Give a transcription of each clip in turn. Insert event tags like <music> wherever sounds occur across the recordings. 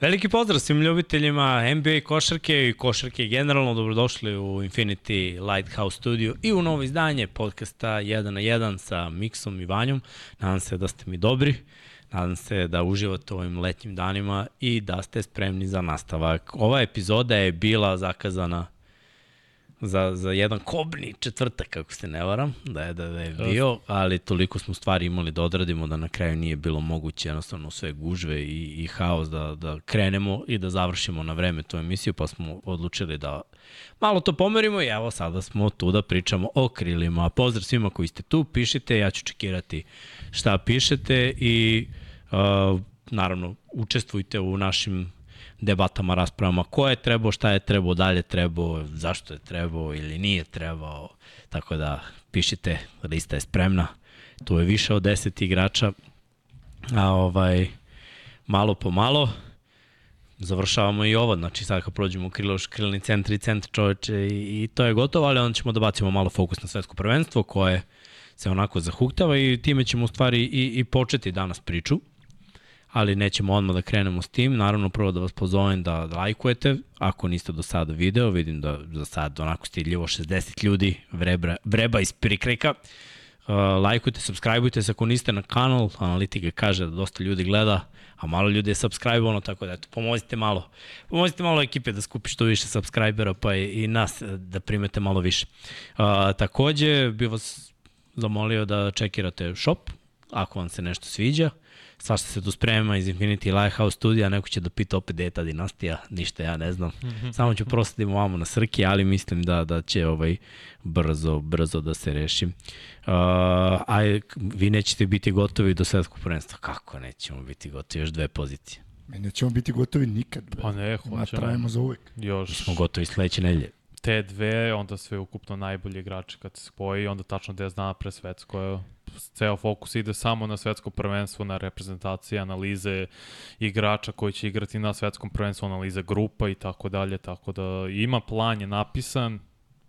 Veliki pozdrav svim ljubiteljima NBA košarke i košarke generalno. Dobrodošli u Infinity Lighthouse Studio i u novo izdanje podcasta 1 na 1 sa Miksom i Vanjom. Nadam se da ste mi dobri. Nadam se da uživate u ovim letnjim danima i da ste spremni za nastavak. Ova epizoda je bila zakazana za, za jedan kobni četvrtak, kako se ne varam, da je, da je bio, ali toliko smo stvari imali da odradimo da na kraju nije bilo moguće jednostavno sve gužve i, i haos da, da krenemo i da završimo na vreme tu emisiju, pa smo odlučili da malo to pomerimo i evo sada smo tu da pričamo o krilima. Pozdrav svima koji ste tu, pišite, ja ću čekirati šta pišete i uh, naravno učestvujte u našim debatama, raspravama ko je trebao, šta je trebao, dalje trebao, zašto je trebao ili nije trebao. Tako da pišite, lista je spremna. Tu je više od 10 igrača. A ovaj malo po malo završavamo i ovo, znači sad kad prođemo kriloš, krilni centri i centri čoveče i, i to je gotovo, ali onda ćemo da bacimo malo fokus na svetsko prvenstvo koje se onako zahuktava i time ćemo u stvari i, i početi danas priču ali nećemo odmah da krenemo s tim. Naravno, prvo da vas pozovem da, lajkujete, ako niste do sada video, vidim da za sad onako stidljivo 60 ljudi vreba, vreba iz prikreka. Uh, lajkujte, subscribeujte se ako niste na kanal, analitika kaže da dosta ljudi gleda, a malo ljudi je subscribe-ono, tako da eto, pomozite malo. Pomozite malo ekipe da skupi što više subscribera, pa i, i nas da primete malo više. Uh, takođe, bih vas zamolio da čekirate shop, ako vam se nešto sviđa. Uh, svašta se tu sprema iz Infinity Lighthouse studija, neko će da pita opet deta dinastija, ništa ja ne znam. Mm -hmm. Samo ću prosaditi vamo na srki, ali mislim da da će ovaj brzo, brzo da se reši. Uh, a vi nećete biti gotovi do svetskog prvenstva. Kako nećemo biti gotovi? Još dve pozicije. Mi nećemo biti gotovi nikad. Bre. Pa ne, hoćemo. trajemo za uvek. Još... Mi smo gotovi sledeće nedelje. Te dve, onda sve ukupno najbolji igrači kad se spoji, onda tačno 10 dana pre svetsko ceo fokus ide samo na svetsko prvenstvo, na reprezentacije, analize igrača koji će igrati na svetskom prvenstvu, analize grupa i tako dalje, tako da ima plan je napisan,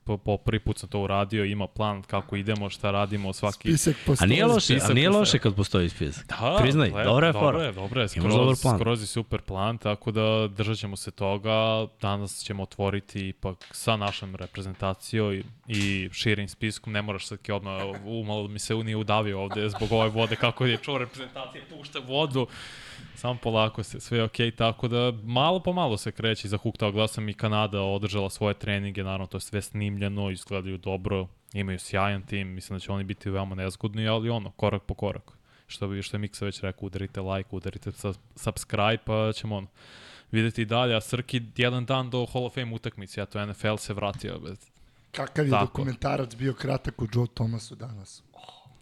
po, po prvi put sam to uradio, ima plan kako idemo, šta radimo, svaki... Spisak postoji. A nije loše, a nije loše kad postoji spisak. Da, Priznaj, le, dobra je fora. Dobro je, dobro je, skroz, dobar plan. skroz je super plan, tako da držat ćemo se toga. Danas ćemo otvoriti ipak sa našom reprezentacijom i, i širim spiskom. Ne moraš sad odmah, umalo mi se nije udavio ovde zbog ove vode, kako je čuo reprezentacije, pušta vodu samo polako se, sve je okej, okay, tako da malo po malo se kreće za Huktao glasam i Kanada održala svoje treninge, naravno to je sve snimljeno, izgledaju dobro, imaju sjajan tim, mislim da će oni biti veoma nezgodni, ali ono, korak po korak. Što, bi, što je Miksa već rekao, udarite like, udarite subscribe, pa ćemo ono, videti dalje, a Srki jedan dan do Hall of Fame utakmice, a to NFL se vratio. Bez... Kakav je Tako. dokumentarac bio kratak u Joe Thomasu danas?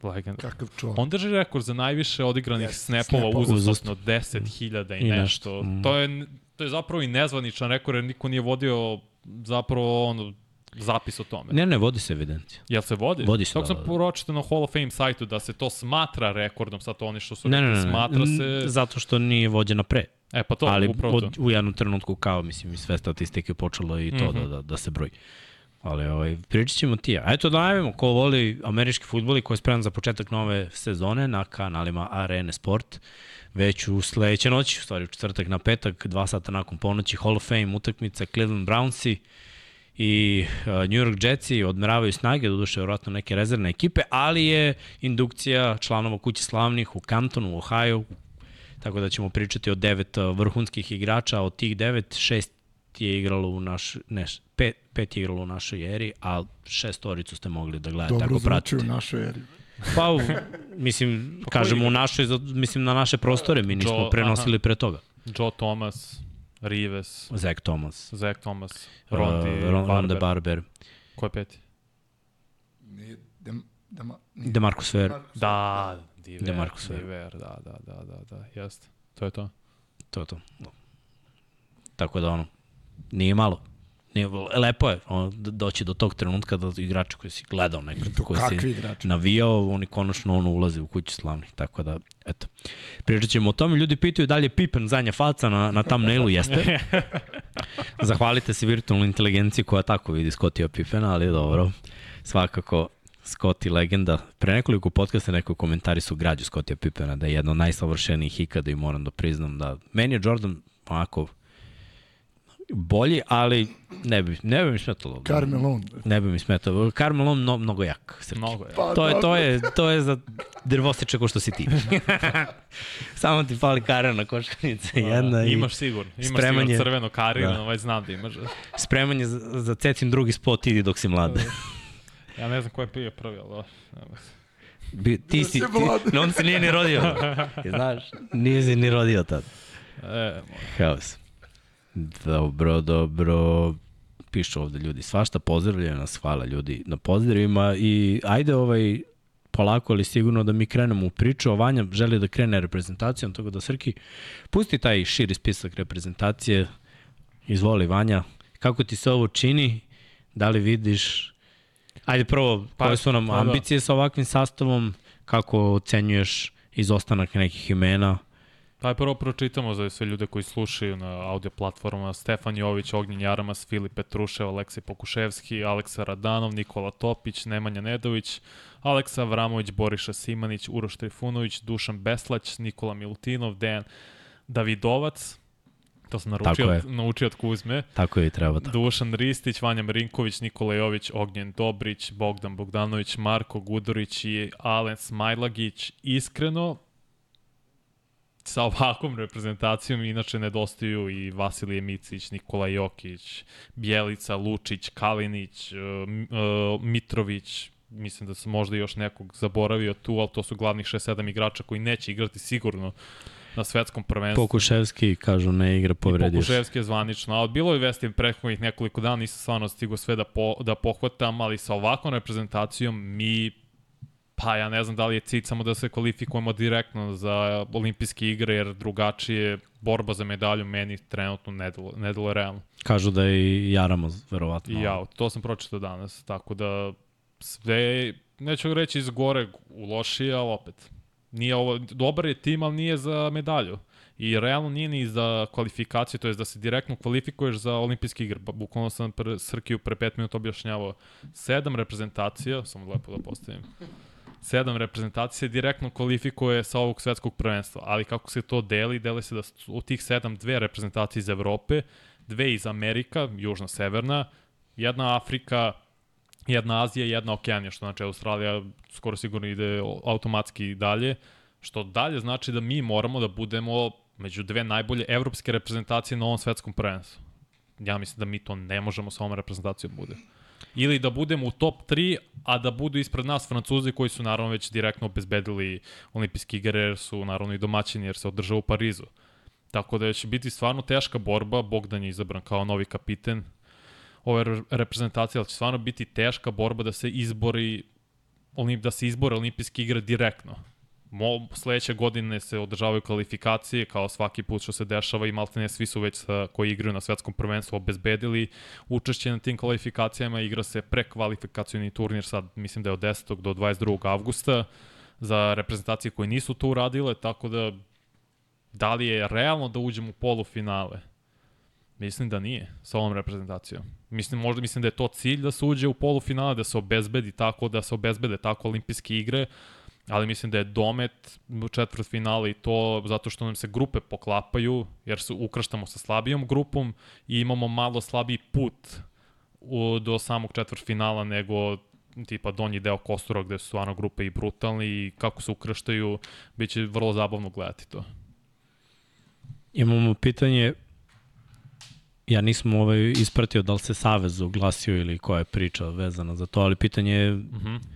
Legenda. Kakav čovjek. On drži rekord za najviše odigranih yes, snapova uzastopno 10.000 i, I nešto. Mm. To je to je zapravo i nezvaničan rekord jer niko nije vodio zapravo ono zapis o tome. Ne, ne, vodi se evidencija. Jel se vodi? Vodi se, Tako da, sam da. na Hall of Fame sajtu da se to smatra rekordom, sad to oni što su ne, ne, ne, smatra se... Zato što nije vođena pre. E, pa to, Ali upravo to. u jednom trenutku kao, mislim, i sve statistike počelo i to mm -hmm. da, da, da se broji. Ali ovaj, pričat ćemo ti. Eto da najavimo ko voli američki futbol i ko je spreman za početak nove sezone na kanalima Arene Sport. Već u sledeće noći, u stvari u četvrtak na petak, dva sata nakon ponoći, Hall of Fame utakmica Cleveland Brownsi i uh, New York Jetsi odmeravaju snage, doduše vjerojatno neke rezervne ekipe, ali je indukcija članova kuće slavnih u Cantonu, u Ohio, tako da ćemo pričati o devet vrhunskih igrača, od tih devet, šest je igralo u naš, ne, pet, pet je igralo u našoj eri, a šestoricu ste mogli da gledate Dobro ako pratite. Dobro u našoj eri. Pa, u, mislim, pa kažemo u našoj, mislim na naše prostore, mi nismo Joe, prenosili aha. pre toga. Joe Thomas, Rives. Zach Thomas. Zach Thomas. Rondi uh, Ron, Barber. Barber. Ko je peti? Nije, dem, dema, nije. Demarcus Ver. Da, Diver, Demarcus Ver. Diver, da, da, da, da, da, jeste. To je to. To je to. Tako da ono, nije malo. Nije, lepo je ono, doći do tog trenutka da igrači koji si gledao nekad, koji si igrači? navijao, oni konačno ono ulaze u kuću slavnih. Tako da, eto. Pričat ćemo o tome. Ljudi pitaju da li je Pippen zadnja faca na, na thumbnailu, jeste. <laughs> Zahvalite se virtualnoj inteligenciji koja tako vidi Scottija Pippena, ali dobro. Svakako, Scotty legenda. Pre nekoliko podcasta neko komentari su građu Scottija Pippena da je jedno od najsavršenijih ikada i moram da priznam da meni je Jordan onako bolji, ali ne bi, ne bi mi smetalo. Carmelon. Ne bi mi smetalo. Carmelon no, mnogo jak. Srki. Mnogo je. Pa, To je, to je, to je za drvostiče ko što si ti. <laughs> Samo ti fali karena koškanica jedna i Imaš sigurno. Imaš spremanje. sigurno crveno karino, Da. da. već znam da imaš. spremanje za, za cecin drugi spot idi dok si mlad. <laughs> Ja ne znam ko je bio prvi, ali. Bi, ti si, ti, no, on se nije ni rodio. <laughs> Znaš, nije se ni rodio tad. E, Haos. Dobro, dobro. Pišu ovde ljudi. Svašta pozdravljaju nas, hvala ljudi na pozdravima i ajde ovaj polako ali sigurno da mi krenemo u priču. O Vanja želi da krene reprezentacijom, tako da Srki, pusti taj širi spisak reprezentacije. Izvoli Vanja, kako ti se ovo čini? Da li vidiš... Ajde prvo, Pa, koje su nam pa da. ambicije sa ovakvim sastavom? Kako ocenjuješ izostanak nekih imena? Daj prvo pročitamo za sve ljude koji slušaju na audio platformama. Stefan Jović, Ognjen Jaramas, Filip Petrušev, Aleksej Pokuševski, Aleksa Radanov, Nikola Topić, Nemanja Nedović, Aleksa Vramović, Boriša Simanić, Uroš Trifunović, Dušan Beslać, Nikola Milutinov, Dejan Davidovac, to sam naručio, od, naučio od Kuzme, Tako je i treba. Tako. Dušan Ristić, Vanja Marinković, Nikola Jović, Ognjen Dobrić, Bogdan Bogdanović, Marko Gudurić i Alen Smajlagić. Iskreno, sa ovakvom reprezentacijom inače nedostaju i Vasilije Micić, Nikola Jokić, Bjelica, Lučić, Kalinić, uh, uh, Mitrović, mislim da sam možda još nekog zaboravio tu, ali to su glavnih 6-7 igrača koji neće igrati sigurno na svetskom prvenstvu. Pokuševski, kažu, ne igra, povredio. Pokuševski je zvanično, a bilo je vesti prethodnih nekoliko dana, nisam stvarno stigao sve da, po, da pohvatam, ali sa ovakvom reprezentacijom mi Pa ja ne znam da li je cilj samo da se kvalifikujemo direktno za olimpijske igre, jer drugačije borba za medalju meni trenutno ne delo, ne delo realno. Kažu da je i Jaramos, verovatno. Ja, to sam pročitao danas, tako da sve, neću reći iz gore u lošije, ali opet. Nije ovo, dobar je tim, ali nije za medalju. I realno nije ni za kvalifikaciju, to je da se direktno kvalifikuješ za olimpijske igre. Ba- Bukvalno sam pre, Srkiju pre pet minuta objašnjavao. Sedam reprezentacija, samo lepo da postavim, sedam reprezentacija direktno kvalifikuje sa ovog svetskog prvenstva. Ali kako se to deli, deli se da od tih sedam dve reprezentacije iz Evrope, dve iz Amerika, južna, severna, jedna Afrika, jedna Azija jedna Okeanija, što znači Australija skoro sigurno ide automatski dalje, što dalje znači da mi moramo da budemo među dve najbolje evropske reprezentacije na ovom svetskom prvenstvu. Ja mislim da mi to ne možemo sa ovom reprezentacijom da bude. Ili da budemo u top 3, a da budu ispred nas Francuzi koji su naravno već direktno obezbedili olimpijske igre, jer su naravno i domaćini, jer se održava u Parizu. Tako da će biti stvarno teška borba, Bogdan je izabran kao novi kapiten ove re- reprezentacije, ali će stvarno biti teška borba da se izbori da se izbore olimpijske igre direktno. Mo, sledeće godine se održavaju kvalifikacije, kao svaki put što se dešava i maltene svi su već sa, koji igraju na svetskom prvenstvu obezbedili učešće na tim kvalifikacijama, igra se prekvalifikacioni turnir sad, mislim da je od 10. do 22. avgusta za reprezentacije koje nisu to uradile, tako da da li je realno da uđemo u polufinale? Mislim da nije sa ovom reprezentacijom. Mislim, možda mislim da je to cilj da se uđe u polufinale, da se obezbedi tako, da se obezbede tako olimpijske igre, ali mislim da je domet u četvrt finale i to zato što nam se grupe poklapaju, jer se ukrštamo sa slabijom grupom i imamo malo slabiji put u, do samog četvrt finala nego tipa donji deo Kostura gde su stvarno grupe i brutalni i kako se ukrštaju, bit će vrlo zabavno gledati to. Imamo pitanje, ja nisam ovaj ispratio da li se Savez oglasio ili koja je priča vezana za to, ali pitanje je Uh -huh.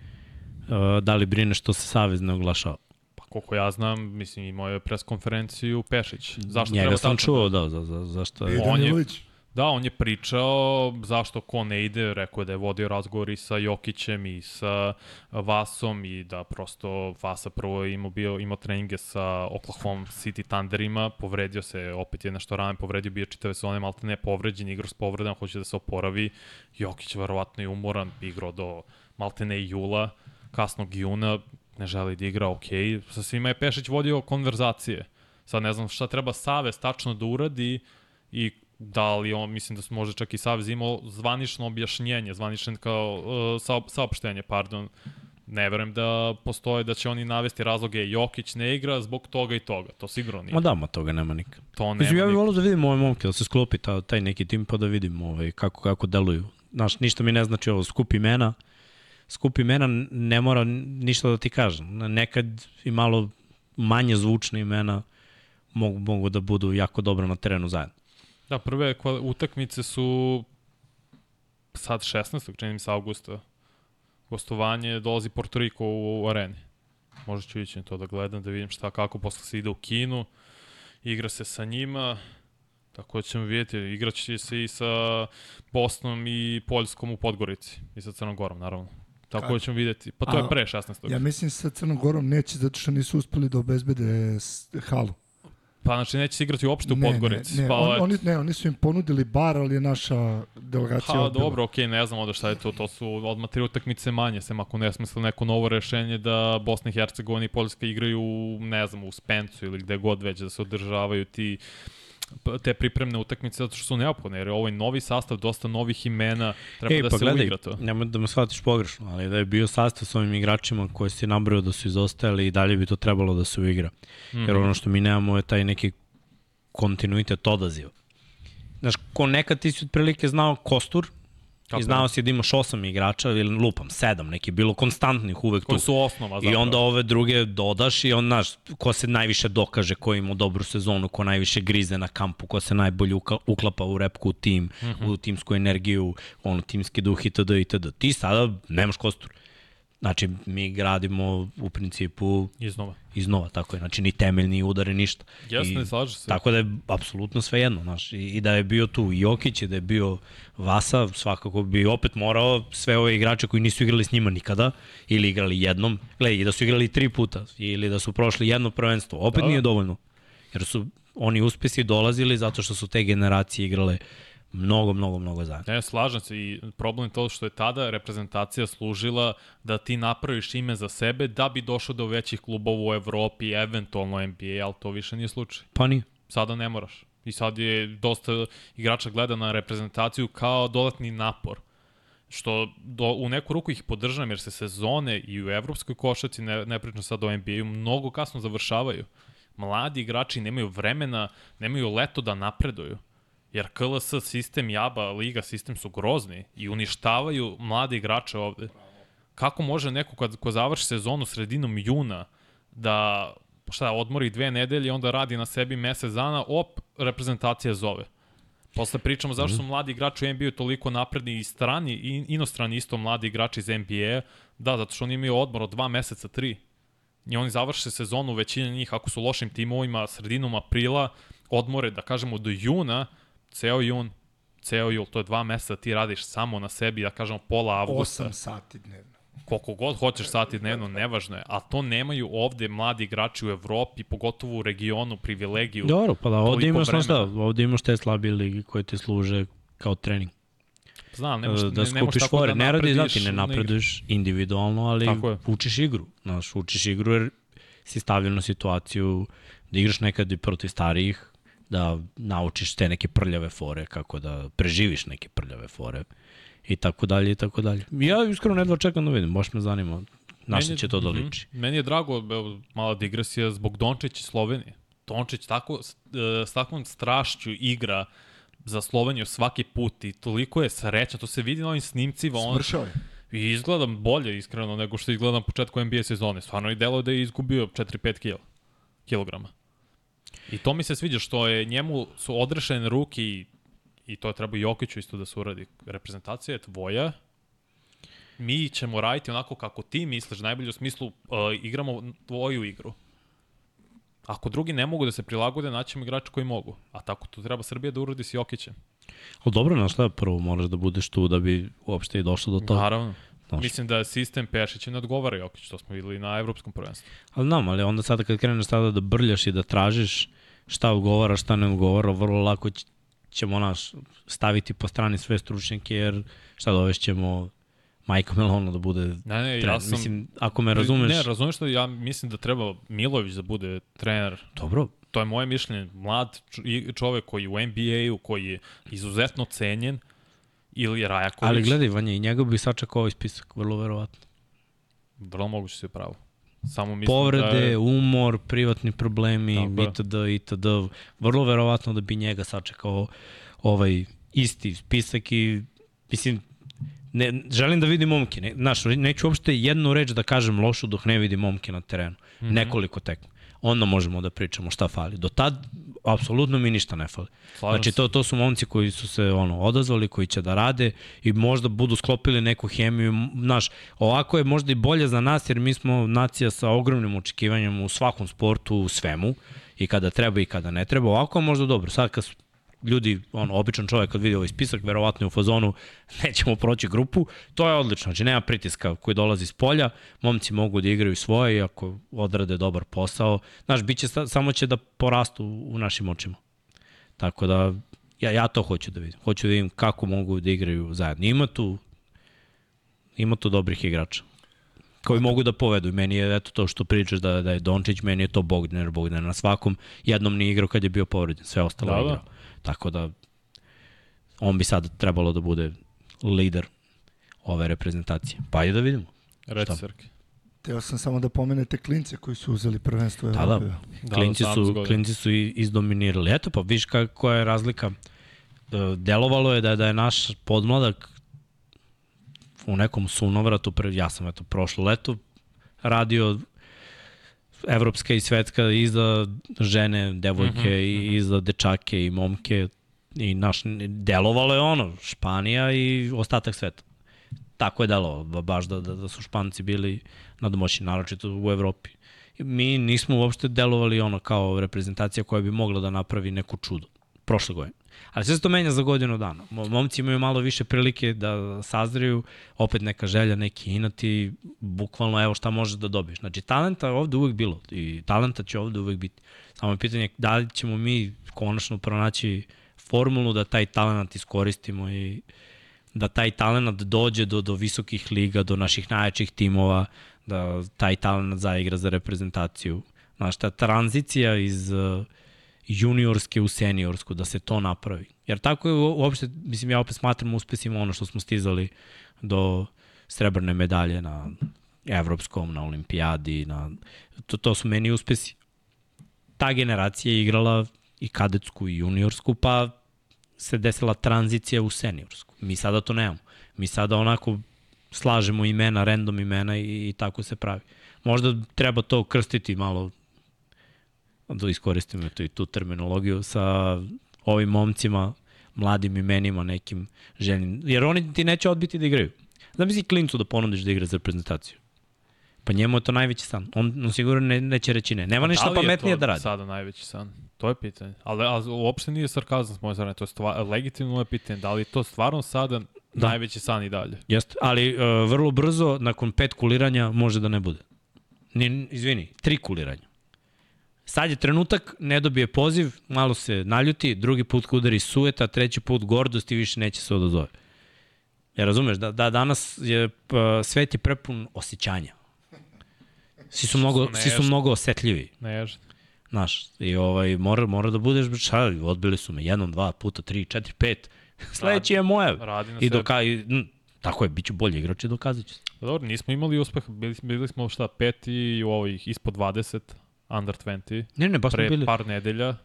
Uh, da li brine što se Savez ne oglašava. Pa koliko ja znam, mislim imao je preskonferenciju Pešić. Zašto Njega treba sam tačno čuo, da, za, za, zašto je... On je-. Da, on je pričao zašto ko ne ide, rekao je da je vodio razgovor i sa Jokićem i sa Vasom i da prosto Vasa prvo je imao, bio, imao treninge sa Oklahoma City Thunderima, povredio se, opet je nešto ramen, povredio bio čitave sezone, malte ne povređen, igrao s povredama, hoće da se oporavi. Jokić verovatno je umoran, igrao do malte ne jula, kasnog juna, ne želi da igra, ok. Sa svima je Pešić vodio konverzacije. Sad ne znam šta treba Savez tačno da uradi i da li on, mislim da su možda čak i Savez imao zvanično objašnjenje, zvanično kao uh, saop, saopštenje, pardon, Ne verujem da postoje da će oni navesti razloge Jokić ne igra zbog toga i toga. To sigurno nije. Ma da, ma toga nema nikad. To nema Mislim, ja bih volio da vidim ove momke, da se sklopi ta, taj neki tim pa da vidim ovaj, kako, kako deluju. Znaš, ništa mi ne znači ovo, skup imena, skup imena ne mora ništa da ti kažem. Nekad i malo manje zvučne imena mogu, mogu da budu jako dobro na terenu zajedno. Da, prve utakmice su sad 16. čini mi se augusta. Gostovanje dolazi Porto Riko u, u areni. Možda ću ići to da gledam, da vidim šta, kako, posle se ide u kinu, igra se sa njima, tako da ćemo vidjeti, igraće se i sa Bosnom i Poljskom u Podgorici i sa Crnogorom, naravno. Tako Kako? da ćemo vidjeti. Pa to A, je pre 16. Ja mislim sa Crnom Gorom neće zato što nisu uspeli da obezbede halu. Pa znači neće se igrati uopšte u ne, Podgorici. Ne, ne, pa, on, oni, ne, oni su im ponudili bar, ali je naša delegacija Ha, odbila. dobro, okej, ne znam onda šta je to. To su odmah tri utakmice manje, sem ako ne smisli neko novo rešenje da Bosna i Hercegovina i Poljska igraju, ne znam, u Spencu ili gde god već da se održavaju ti p- te pripremne utakmice zato što su neophodne, jer je ovaj novi sastav, dosta novih imena, treba Ej, da pa se gledaj, uigra to. nemoj da me shvatiš pogrešno, ali da je bio sastav s ovim igračima koji si nabrao da su izostajali i dalje bi to trebalo da se uigra. Mm Mhm. Jer ono što mi nemamo je taj neki kontinuitet odaziva. Znaš, ko nekad ti si otprilike znao kostur Tako i znao si da imaš osam igrača ili lupam, sedam, neki bilo konstantnih uvek tu. Koji su osnova I zapravo. onda ove druge dodaš i on, znaš, ko se najviše dokaže, ko ima dobru sezonu, ko najviše grize na kampu, ko se najbolje uklapa u repku u tim, mm. -hmm. u timsku energiju, ono, timski duh itd. itd. Ti sada nemaš kostur. Znači, mi gradimo u principu Iznova. iznova, tako je. Znači, ni temeljni udare, ništa. Jeste, I, slaže se. Tako da je apsolutno sve jedno, znaš. I, I da je bio tu Jokić i da je bio Vasa, svakako bi opet morao sve ove igrače koji nisu igrali s njima nikada ili igrali jednom, gledaj, i da su igrali tri puta ili da su prošli jedno prvenstvo, opet Da. da. nije dovoljno. Jer su oni uspesi dolazili zato što su te generacije igrale mnogo, mnogo, mnogo zajedno. Ne, slažem se i problem je to što je tada reprezentacija služila da ti napraviš ime za sebe da bi došao do većih klubova u Evropi, eventualno NBA, ali to više nije slučaj. Pa nije. Sada ne moraš. I sad je dosta igrača gleda na reprezentaciju kao dodatni napor. Što do, u neku ruku ih podržavam jer se sezone i u evropskoj košaci, ne, ne pričam sad o NBA-u, mnogo kasno završavaju. Mladi igrači nemaju vremena, nemaju leto da napreduju. Jer KLS sistem, JABA, Liga sistem su grozni i uništavaju mlade igrače ovde. Kako može neko kad, ko završi sezonu sredinom juna da šta, odmori dve nedelje, onda radi na sebi mesec dana, op, reprezentacija zove. Posle pričamo zašto su mladi igrači u NBA toliko napredni i strani, i inostrani isto mladi igrači iz NBA, da, zato što oni imaju odmor od dva meseca, tri. I oni završe sezonu, većina njih, ako su lošim timovima, sredinom aprila, odmore, da kažemo, do juna, ceo jun, ceo jul, to je dva meseca, ti radiš samo na sebi, da kažemo, pola avgusta. 8 sati dnevno. Koliko god hoćeš sati dnevno, nevažno je. A to nemaju ovde mladi igrači u Evropi, pogotovo u regionu, privilegiju. Dobro, pa da, ovde imaš, znaš ovde imaš te slabije ligi koje ti služe kao trening. Znam, nemoš, da ne, nemoš skupiš tako fore. da ne radi, naprediš znači, ne napreduješ individualno, ali učiš igru. Znaš, učiš igru jer si stavljen na situaciju da igraš nekad i protiv starijih, da naučiš te neke prljave fore, kako da preživiš neke prljave fore i tako dalje i tako dalje. Ja iskreno nedva čekam da vidim, baš me zanima na šta je- će to da mhm. liči. Meni je drago, evo, mala digresija, zbog Dončić i Slovenije. Dončić tako, s- e, takvom strašću igra za Sloveniju svaki put i toliko je sreća, to se vidi na ovim snimcima. On, Smršao je. I izgledam bolje, iskreno, nego što izgleda na početku NBA sezone. Stvarno i delo da je izgubio 4-5 kila, kilograma. I to mi se sviđa što je njemu su odrešene ruke i, i to treba i Jokiću isto da se uradi. Reprezentacija je tvoja, mi ćemo raditi onako kako ti misliš, najbolje u smislu uh, igramo tvoju igru. Ako drugi ne mogu da se prilagode, naćemo igrače koji mogu. A tako to treba Srbija da uradi s Jokićem. Ali dobro, znaš šta, prvo moraš da budeš tu da bi uopšte i došlo do toga. Naravno. Znaš. Mislim da sistem Pešića ne odgovara Jokić, to smo videli na evropskom prvenstvu. Ali znam, ali onda sada kad kreneš sada da brljaš i da tražiš šta odgovara, šta ne odgovara, vrlo lako ćemo naš staviti po strani sve stručnjake, jer šta dovešćemo Majka Melona da bude Ne, ne, trener. ja sam... Mislim, ako me razumeš, Ne, razumeš što ja mislim da treba Milović da bude trener. dobro, To je moje mišljenje. Mlad čovek koji je u NBA-u, koji je izuzetno cenjen, ili Rajaković. ali gledaj, Vanja, i njega bi sačekao ovaj spisak, vrlo verovatno. Vrlo moguće si pravo. Samo mislim Povrede, da je... umor, privatni problemi, Tako itd., itd. Vrlo verovatno da bi njega sačekao ovaj isti spisak i mislim, ne, želim da vidim momke. Ne, znaš, neću uopšte jednu reč da kažem lošu dok ne vidim momke na terenu. Mm -hmm. Nekoliko tekma. Onda možemo da pričamo šta fali. Do tad, apsolutno mi ništa ne fali. Slažem Znači, to, to su momci koji su se ono odazvali, koji će da rade i možda budu sklopili neku hemiju. Znaš, ovako je možda i bolje za nas, jer mi smo nacija sa ogromnim očekivanjem u svakom sportu, u svemu, i kada treba i kada ne treba. Ovako je možda dobro. Sad kad ljudi, on, običan čovjek kad vidi ovaj spisak, verovatno je u fazonu <laughs> nećemo proći grupu, to je odlično, znači nema pritiska koji dolazi s polja, momci mogu da igraju svoje i ako odrade dobar posao, znaš, bit će, sa- samo će da porastu u našim očima. Tako da, ja, ja to hoću da vidim. Hoću da vidim kako mogu da igraju zajedno. Ima tu, ima tu dobrih igrača koji mogu da povedu. I meni je eto to što pričaš da, da je Dončić, meni je to Bogdaner, Bogdaner na svakom jednom ni igrao kad je bio povređen, sve ostalo Da, da, da. Tako da on bi sad trebalo da bude lider ove reprezentacije. Pa ajde da vidimo. Reci, Šta? Srki. Teo sam samo da pomenete klince koji su uzeli prvenstvo Da, Evrope. da. Da, klinci, do 18 su, klinci su i- izdominirali. Eto pa, viš koja je razlika. E, Delovalo je da, da je naš podmladak u nekom sunovratu, ja sam eto prošlo leto radio evropska i svetska i za žene, devojke mm -hmm. i, i za dečake i momke i naš, delovalo je ono, Španija i ostatak sveta. Tako je delovalo, ba- baš da, da, da su Španci bili na domoći, naročito u Evropi. Mi nismo uopšte delovali ono kao reprezentacija koja bi mogla da napravi neku čudo prošle godine. Ali sve se to menja za godinu dana. Mo- Momci imaju malo više prilike da sazreju, opet neka želja, neki inat i bukvalno evo šta možeš da dobiješ. Znači talenta je ovde uvek bilo i talenta će ovde uvek biti. Samo je pitanje da li ćemo mi konačno pronaći formulu da taj talent iskoristimo i da taj talent dođe do, do visokih liga, do naših najjačih timova, da taj talent zaigra za reprezentaciju. Znaš, ta tranzicija iz uh, juniorske u seniorsku, da se to napravi. Jer tako je uopšte, mislim, ja opet smatram uspesima ono što smo stizali do srebrne medalje na evropskom, na olimpijadi, na, to, to su meni uspesi. Ta generacija je igrala i kadetsku i juniorsku, pa se desila tranzicija u seniorsku. Mi sada to nemamo. Mi sada onako slažemo imena, random imena i, i tako se pravi. Možda treba to krstiti malo da iskoristim eto i tu terminologiju sa ovim momcima, mladim imenima nekim željnim. Jer oni ti neće odbiti da igraju. Znam misli klincu da ponudiš da igra za reprezentaciju. Pa njemu je to najveći san. On, on sigurno ne, neće reći ne. Nema ništa Da li je pametnije to da radi. sada najveći san? To je pitanje. Ali, ali uopšte nije sarkazam s moje strane, to je stva, legitimno je pitanje. Da li je to stvarno sada da. najveći san i dalje? Jeste, ali uh, vrlo brzo, nakon pet kuliranja, može da ne bude. Ni, izvini, tri kuliranja. Sad je trenutak, ne dobije poziv, malo se naljuti, drugi put udari sueta, treći put gordost i više neće se odazove. Ja razumeš, da, da danas je, pa, svet je prepun osjećanja. Svi su mnogo, svi su mnogo osetljivi. Nežno. Znaš, i ovaj, mora, mora da budeš, šta, odbili su me jednom, dva puta, tri, četiri, pet. <laughs> Sledeći je moje. Radi na I doka, i, m, tako je, bit ću bolji igrač i dokazat ću se. Dobro, nismo imali uspeh, bili, bili smo šta, peti u ovih ispod 20, under 20, Ne, ne, baš smo pre bili... par nedelja,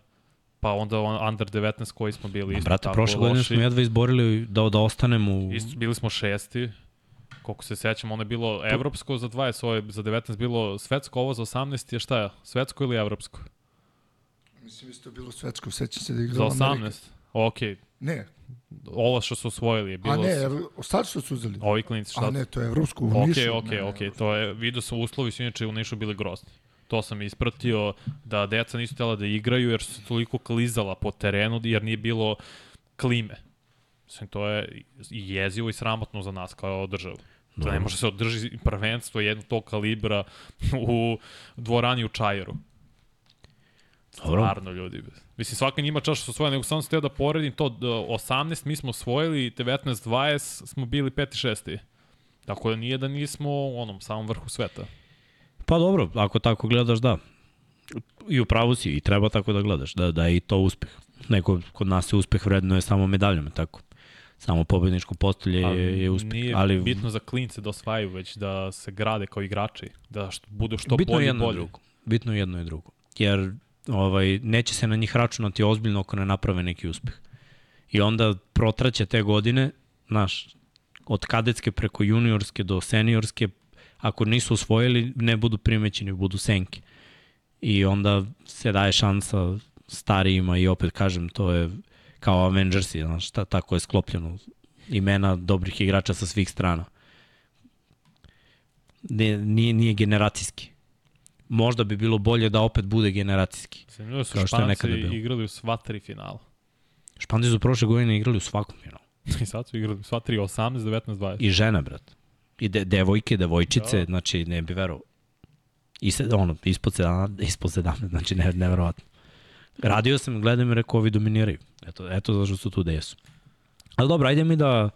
pa onda on, under 19 koji smo bili Ma, isto brate, tako prošle godine smo jedva izborili da, da ostanemo u... Isto, bili smo šesti, koliko se sećam, ono je bilo evropsko za 20, ovo je za 19 bilo svetsko, ovo za 18 je šta je, svetsko ili evropsko? Mislim, isto je bilo svetsko, sećam se da je Za igrala 18? Amerika. Ok, Ne, ovo što su osvojili je bilo... a ne, sad što su uzeli? Ovi klinici šta A ne, to je evropsko u Ok, Nišu. ok, ne, ok, ne, to je, vidio sam uslovi su inače u Nišu bili grozni. To sam ispratio da deca nisu htjela da igraju jer su se toliko klizala po terenu jer nije bilo klime. Mislim, to je i jezivo i sramotno za nas kao državu. Da ne može se održi prvenstvo jedno tog kalibra u dvorani u Čajeru. Stvarno, ljudi. Mislim, svaka njima čaša su svoje, nego sam se teo da poredim to, da 18 mi smo osvojili, 19-20 smo bili 5 6 Tako da nije da nismo u onom samom vrhu sveta. Pa dobro, ako tako gledaš, da. I u pravu si, i treba tako da gledaš, da, da je i to uspeh. Neko kod nas se uspeh vredno je samo medaljama, tako. Samo pobedničko postolje je, je uspeh. Nije ali bitno za klince da osvajaju, već da se grade kao igrači, da što, budu što bitno bolji jedno i bolji. drugo. Bitno je jedno i drugo. Jer ovaj, neće se na njih računati ozbiljno ako ne naprave neki uspeh. I onda protraće te godine, znaš, od kadetske preko juniorske do seniorske, ako nisu osvojili, ne budu primećeni, budu senke. I onda se daje šansa starijima i opet kažem, to je kao Avengersi, znaš, ta, tako je sklopljeno imena dobrih igrača sa svih strana. Ne, nije, nije generacijski. Možda bi bilo bolje da opet bude generacijski. Zanimljivo su Kao što je nekada bilo. igrali u sva tri finala. Španci su prošle godine igrali u svakom finalu. <laughs> I sad su igrali u sva tri, 18, 19, 20. I žene, brat. I de, devojke, devojčice, Da. znači ne bi verovao. I se, ono, ispod 17, ispod 17, <laughs> znači ne, neverovatno. Radio sam, gledam i rekao, ovi dominiraju. Eto, eto zašto su tu gde jesu. Ali dobro, ajde mi da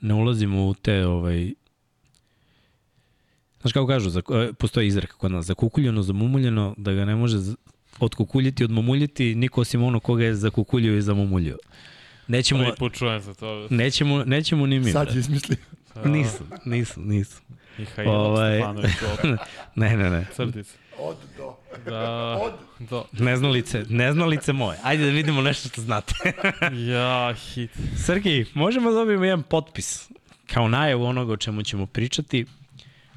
ne ulazimo u te, ovaj, Znaš kako kažu, za, e, postoji izreka kod nas, zakukuljeno, zamumuljeno, da ga ne može odkukuljiti, odmumuljiti, niko osim ono koga je zakukuljio i zamumuljio. Nećemo, Prvi put čujem za to. nećemo, nećemo ni mi. Sad je izmislio. Nisu, nisu, nisu. Mihail Ovaj- Stefanović, <laughs> Ne, ne, ne. crtica. Od do. Da, do. Neznalice, neznalice moje. Ajde da vidimo nešto što znate. <laughs> Ja, hit. Srki, možemo da dobijemo jedan potpis kao najavu onoga o čemu ćemo pričati,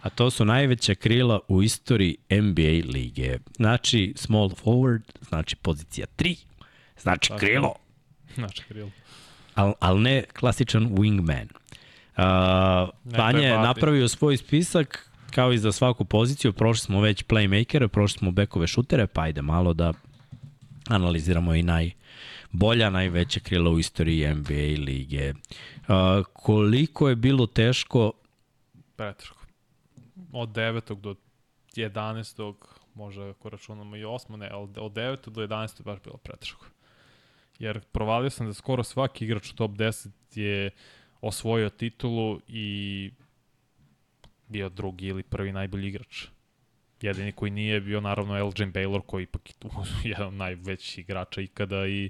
a to su najveća krila u istoriji NBA lige. Znači small forward, znači pozicija 3, znači Tako. krilo, Znači, kril. ali al ne klasičan wingman. Uh, Vanja je napravio svoj spisak kao i za svaku poziciju, prošli smo već playmakere, prošli smo bekove šutere, pa ajde malo da analiziramo i najbolja, najveća krila u istoriji NBA lige. Uh, koliko je bilo teško, Preteško. Od 9. do 11. možda ako računamo i 8. ne, ali od 9. do 11. je baš bilo preteško. Jer provalio sam da skoro svaki igrač u top 10 je osvojio titulu i bio drugi ili prvi najbolji igrač. Jedini koji nije bio naravno Elgin Baylor koji ipak je <laughs> jedan od najvećih igrača ikada i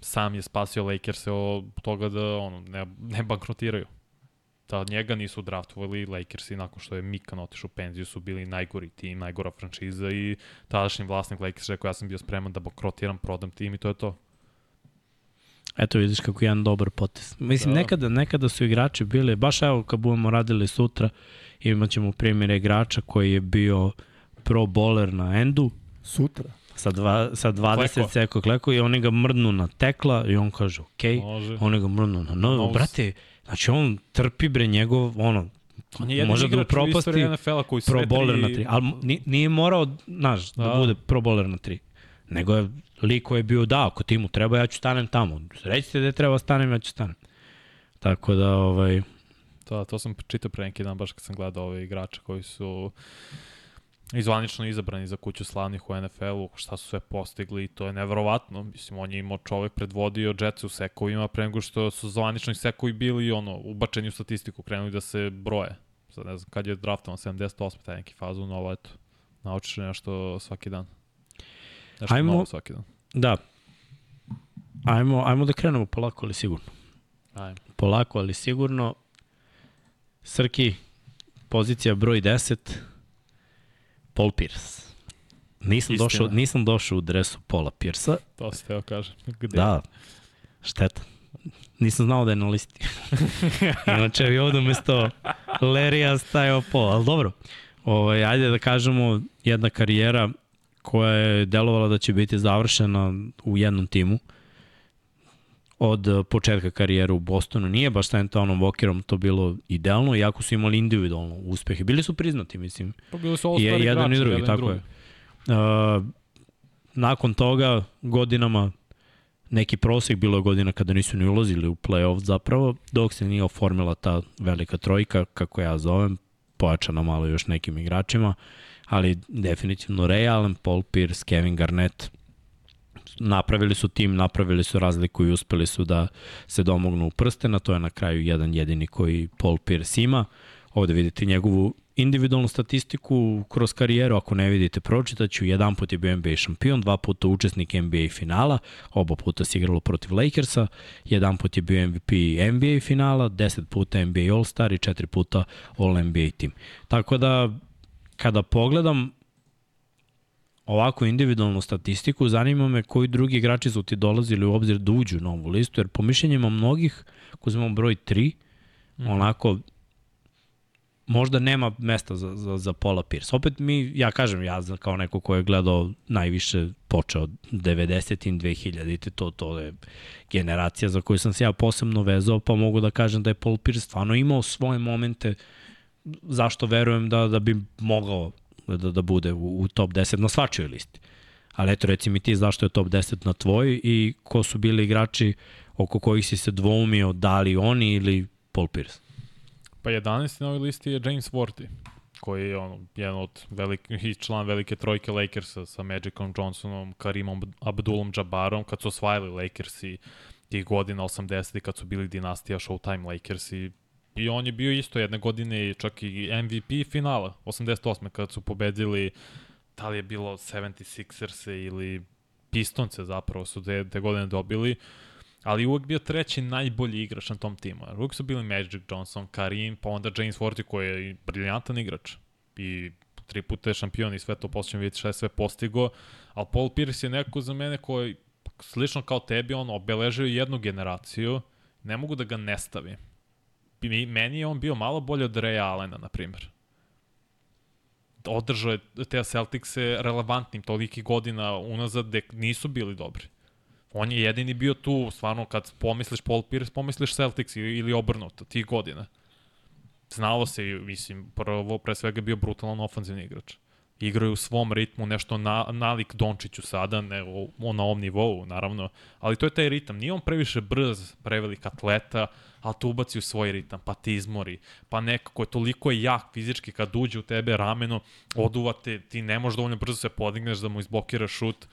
sam je spasio Lakers od toga da ono, ne, ne bankrotiraju da njega nisu draftovali Lakersi nakon što je Mikan otišao u penziju su bili najgori tim, najgora franšiza i tadašnji vlasnik Lakers rekao ja sam bio spreman da bankrotiram, prodam tim i to je to. Eto vidiš kako je jedan dobar potez. Mislim, Da. nekada, nekada su igrači bili, baš evo kad budemo radili sutra, imat ćemo primjer igrača koji je bio pro bowler na endu, Sutra. sa, dva, sa 20 Kleko. seko kleko i oni ga mrdnu na tekla i on kaže ok, Može. oni ga mrdnu na novu, nose. brate, znači on trpi bre njegov, ono, On je može da propasti istoriji NFL-a koji pro sve bowler tri... na tri, ali ni- nije morao, znaš, da. Da. bude pro bowler na tri, nego je liko je bio da, ako ti mu treba, ja ću stanem tamo, recite da treba stanem, ja ću stanem. Tako da, ovaj, Da, to sam čitao pre neki dan baš kad sam gledao ove igrače koji su izvanično izabrani za kuću slavnih u NFL-u, šta su sve postigli i to je neverovatno. Mislim, on je imao čovek predvodio Jetsu u sekovima pre nego što su zvanični sekovi bili ono, ubačeni u statistiku, krenuli da se broje. Sad ne znam kad je draftovan, 78. taj neki fazu, no eto, naučiš nešto svaki dan. Nešto Ajmo- novo svaki dan. da, ajmo, ajmo da krenemo polako, ali sigurno. Ajmo. polako, ali sigurno. Srki, pozicija broj 10, Paul Pierce. Nisam Istina. došao, nisam došao u dresu Paula Pierce-a. To se teo kažem. <laughs> Gde? Da, šteta. Nisam znao da je na listi. <laughs> Inače bi ovde umesto Lerija stajao Paul, ali dobro. Ovaj, ajde da kažemo jedna karijera koja je delovala da će biti završena u jednom timu od eh, početka karijere u Bostonu. Nije baš sa Antonom Walkerom to bilo idealno, iako su imali individualno uspehe. Bili su priznati, mislim. Pa bili su I all-star jedan i igrači, drugi, jedan tako drugi. je. Uh, nakon toga, godinama, neki prosek, bilo je godina kada nisu ni ulazili u play-off zapravo, dok se nije oformila ta velika trojka, kako ja zovem, pojačana malo još nekim igračima, ali definitivno Ray Allen, Paul Pierce, Kevin Garnett, napravili su tim, napravili su razliku i uspeli su da se domognu prstena, to je na kraju jedan jedini koji Paul Pierce ima. Ovde vidite njegovu individualnu statistiku kroz karijeru, ako ne vidite, pročitaću, jedan put je bio NBA šampion, dva puta učesnik NBA finala, oba puta se igralo protiv Lakersa, jedan put je bio MVP NBA finala, deset puta NBA All-Star i četiri puta All-NBA tim. Tako da, kada pogledam ovako individualnu statistiku, zanima me koji drugi igrači su ti dolazili u obzir da uđu na ovu listu, jer po mišljenjima mnogih, ko uzmemo broj 3, mm. onako možda nema mesta za, za, za Paula Pierce. Opet mi, ja kažem, ja kao neko ko je gledao najviše počeo 90. i 2000. To, to je generacija za koju sam se ja posebno vezao, pa mogu da kažem da je Paul Pierce stvarno imao svoje momente zašto verujem da, da bi mogao da, da bude u, u top 10 na svačoj listi. Ali eto, reci mi ti zašto je top 10 na tvoj i ko su bili igrači oko kojih si se dvoumio, da li oni ili Paul Pierce? Pa 11. na ovoj listi je James Worthy, koji je ono, jedan od velikih član velike trojke Lakersa sa Magicom Johnsonom, Karimom Abdulom Jabbarom, kad su osvajali Lakersi tih godina 80. kad su bili dinastija Showtime Lakersi I on je bio isto jedne godine čak i MVP finala, 88. kad su pobedili, da li je bilo 76ers ili Pistonce zapravo su te, te godine dobili, ali uvek bio treći najbolji igrač na tom timu. Uvek su bili Magic Johnson, Karim, pa onda James Worthy koji je briljantan igrač i tri puta je šampion i sve to posle vidjeti šta je sve postigo, ali Paul Pierce je neko za mene koji slično kao tebi, on obeležio jednu generaciju, ne mogu da ga ne stavim meni je on bio malo bolje od Ray Allena, na primjer. Održao je te Celticse relevantnim toliki godina unazad gde nisu bili dobri. On je jedini bio tu, stvarno, kad pomisliš Paul Pierce, pomisliš Celtics ili obrnuto, tih godina. Znalo se, mislim, prvo, pre svega bio brutalan ofanzivni igrač. Igraju u svom ritmu, nešto na, nalik Dončiću sada, ne o, na ovom nivou, naravno. Ali to je taj ritam. Nije on previše brz, prevelik atleta, ali to ubaci u svoj ritam, pa te izmori, pa nekako je toliko jak fizički kad uđe u tebe rameno, oduvate, ti ne možeš dovoljno brzo se podigneš da mu izblokiraš šut,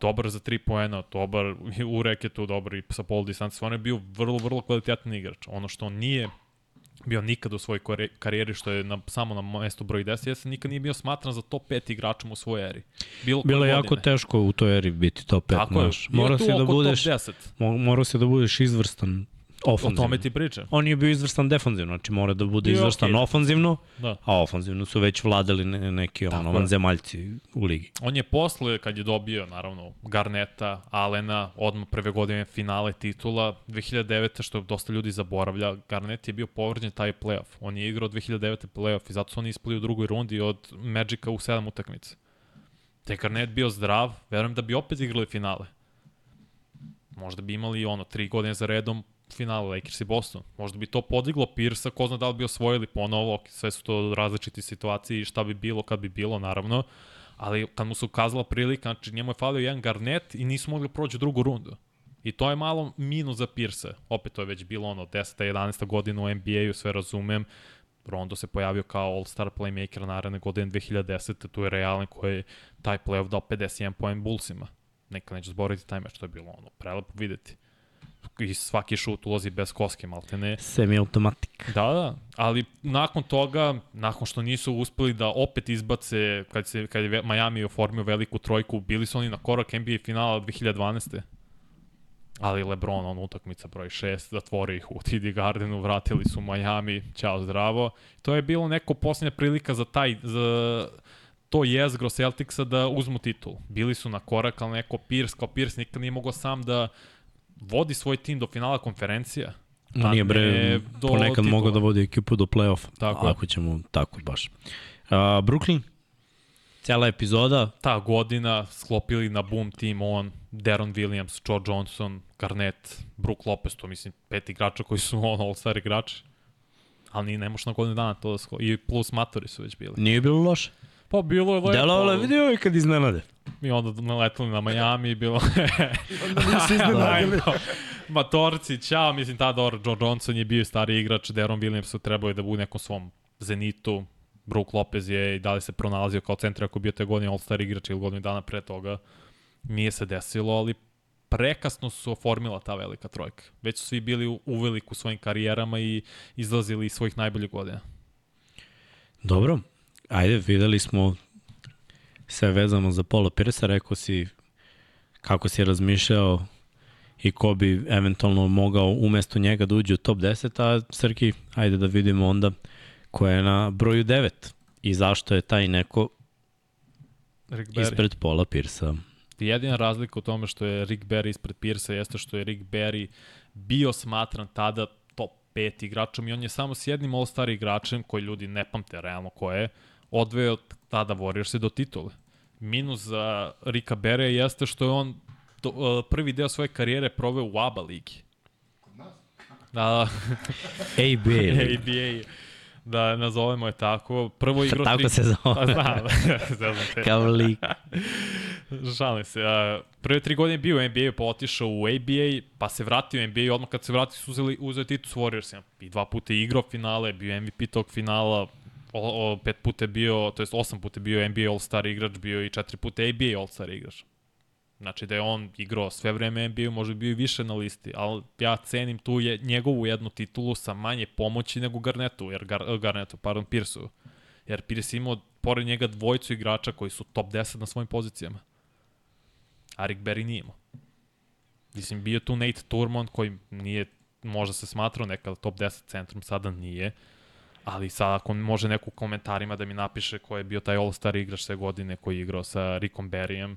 dobar za 3 poena, dobar <laughs> u reketu, dobar i sa pol distanci, stvarno je bio vrlo, vrlo kvalitetan igrač. Ono što on nije bio nikad u svojoj karijeri, što je na, samo na mestu broj 10, jeste nikad nije bio smatran za top 5 igračom u svojoj eri. Bilo, Bilo je jako teško u toj eri biti top 5. Tako naš. je, mora se da budeš, mora se da budeš izvrstan Ofanzivno. O tome ti pričam. On je bio izvrstan defanzivno, znači mora da bude izvrstan okay. ofanzivno, da. a ofanzivno su već vladali ne, neki ono, vanzemaljci u ligi. On je posle, kad je dobio, naravno, Garneta, Alena, odmah prve godine finale titula, 2009. što dosta ljudi zaboravlja, Garnet je bio povređen taj playoff. On je igrao 2009. playoff i zato su oni ispali u drugoj rundi od Magica u sedam utakmica. Te Garnet bio zdrav, verujem da bi opet igrali finale. Možda bi imali ono, tri godine za redom finalu Lakers i Boston. Možda bi to podiglo Pirsa, ko zna da li bi osvojili ponovo, sve su to različiti situacije i šta bi bilo kad bi bilo, naravno. Ali kad mu se ukazala prilika, znači njemu je falio jedan Garnet i nisu mogli proći drugu rundu. I to je malo minus za Pirsa. Opet to je već bilo ono 10. 11. godina u NBA-u, sve razumem. Rondo se pojavio kao all-star playmaker naredne godine 2010. Tu je Realen koji je taj playoff dao 51 poen Bullsima. Neka neće zboriti taj meč, to je bilo ono prelepo videti i svaki šut ulazi bez koske, malte ne. Semi-automatik. Da, da, ali nakon toga, nakon što nisu uspeli da opet izbace, kad, se, kad je Miami oformio veliku trojku, bili su oni na korak NBA finala 2012. Ali Lebron, on utakmica broj 6, zatvori ih u TD Gardenu, vratili su Miami, ćao zdravo. To je bilo neko posljednja prilika za taj, za to jezgro Celticsa da uzmu titul. Bili su na korak, ali neko Pierce, kao Pierce nikad nije mogao sam da vodi svoj tim do finala konferencija. On nije bre, do ponekad mogao da vodi ekipu do play-offa. Tako Ako ćemo tako baš. Uh, Brooklyn, cela epizoda. Ta godina sklopili na boom team on, Deron Williams, Joe Johnson, Garnett, Brook Lopez, to mislim pet igrača koji su <laughs> on all-star igrači. Ali ni ne možeš na godinu dana to da sklo... I plus matori su već bili. Nije bilo loše. Pa bilo je lepo. Delo je vidio i kad iznenade. Mi onda naletali na Miami i bilo... <laughs> onda nisu iznenadili. Matorci, čao, mislim, tada dobro, Joe Johnson je bio stari igrač, Deron Williams trebao je da bude nekom svom zenitu, Brook Lopez je i da li se pronalazio kao centar ako bio te godine All-Star igrač ili godinu dana pre toga. Nije se desilo, ali prekasno su oformila ta velika trojka. Već su svi bili u, u veliku svojim karijerama i izlazili iz svojih najboljih godina. Dobro, ajde, videli smo sve vezano za Paula Pirsa, rekao si kako si razmišljao i ko bi eventualno mogao umesto njega da uđe u top 10, a Srki, ajde da vidimo onda ko je na broju 9 i zašto je taj neko Rick Barry. ispred Paula Pirsa. Jedina razlika u tome što je Rick Barry ispred Pirsa jeste što je Rick Barry bio smatran tada top 5 igračom i on je samo s jednim all-star igračem koji ljudi ne pamte realno ko je, odveo tada Warriors do titule. Minus za Rika Bere jeste što je on to, uh, prvi deo svoje karijere proveo u ABA ligi. Da, <laughs> ABA. ABA. <laughs> Da nazovemo je tako. Prvo igrao Tako tri... se zove. Pa znam, <laughs> znam te. Kao lik. Šalim se. A, prve tri godine bio u NBA, pa otišao u ABA, pa se vratio u NBA i odmah kad se vratio su uzeli, uzeli titul s Warriorsima. I dva puta igrao finale, bio MVP tog finala, o, o, pet puta bio, to jest osam puta bio NBA All-Star igrač, bio i četiri puta ABA All-Star igrač. Znači da je on igrao sve vreme NBA, možda bio i više na listi, ali ja cenim tu je njegovu jednu titulu sa manje pomoći nego Garnetu, jer Gar, Garnetu, pardon, Pirsu. Jer Pierce imao pored njega dvojicu igrača koji su top 10 na svojim pozicijama. A Rick Barry nije imao. Mislim, bio tu Nate Turman koji nije, možda se smatrao nekada top 10 centrum, sada nije. Ali sad ako može neko u komentarima da mi napiše ko je bio taj all-star igrač sve godine koji je igrao sa Rickom Berryem,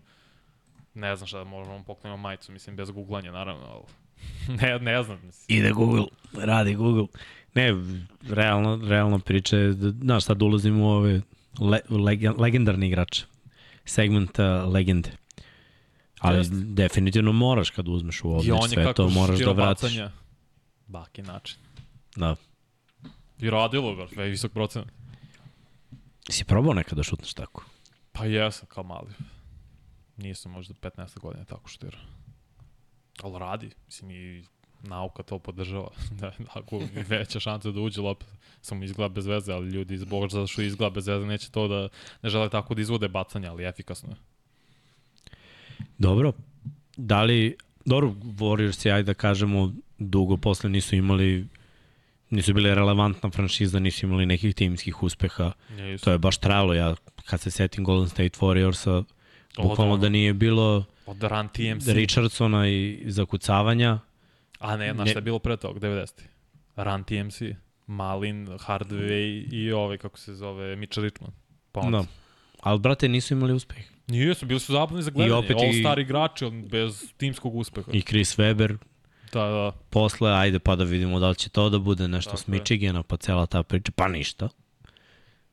ne znam šta da možemo poklonimo majicu, mislim bez googlanja naravno, ali <laughs> ne, ne znam. Mislim. Ide Google, radi Google. Ne, realno, realno priča je, da, znaš, sad ulazimo u ove le, leg, legendarni igrače. Segment uh, legende. Ali Jest. definitivno moraš kad uzmeš u obzir sve to, moraš da vratiš. Baki način. Da. I radilo ga, sve visok procenat. Si probao nekada da šutneš tako? Pa jesam, kao mali. Nisam možda 15 godina tako šutirao. Ali radi, mislim i nauka to podržava. <laughs> da, ako veća šansa da uđe lopta, samo izgleda bez veze, ali ljudi zbog zato što izgleda bez veze neće to da ne žele tako da izvode bacanja, ali efikasno je. Dobro. Da li, dobro, Warriors, ajde da kažemo, dugo posle nisu imali nisu bile relevantna franšiza, nisu imali nekih timskih uspeha. Nisu. To je baš trajalo. Ja, kad se setim Golden State Warriorsa, bukvalno da nije bilo Od Run TMC. Richardsona i zakucavanja. A ne, znaš šta je bilo pre toga, 90. Run TMC, Malin, Hardway i ovaj, kako se zove, Mitchell Richmond. Pa onda. Da. Ali, brate, nisu imali uspeh. Nisu, bili su zabavni za gledanje. opet i- All star igrači bez timskog uspeha. I Chris Webber, Da, da. posle, ajde pa da vidimo da li će to da bude nešto Tako s je. Michigana, pa cela ta priča, pa ništa.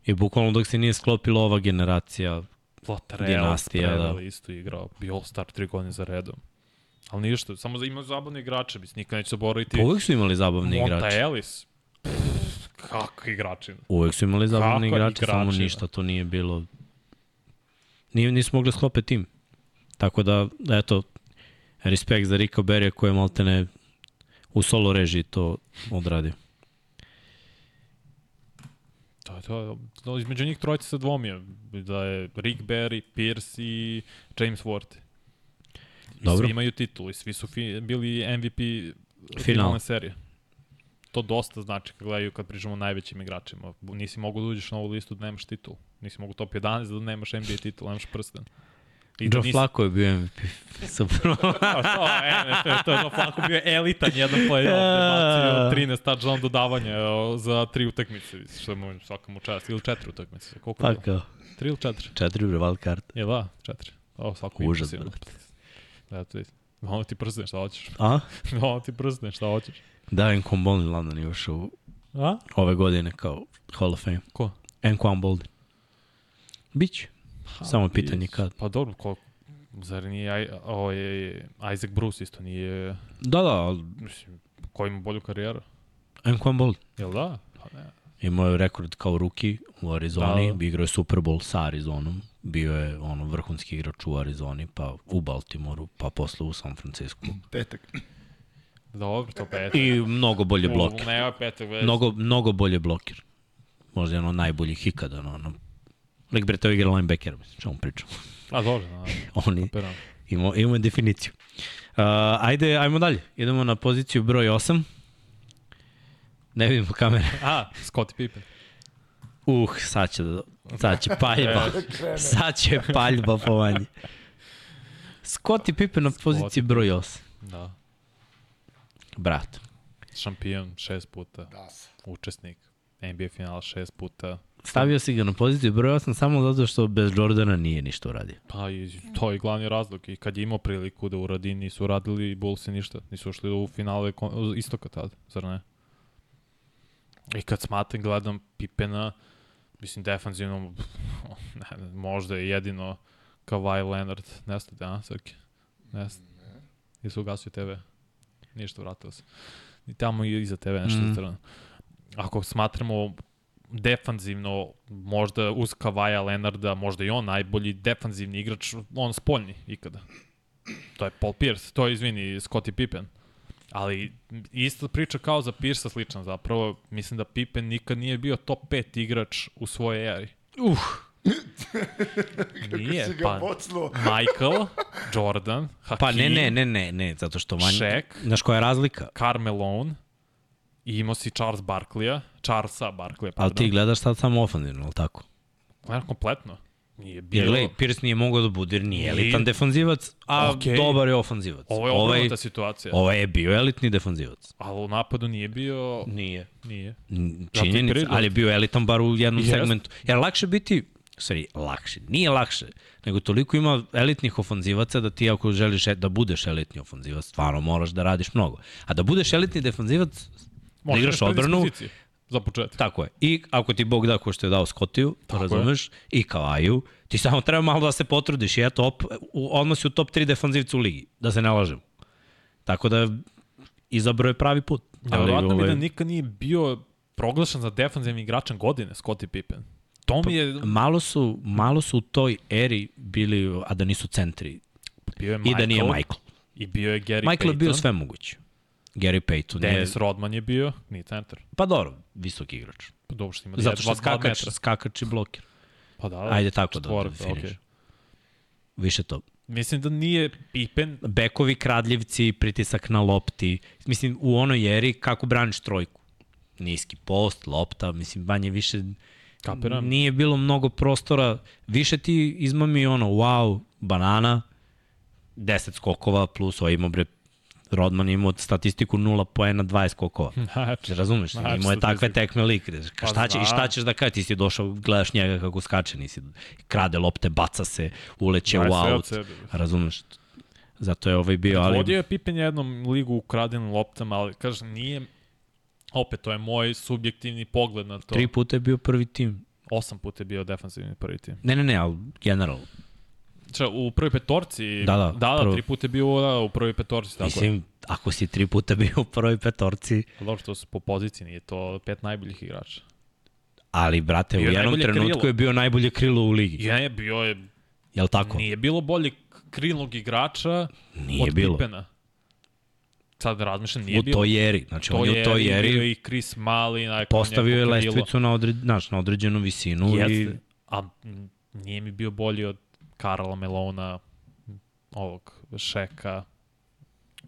I bukvalno dok se nije sklopila ova generacija, Latrell, Dinastija, da. da. isto igrao. Bio Star tri godine za redom. Ali ništa, samo za imaju zabavne igrače, mislim, nikad neće zaboraviti. pa uvek su imali zabavni Monta igrači. Ellis. Pff, kakva igračina. Uvek su imali zabavni Kakva igrači, samo igračina. ništa to nije bilo... Nije, nisu mogli sklope tim. Tako da, eto, respekt za Rika Berija koji je maltene u solo režiji to odradio. To je to. to između njih trojice se dvomio. Da je Rick Barry, Pierce i James Worthy. I Dobro. Svi imaju titul i svi su fi, bili MVP Final. finalne serije. To dosta znači kad gledaju kad pričamo o najvećim igračima. Nisi mogu da uđeš na ovu listu da nemaš titul. Nisi mogu top 11 da nemaš NBA titul, nemaš prsten. I da Joe nisi- Flacco je bio MVP. Super. <laughs> A to, e, to, to je Joe Flacco bio elitan jedan play-off, bacio 13 touchdown dodavanja e, za tri utakmice, što mu čast, ili četiri utakmice, koliko pa kao, Tri ili četiri? četiri bre wild card. Je da, četiri. O, svako brate. Da, to je. Ono ti prsne, šta hoćeš? A? <laughs> Ono ti prsne, šta hoćeš? Da, Enquan Boldin London je ušao u- A? ove godine kao Hall of Fame. Ko? Enquan Boldin. Biće. Samo je pitanje kad. Pa dobro, ko, zar nije aj, ovaj, Isaac Bruce isto nije, Da, da, ali mislim, ko ima bolju karijeru? Enquan Boldin. Jel da? Pa ne. Imao je rekord kao ruki u Arizoni, Da, igrao je Super Bowl sa Arizonom, bio je ono vrhunski igrač u Arizoni, pa u Baltimoru, pa posle u San Francisco. Petak. Dobro, to pet. I mnogo bolje bloker. Ne, petak već. Mnogo, mnogo bolje bloker. Možda je ono najboljih ikada. No, Lik bre, to je igra linebacker, mislim, čemu pričam. A dobro, da. <laughs> Oni imamo, imamo definiciju. Uh, ajde, ajmo dalje. Idemo na poziciju broj 8. Ne vidimo kamere. <laughs> A, Scottie Pippen. Uh, sad će, da, sad će <laughs> paljba. sad će paljba po vanji. Scottie Pippen na poziciji broj 8. Da. Brat. Šampion šest puta. Da. Učesnik. NBA finala šest puta. Stavio si ga na poziciju broj 8 samo zato što bez Jordana nije ništa uradio. Pa i to je glavni razlog. I kad je imao priliku da uradi, nisu uradili Bullsi ništa. Nisu ušli u finale istoka tad, zar ne? I kad smatram, gledam Pipena, mislim, defanzivno, <laughs> ne, možda je jedino Kawhi Leonard. Nesta, da, Srki? Nesta. I su ugasio TV. Ništa, vratio se. I tamo i iza TV nešto mm. strano. Ako smatramo defanzivno, možda uz Kavaja Leonarda, možda i on najbolji defanzivni igrač, on spoljni ikada. To je Paul Pierce, to je, izvini, Scottie Pippen. Ali ista priča kao za Pierce slična zapravo. Mislim da Pippen nikad nije bio top 5 igrač u svojoj eri. Uh. <laughs> Nije, pa Michael, <laughs> Jordan, Hakim, Pa ne, ne, ne, ne, ne, zato što manje... Shaq, Znaš koja je razlika? Carmelone, i imao si Charles Barkleya, Charlesa Barkleya, pardon. Ali ti gledaš sad samo ofenzivno, ali tako? Gledam kompletno. Nije bilo... Jer gledaj, Pierce nije mogao da bude, nije elitan defanzivac, a okay. dobar je ofanzivac. Ovo je ovaj, obrnuta situacija. Ovo je bio elitni defanzivac. Ali u napadu nije bio... Nije. Nije. Činjenica, ali je bio elitan bar u jednom yes. segmentu. Jer lakše biti sorry, lakše. Nije lakše, nego toliko ima elitnih ofanzivaca da ti ako želiš e, da budeš elitni ofanzivac, stvarno moraš da radiš mnogo. A da budeš elitni defanzivac, da igraš odbranu, za početak. Tako je. I ako ti Bog da ko što je dao Skotiju, to razumeš, je. i Kavaju, ti samo treba malo da se potrudiš i eto, op, odmah si u top 3 defanzivca u ligi, da se ne. Tako da izabrao je pravi put. Ali, Vjerojatno ovaj... mi da nikad nije bio proglašen za defanzivni igračan godine, Scottie Pippen. To mi je... Pa, malo su, malo su u toj eri bili, a da nisu centri. Bio je Michael, I da nije Michael. I bio je Gary Michael Payton. je bio sve moguće. Gary Payton Dennis je... Rodman je bio, nije centar. Pa dobro, visok igrač. Pa dobro što ima Zato što skakač, skakač i bloker. Pa da, da. Ajde tako da definiš. Okay. Više to. Mislim da nije Pippen... Bekovi kradljivci, pritisak na lopti. Mislim, u onoj eri kako braniš trojku. Niski post, lopta, mislim, banje više Kapiram. Nije bilo mnogo prostora. Više ti izmami ono, wow, banana, 10 skokova plus ovaj imao bre Rodman imao statistiku 0 poena 20 skokova. <laughs> Znači, razumeš? Znači, imao je takve tekme lik. Ka, šta, će, I šta ćeš da kaže? Ti si došao, gledaš njega kako skače, nisi krade lopte, baca se, uleće u aut. Razumeš? Zato je ovaj bio, ali... Vodio je Pippen jednom ligu u kradenim loptama, ali kažem, nije opet, to je moj subjektivni pogled na to. Tri puta je bio prvi tim. Osam puta je bio defansivni prvi tim. Ne, ne, ne, ali general. Če, u prvoj petorci? Da, da. Da, da, prvo... tri puta je bio da, u prvoj petorci. Tako Mislim, je. ako si tri puta bio u prvoj petorci... Pa dobro, to su po poziciji, nije to pet najboljih igrača. Ali, brate, bio u jednom trenutku krilo. je bio najbolje krilo u ligi. Je, bio je... Jel tako? Nije bilo bolje krilnog igrača nije od bilo. Pipena sad razmišljam, nije u bilo. U toj eri, znači on je u toj eri. Bio i Chris Mali, postavio je lestvicu na, odred, znaš, na određenu visinu. Jeste, i... a nije mi bio bolji od Karla Melona, ovog Šeka,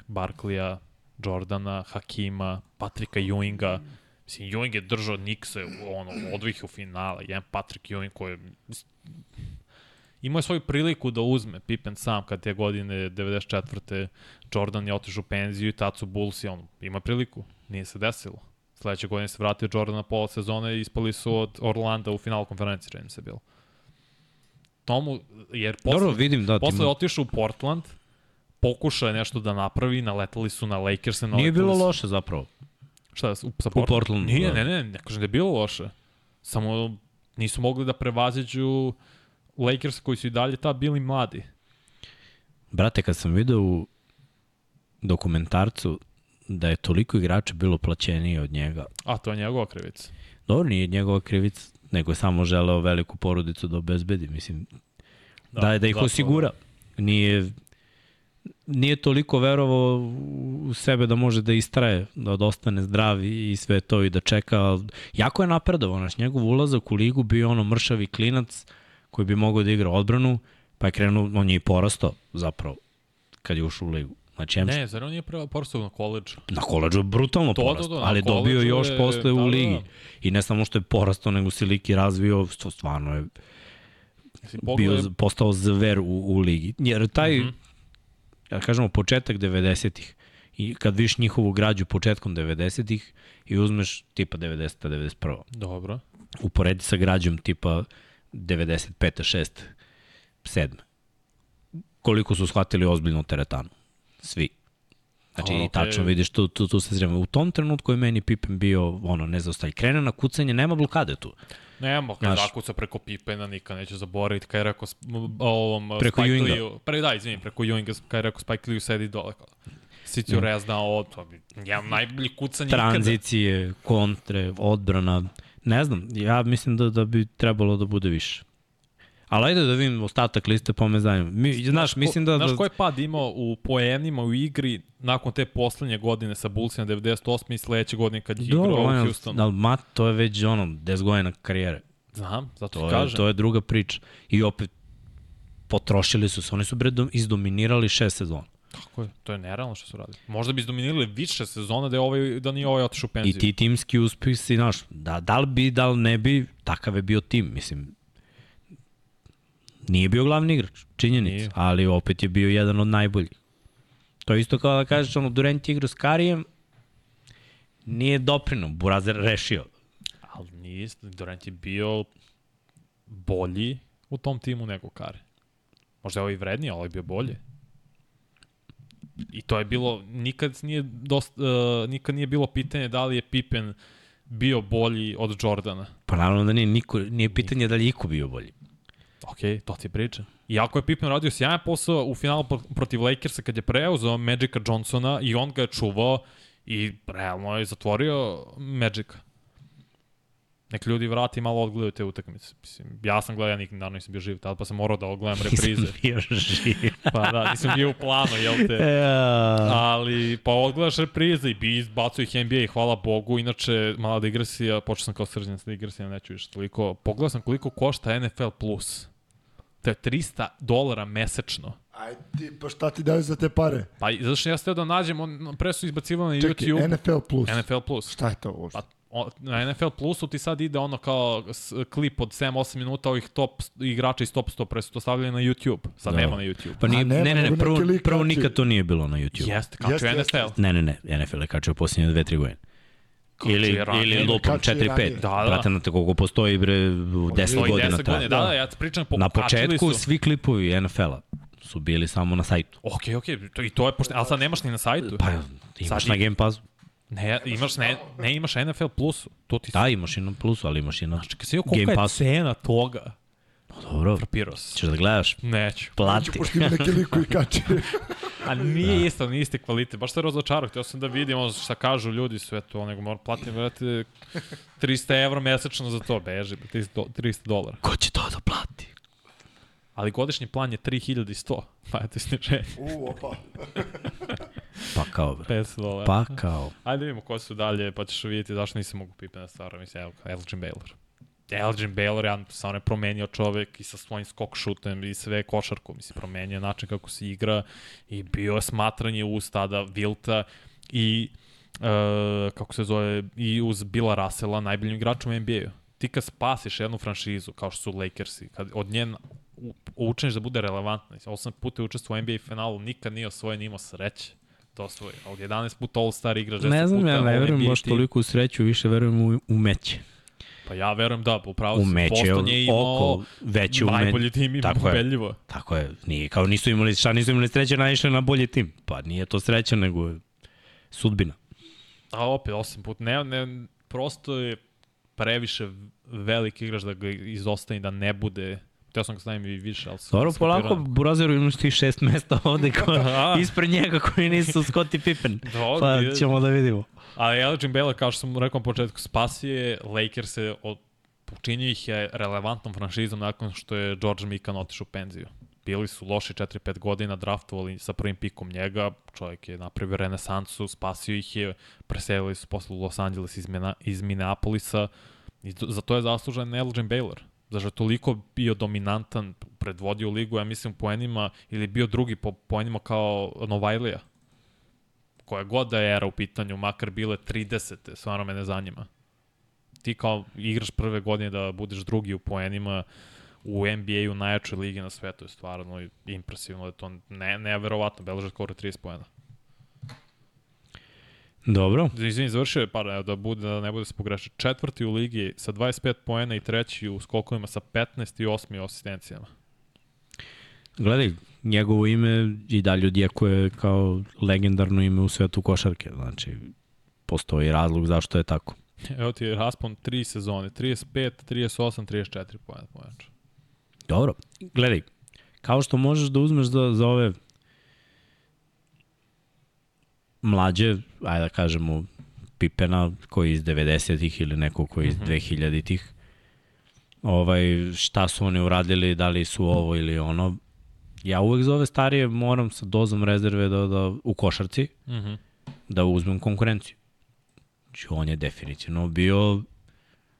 Barklija, Jordana, Hakima, Patrika Ewinga. Mislim, Ewing je držao Nikse ono, odvih u finala. Jedan Patrick Ewing koji je imao je svoju priliku da uzme Pippen sam kad te godine 94. Jordan je otišao u penziju i tad su Bulls i on ima priliku. Nije se desilo. Sledeće godine se vratio Jordan na pola sezone i ispali su od Orlanda u final konferenciji, čini se bilo. Tomu, jer posle, Dobro, vidim, da, posle otišao u Portland, pokušao je nešto da napravi, naletali su na Lakers. Nije bilo su... loše zapravo. Šta, sa Portland? U Portlandu, Nije, da. ne, ne, ne kažem da je bilo loše. Samo nisu mogli da prevaziđu Lakers koji su i dalje ta bili mladi. Brate, kad sam video u dokumentarcu da je toliko igrača bilo plaćenije od njega. A to je njegova krivica. Dobro, nije njegova krivica, nego je samo želeo veliku porodicu da obezbedi. Mislim, da, da, da ih osigura. Nije, nije toliko verovao u sebe da može da istraje, da ostane zdrav i sve to i da čeka. Jako je napredovao, naš njegov ulazak u ligu bio ono mršavi klinac koji bi mogao da igra odbranu, pa je krenuo, on je i porastao zapravo kad je ušao u ligu. Znači. Ne, zar on nije porastao na koleđu? Na koleđu je brutalno to, porastao, ali je dobio još je, posle da, u da, ligi. Da. I ne samo što je porastao, nego se liki razvio, to stvarno je bio, postao zver u, u ligi. Jer taj, uh mhm. -huh. ja kažemo, početak 90-ih, i kad viš njihovu građu početkom 90-ih i uzmeš tipa 90 91 Dobro. Uporedi sa građom tipa 95 6 7 Koliko su shvatili ozbiljno teretanu? Svi. Znači, okay. tačno vidiš, tu, tu, tu se zrema. U tom trenutku je meni Pippen bio, ono, ne zaostaje. Krene na kucanje, nema blokade tu. Nema, kad Znaš, zakuca preko Pippena, nikad neće zaboraviti, kad je rekao ovom preko Spike Ewinga. Pre, da, izvinim, preko Ewinga, kad je rekao Spike Lee sedi dole. Sicio mm. Rez znao, to bi, jedan najbolji kucanje Tranzicije, ikada. kontre, odbrana, ne znam, ja mislim da, da bi trebalo da bude više. Ali ajde da vidim ostatak liste po mezanju. Mi, znaš, mislim da... Znaš da... ko je pad imao u poenima u igri nakon te poslednje godine sa Bullsima 98. i sledeće godine kad je igrao u Houstonu? Ali Mat, to je već ono, 10 godina karijere. Znam, zato to kažem. Je, to je druga priča. I opet, potrošili su se. Oni su bre izdominirali šest sezona. Tako je, to je nerealno što su radili. Možda bi izdominirali više sezona da, je ovaj, da nije ovaj otišao u penziju. I ti timski uspisi, znaš, da, da li bi, da li ne bi, takav je bio tim, mislim. Nije bio glavni igrač, činjenica, ali opet je bio jedan od najboljih. To je isto kao da kažeš, ono, Durant igra s Karijem, nije doprino, Burazer rešio. Ali nije, Durant je bio bolji u tom timu nego Kari. Možda je ovo i vredniji, ali je bio bolje. I to je bilo, nikad nije, dost, uh, nikad nije bilo pitanje da li je Pippen bio bolji od Jordana. Pa naravno da nije, niko, nije pitanje da li je Iko bio bolji. Ok, to ti priča. Iako je Pippen radio sjajan posao u finalu protiv Lakersa kad je preuzeo Magica Johnsona i on ga je čuvao i realno je zatvorio Magica nek ljudi vrati malo odgledaju te utakmice. Mislim, ja sam gledao, ja nikad naravno nisam bio živ tada, pa sam morao da ogledam <laughs> reprize. Nisam bio živ. pa da, nisam bio u planu, jel te? <laughs> Ali, pa odgledaš reprize i bi izbacuo ih NBA, hvala Bogu. Inače, mala digresija, počeo sam kao srđan sa digresijom, neću više toliko. Pogledao sam koliko košta NFL Plus. To je 300 dolara mesečno. Aj ti, pa šta ti daju za te pare? Pa, zato što ja steo da nađem, on, pre su izbacivali na Čekaj, YouTube. NFL Plus. NFL Plus. Šta je to uopšte? Pa, na NFL Plusu ti sad ide ono kao klip od 7-8 minuta ovih top igrača iz top 100, pre su to stavljali na YouTube. Sad da. nema na YouTube. Pa nije, ne, ne, ne, prvo, prvo nikad to nije bilo na YouTube. Jeste, kačio jeste, NFL. Ne, ne, ne, NFL je kačio posljednje 2-3 godine. Ili, ili lupom 4-5. Da, da. Brate, na te koliko postoji bre 10 godina. 10 godina, da, da, ja pričam po Na početku su. svi klipovi NFL-a su bili samo na sajtu. Ok, ok, to, i to je pošto, ali sad nemaš ni na sajtu. Pa imaš sad na Game Passu. Ne, imaš, ne, ne imaš NFL Plus. To ti da, imaš i na Plusu, ali imaš i na Znači, kad si koliko je Passu. cena toga? Pa dobro. Frapirao se. Ćeš da gledaš? Neću. Plati. Neću, pošto ima neki lik koji kače. <laughs> A nije da. isto, nije isti kvalitet. Baš se razočarao. Htio sam da vidim ono šta kažu ljudi sve to. Nego moram platiti, vrati, 300 evra mesečno za to. Beži, 300, 300 dolara. Ko će to da plati? Ali godišnji plan je 3100. Pa eto sniženje. U, opa. Pa kao, bre. 500 dolara. Pa kao. Ajde vidimo ko su dalje, pa ćeš vidjeti zašto nisam mogu na stvar. Mislim, evo, Elgin Baylor. Elgin Baylor, ja sam je promenio čovek i sa svojim skok šutem i sve košarku, mislim, promenio način kako se igra i bio je smatranje uz tada Vilta i uh, kako se zove, i uz Bila Rasela, najboljim igračom u NBA-u. Ti kad spasiš jednu franšizu, kao što su Lakersi, kad od nje učiniš da bude relevantna, osam puta je učestvo u NBA finalu, nikad nije osvojen, imao sreće to osvoji. Od 11 puta All-Star igra, 10 Ne znam, puta ja ne verujem baš toliko u sreću, više verujem u, u meće. Pa ja verujem da, upravo meće, Boston je imao oko, veće najbolji tim i tako ubedljivo. Je, tako je, nije, kao nisu imali, šta nisu imali sreće, naišli na bolji tim. Pa nije to sreća, nego sudbina. A opet, osam puta, ne, ne, prosto je previše veliki igrač da ga izostane da ne bude Teo sam ga stavim i više, ali... Dobro, polako, Burazeru imaš ti šest mesta ovde ko, <laughs> ispred njega koji nisu Scottie Pippen. <laughs> Dobro, pa ćemo da vidimo. Ali Elgin Baylor, kao što sam rekao na početku, spasije Lakers se od učinio ih je relevantnom franšizom nakon što je George Mikan otišao u penziju. Bili su loši 4-5 godina, draftovali sa prvim pikom njega, čovjek je napravio renesansu, spasio ih je, preselili su posle u Los Angeles iz, Mena, iz Minneapolisa i za to je zaslužen Elgin Baylor. Zašto je toliko bio dominantan, predvodio ligu, ja mislim, poenima, ili bio drugi po poenima kao Novajlija koja god da je era u pitanju, makar bile 30. stvarno me ne zanima. Ti kao igraš prve godine da budeš drugi u poenima, u NBA-u najjačoj ligi na svetu je stvarno impresivno da je to ne, neverovatno, beleže skoro 30 poena. Dobro. Izvini, završio je par, da, bude, da ne bude se pogreši. Četvrti u ligi sa 25 poena i treći u skokovima sa 15 i 8 asistencijama. Gledaj, njegovo ime i dalje odjekuje kao legendarno ime u svetu košarke. Znači, postoji razlog zašto je tako. Evo ti je raspon tri sezone, 35, 38, 34 pojena. Dobro, gledaj, kao što možeš da uzmeš za, za ove mlađe, ajde da kažemo, Pipena koji iz 90-ih ili neko koji iz mm -hmm. 2000-ih, ovaj, šta su oni uradili, da li su ovo ili ono. Ja uvek za ove starije moram sa dozom rezerve da, da, u košarci mm -hmm. da uzmem konkurenciju. Znači, on je definitivno bio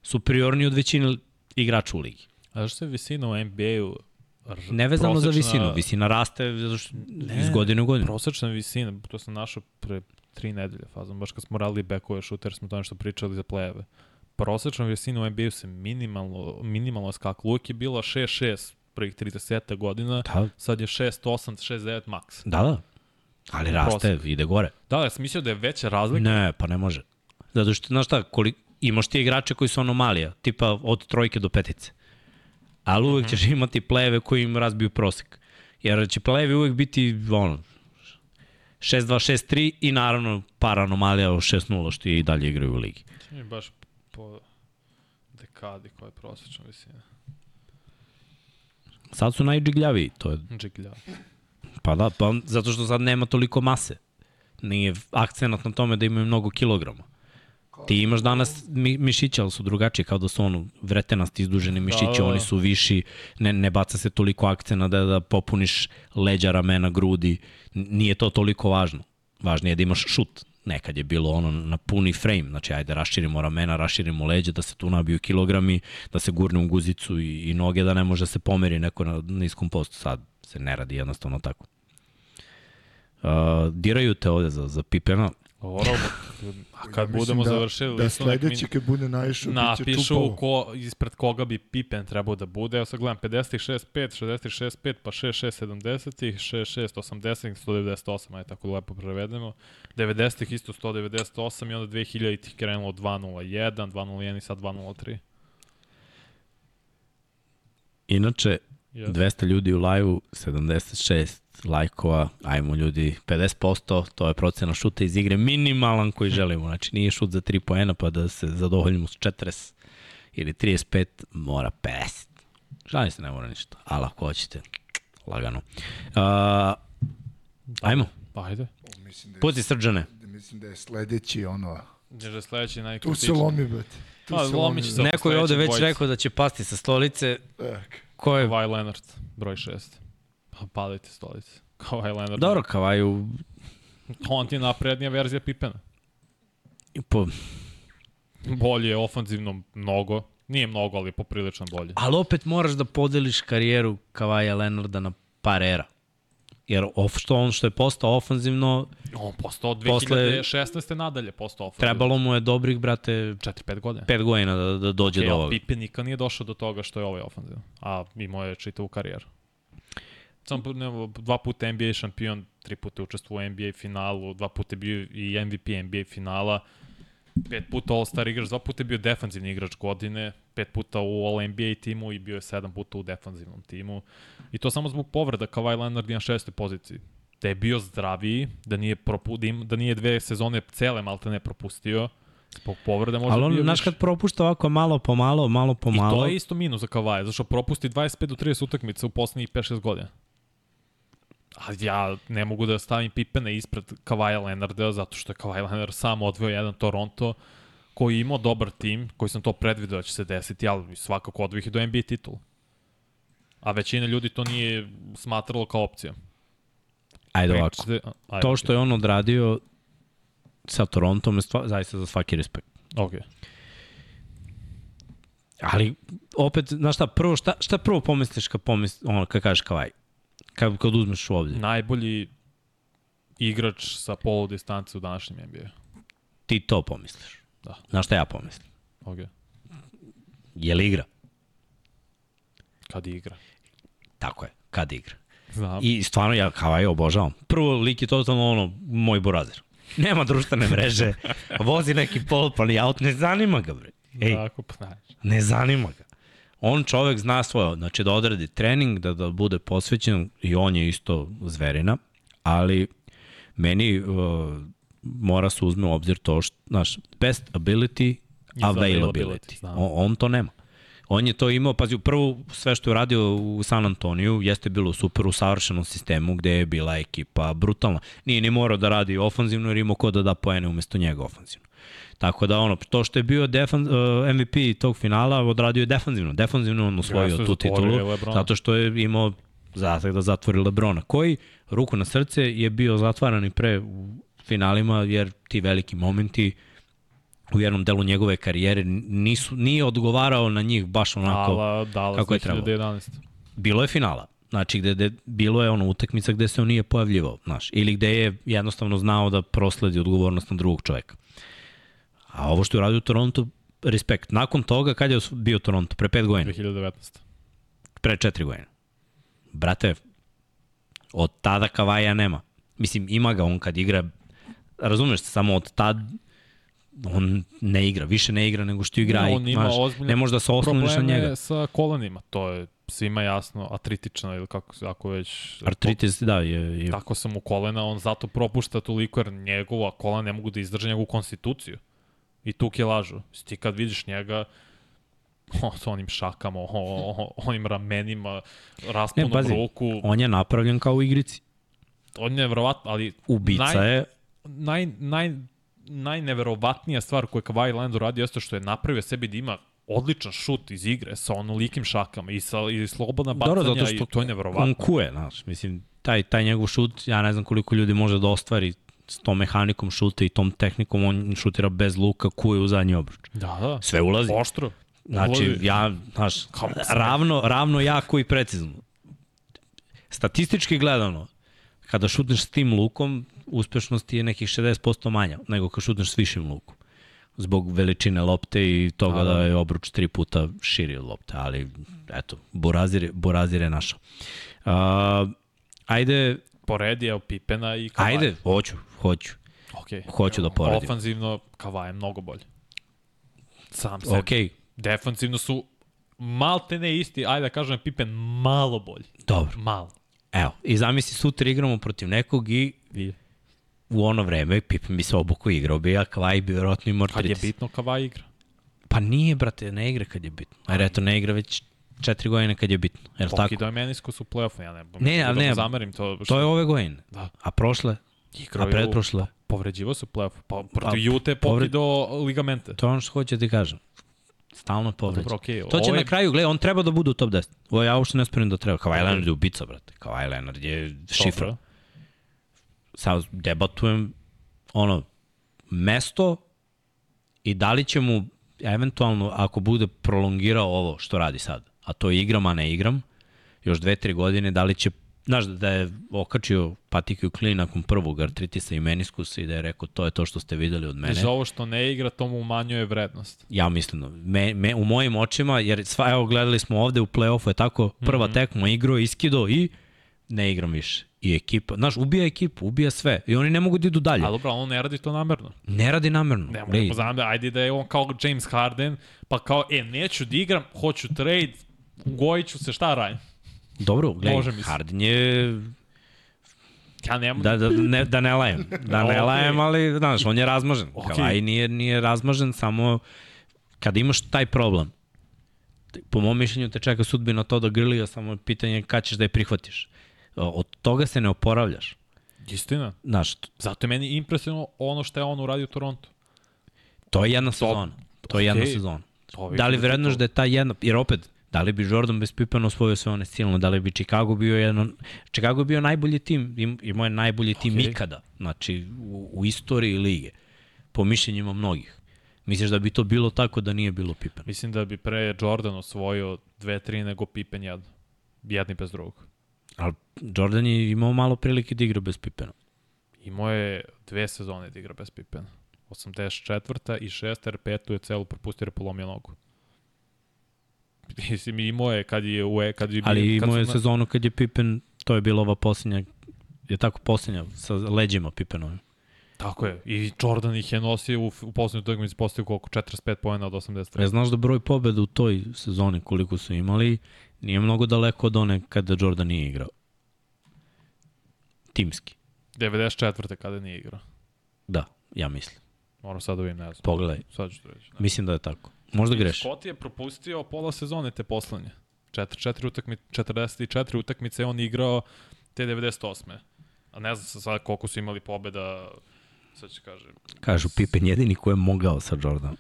superiorniji od većine igrača u ligi. A zašto je visina u NBA-u Nevezano prosečna... za visinu, visina raste ne, iz godine u godinu. Prosečna visina, to sam našao pre tri nedelje fazom, baš kad smo radili backove šuter, smo to nešto pričali za plejeve. Prosečna visina u NBA-u se minimalno, minimalno skakla. Uvijek je bila 6-6 prvih 30 godina, da. sad je 6-8, 6-9 max. Da, da. Ali raste, Prosek. ide gore. Da, ja sam mislio da je veća razlika. Ne, pa ne može. Zato što, znaš šta, koliko, imaš ti igrače koji su anomalija, tipa od trojke do petice ali uvek ćeš mhm. imati pleve koji im razbiju prosek. Jer će plevi uvek biti ono, 6-2-6-3 i naravno par anomalija u 6-0 što i dalje igraju u ligi. Čini baš po dekadi koja je prosječna visina. Sad su najdžigljaviji, to je... Džigljavi. Pa da, pa zato što sad nema toliko mase. Nije akcenat na tome da imaju mnogo kilograma. Ti imaš danas mi, mišića, ali su drugačiji, kao da su ono vretenasti izduženi da, mišići, da, da. oni su viši, ne, ne baca se toliko akcena da, da popuniš leđa, ramena, grudi, nije to toliko važno. Važnije je da imaš šut. Nekad je bilo ono na puni frame, znači ajde raširimo ramena, raširimo leđa, da se tu nabiju kilogrami, da se gurne u guzicu i, i noge, da ne može da se pomeri neko na niskom postu. Sad se ne radi jednostavno tako. Uh, diraju te ovde za, za Pipena, Dobro, a kad ja budemo da, završili da sledeći kad bude naišao napišu ko, ispred koga bi Pippen trebao da bude. Evo sad gledam 56 5, 66 5, pa 66 70, 66 80, 198, aj tako lepo prevedemo. 90 isto 198 i onda 2000 ih krenulo 201, 201 i sad 203. Inače, yes. 200 ljudi u live-u, 76 lajkova, ajmo ljudi, 50%, to je procena šuta iz igre, minimalan koji želimo, znači nije šut za 3 poena pa da se zadovoljimo s 40 ili 35, mora 50. Žalim se, ne mora ništa, ali ako hoćete, lagano. Uh, ajmo. Pa ajde. Mislim da je, Puci srđane. Mislim da je sledeći ono... Da je sledeći najkritični. Tu se lomi, brate. Tu pa, se lomi. Neko je ovde već dvojica. rekao da će pasti sa stolice. Ko je? Kawhi Leonard, broj 6. Pa padajte stolice. <laughs> Kawhi Leonard. Dobro, Kawhi On ti je naprednija verzija Pipena. Po... Bolje je ofanzivno mnogo. Nije mnogo, ali je poprilično bolje. Ali opet moraš da podeliš karijeru Kawhi Leonarda na par era. Jer of, što on što je postao ofanzivno... On postao od 2016. Posle, nadalje postao ofanzivno. Trebalo mu je dobrih, brate... 4-5 godina. 5 godina da, da dođe okay, do ovoga. Pippen nikad nije došao do toga što je ovaj ofanzivno. A imao je čitavu karijeru. Sam ne, dva puta NBA šampion, tri puta učestvovao u NBA finalu, dva puta je bio i MVP NBA finala, pet puta All-Star igrač, dva puta je bio defanzivni igrač godine, pet puta u All-NBA timu i bio je sedam puta u defanzivnom timu. I to samo zbog povreda Kawhi Leonard na šestoj poziciji. Da je bio zdraviji, da nije, propu, da, da nije dve sezone cele malte ne propustio, Zbog povreda možda Ali on, znaš, kad propušta ovako malo po malo, malo po malo... I to je isto minus za Kawhi, zašto propusti 25 do 30 utakmica u poslednjih 5-6 godina. A ja ne mogu da stavim Pipena ispred Kawhi Leonarda, zato što je Kawhi Leonard sam odveo jedan Toronto koji imao dobar tim, koji sam to predvidio da će se desiti, ali svakako odvih do NBA titula. A većina ljudi to nije smatralo kao opcija. Ajde ovako. Ajde, to što je on odradio sa Torontom je stva, zaista za svaki respekt. Ok. Ali, opet, znaš šta, prvo, šta, šta prvo pomisliš kad, pomisliš, ono, kad kažeš Kavaj? Kad, kad uzmeš u ovdje? Najbolji igrač sa polu distance u današnjem NBA. Ti to pomisliš. Da. Znaš šta ja pomislim? Ok. Je li igra? Kad igra. Tako je, kad igra. Znam. I stvarno ja kao aj obožavam. Prvo lik je totalno ono moj burazir. <laughs> Nema društvene mreže, vozi neki polpani aut, ne zanima ga bre. Ej, Tako, pa ne zanima ga. On čovek zna svoje, znači da odradi trening, da, da bude posvećen i on je isto zverina, ali meni uh, mora se uzme u obzir to što, znaš, best ability, availability. znam. On, on to nema. On je to imao, pazi, prvo sve što je uradio u San Antoniju jeste bilo super u savršenom sistemu gde je bila ekipa brutalna. Nije ni morao da radi ofanzivno jer imao ko da da poene umesto njega ofanzivno. Tako da ono, to što je bio defan, uh, MVP tog finala, odradio je defanzivno. Defanzivno on osvojio Jeste, tu titulu, zato što je imao zadatak da zatvori Lebrona, koji, ruku na srce, je bio zatvaran i pre u finalima, jer ti veliki momenti u jednom delu njegove karijere nisu, nije odgovarao na njih baš onako. Ala, Dallas kako je trebalo. 2011. Bilo je finala. Znači, gde, gde, bilo je ono utakmica gde se on nije pojavljivao, znaš, ili gde je jednostavno znao da prosledi odgovornost na drugog čoveka. A ovo što je uradio u Toronto, respekt. Nakon toga, kad je bio Toronto? Pre pet godina? 2019. Pre četiri godina. Brate, od tada Kavaja nema. Mislim, ima ga on kad igra, razumeš se, samo od tad on ne igra, više ne igra nego što igra. on i, ima znaš, ozbiljne ne može da se osloniš na njega. sa kolenima, to je svima jasno, atritično ili kako ako već... Artritis, da, je, je Tako sam u kolena, on zato propušta toliko jer njegova kolena ne mogu da izdrže njegovu konstituciju. I tu lažu. Ti kad vidiš njega, o, sa onim šakama, o, o, onim ramenima, Ne, pazi, ruku, on je napravljen kao u igrici. on je nevjerovatno, ali Ubica Naj- je, naj, naj, najneverovatnija stvar koju je Kawhi Leonard uradio jeste što je napravio sebi da ima odličan šut iz igre sa onolikim šakama i sa i slobodna bacanja Dobro, zato što i to je neverovatno. on kuje, znaš, mislim, taj, taj njegov šut, ja ne znam koliko ljudi može da ostvari s tom mehanikom šuta i tom tehnikom, on šutira bez luka, kuje u zadnji obruč. Da, da. Sve ulazi. Oštro. Znači, Ulazi. ja, znaš, ravno, ravno jako i precizno. Statistički gledano, kada šutneš s tim lukom, uspešnost je nekih 60% manja nego kad šutneš s višim lukom. Zbog veličine lopte i toga Da, da, da. je obruč tri puta širi od lopte, ali eto, Burazir, je- Burazir je našao. Uh, ajde, Poredi je Pipena i Kawhi. ajde, hoću, hoću. Okay. Hoću da poredim. Ofanzivno Kawhi je mnogo bolje. Sam sebi. Okej, Defanzivno su malte ne isti, ajde da kažem Pippen malo bolji. dobro. Malo. Evo, i zamisli sutra igramo protiv nekog i I u ono vreme Pippen bi se obuko igrao, bi ja Kawhi bi verovatno imao kad je bitno Kawhi igra. Pa nije, brate, ne igra kad je bitno. Jer eto, ne igra već četiri godine kad je bitno. Jel tako? Pokidao je menisko su play-offu, ja ne, Ne, ne, ali da ne, zamerim to. To je ove godine. Da. A prošle? Igrao A pretprošle? Povređivao se u play-offu. Pa, protiv Pa, Jute je pokidao ligamente. To je ono što hoće da ti kažem. Stalno povređen. Dobro, okej. To će Ovo je- na kraju, gledaj, on treba da bude u top 10. Ovo ja uopšte ne sporim da treba. Kawhi Leonard je ubica, brate. Kawhi Leonard je šifra. Dobro. Sad debatujem ono, mesto i da li će mu eventualno, ako bude prolongirao ovo što radi sad, a to je igram, a ne igram, još dve, tri godine, da li će, znaš, da je okačio patiku klin nakon prvog artritisa i meniskusa i da je rekao to je to što ste videli od mene. Za ovo što ne igra, to mu umanjuje vrednost. Ja mislim, da me, me, u mojim očima, jer sva, evo, gledali smo ovde u play-offu, je tako, prva mm -hmm. tekma, igrao, iskido i ne igram više. I ekipa, znaš, ubija ekipu, ubija sve. I oni ne mogu da idu dalje. A dobro, on ne radi to namerno. Ne radi namerno. Ne Ej, možemo znam da ajde da je on kao James Harden, pa kao, e, neću da igram, hoću trade, ugojit ću se, šta radim? Dobro, gledaj. Harden je, Ja nemam... da, da, ne, da ne lajem, da ne <laughs> Okej. lajem, ali, znaš, on je razmažen. Okay. Kavaj nije, nije razmažen, samo kada imaš taj problem, po mom mišljenju te čeka sudbina to da grlija, samo je pitanje kada ćeš da je prihvatiš. Od toga se ne oporavljaš. Istina. Znaš, Zato je meni impresivno ono što je on uradio u Torontu. to je jedna sezona. To je jedna okej. sezona. To Da li vidim vrednoš to- da je ta jedna, jer opet, da li bi Jordan bez Pippena osvojio sve one silno, da li bi Chicago bio jedan, Chicago je bio najbolji tim, im- imao je najbolji tim Okej. ikada, znači u, u istoriji lige, po mišljenjima mnogih. Misliš da bi to bilo tako da nije bilo Pippena? Mislim da bi pre Jordan osvojio 2-3 nego Pippen jedno. Jedni bez drugog. Ali Jordan je imao malo prilike da igra bez Pippena. Imao je dve sezone da igra bez Pipena. 84. i 6. jer petu je celu propustio jer polomio nogu. <laughs> Mislim, imao je kad je u e, kad je Ali imao je sezonu kad je Pippen, to je bila ova posljednja, je tako posljednja, sa leđima Pippenovim. Tako je. I Jordan ih je nosio u, u poslednju utakmicu postao koliko 45 poena od 83. E, znaš da broj pobeda u toj sezoni koliko su imali, nije mnogo daleko od one kada Jordan nije igrao. Timski. 94. kada nije igrao. Da, ja mislim. Moram sad da vidim, ne znam. Pogledaj, Sad ću to reći. Ne. mislim da je tako. Možda greš. Scott je propustio pola sezone te poslednje. 44 utakmice, 44 utakmice je on igrao te 98. A ne znam sad koliko su imali pobeda, sad ću kažem. Kažu Pippen jedini ko je mogao sa Jordanom.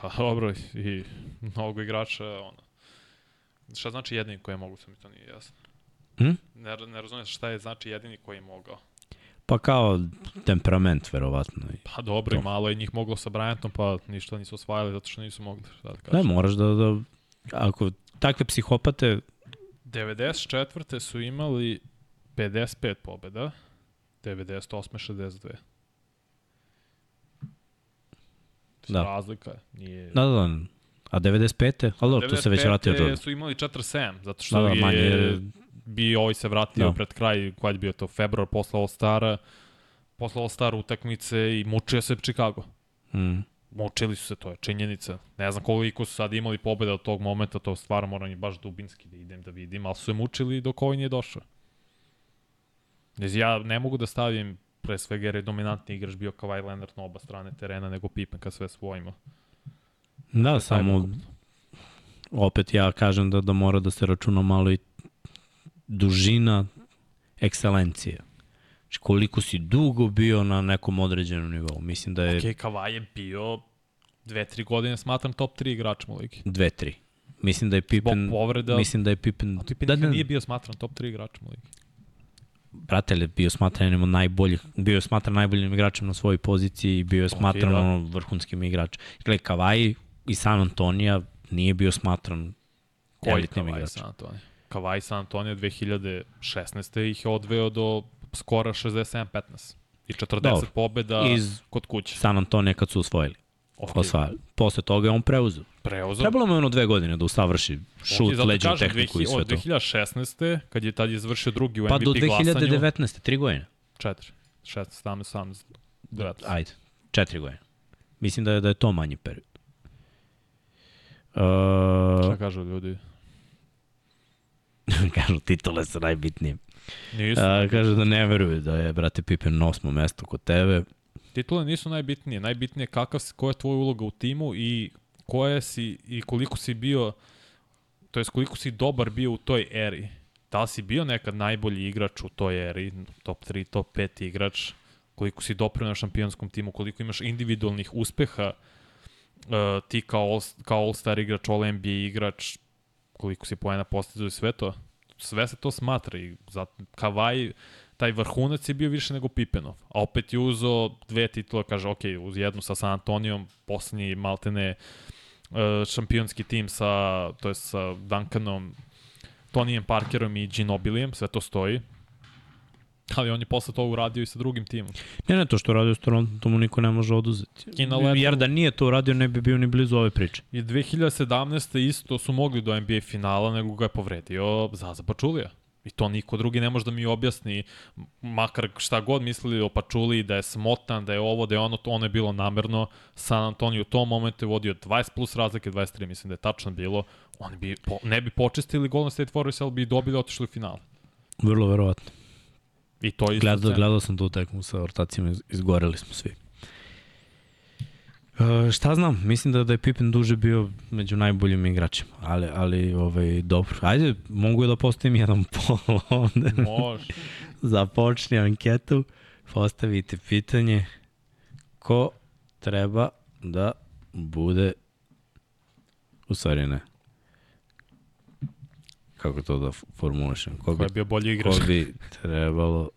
Pa dobro, i mnogo igrača, ono. Šta znači jedini koji je mogu, sam mi to nije jasno. Hm? Ne, ne razumiješ šta je znači jedini koji je mogao. Pa kao temperament, verovatno. Pa dobro, To. i malo je njih moglo sa Bryantom, pa ništa nisu osvajali zato što nisu mogli. Šta da Ne, kažem. moraš da, da ako takve psihopate, 94. su imali 55 pobjeda, 98. 62. Da. Razlika je, nije... da, da, da. A 95. Ali dobro, tu se već vratio 95. Jordan. su imali 4-7, zato što Da, da, je manje- bio ovaj se vratio Da. pred kraj, kad je bio to februar posle All-Stara, posle All-Star utakmice i mučio se Chicago. Mm. Mučili su se, to je činjenica. Ne znam koliko su sad imali pobjeda od tog momenta, to stvarno moram i baš dubinski da idem da vidim, ali su se mučili dok ovaj nije došao. Znači, ja ne mogu da stavim pre svega jer je dominantni igrač bio Kawhi Leonard na oba strane terena nego Pippen kad sve svojima. Da, samo opet ja kažem da, da mora da se računa malo i dužina ekscelencije. Znači koliko si dugo bio na nekom određenom nivou. Mislim da je Ok, Kawhi je bio dve, tri godine smatram top 3 igračima u ligi. dve, tri. Mislim da je Pippen... Zbog povreda, Mislim da je Pippen... a Pippen da, da, nije bio smatran top 3 igračima u ligi. brate, ali je bio smatran jednim od najboljih, bio je smatran najboljim igračem na svojoj poziciji i bio je smatran da. ono, vrhunskim igračem. Gledaj, Kawhi i San Antonija nije bio smatran elitnim igračem. San Antonio? Kawhi San Antonio 2016. ih je odveo do skora 67-15. I 40 Dobro. pobjeda Iz kod kuće. San Antonija kad su osvojili. Ok, Osvajali. Posle toga je on preuzeo. preuzeo. Trebalo mu je ono dve godine da usavrši šut, zato leđu, kažem, tehniku i 2000 sve od to. 2016. kad je tad izvršio drugi u Pa MVP do glasanju. 2019. tri godine. 4, 16, 17, 17, 19. Ajde, četiri godine. Mislim da je, da je to manji period. Šta Uh, kažu ljudi? <laughs> kažu, titule su najbitnije. Nisu. Uh, kažu da ne veruju da je, brate, Pippen na osmo mesto kod tebe. Titule nisu najbitnije. Najbitnije je kakav si, koja je tvoja uloga u timu i koja si i koliko si bio to jest koliko si dobar bio u toj eri. Da li si bio nekad najbolji igrač u toj eri, top 3, top 5 igrač, koliko si doprinao šampionskom timu, koliko imaš individualnih uspeha, uh, ti kao, all, kao all-star igrač, all-NBA igrač, koliko si poena postizao i sve to. Sve se to smatra i zato Kavaj, taj vrhunac je bio više nego Pipenov. A opet je uzo dve titule, kaže, ok, uz jednu sa San Antonijom, poslednji maltene uh, šampionski tim sa, to je sa Duncanom, Tonijem Parkerom i Ginobilijem, sve to stoji. Ali on je posle toga uradio i sa drugim timom. Ne, ne, to što radio s Toronto, to mu niko ne može oduzeti. I na letu- Jer da nije to uradio, ne bi bio ni blizu ove priče. I 2017. isto su mogli do NBA finala, nego ga je povredio Zaza Pačulija. I to niko drugi ne može da mi objasni, makar šta god mislili o Pačuliji, da je smotan, da je ovo, da je ono, to ono je bilo namerno. San Antonio u tom momentu je vodio 20 plus razlike, 23 mislim da je tačno bilo. Oni bi, po, ne bi počistili Golden State Warriors, ali bi dobili otišli u finale. Vrlo verovatno. I to isto Gledao, gledao sam tu tekmu sa ortacima, iz- izgoreli smo svi. Uh, šta znam, mislim da, da je Pippen duže bio među najboljim igračima, ali, ali ovaj, dobro. Ajde, mogu da postavim jedan <laughs> pol ovde. Može. Započni anketu, postavite pitanje ko treba da bude u stvari ne. Kako to da formulišem? Ko Ko bi, je bio bolji ko igrač? bi trebalo...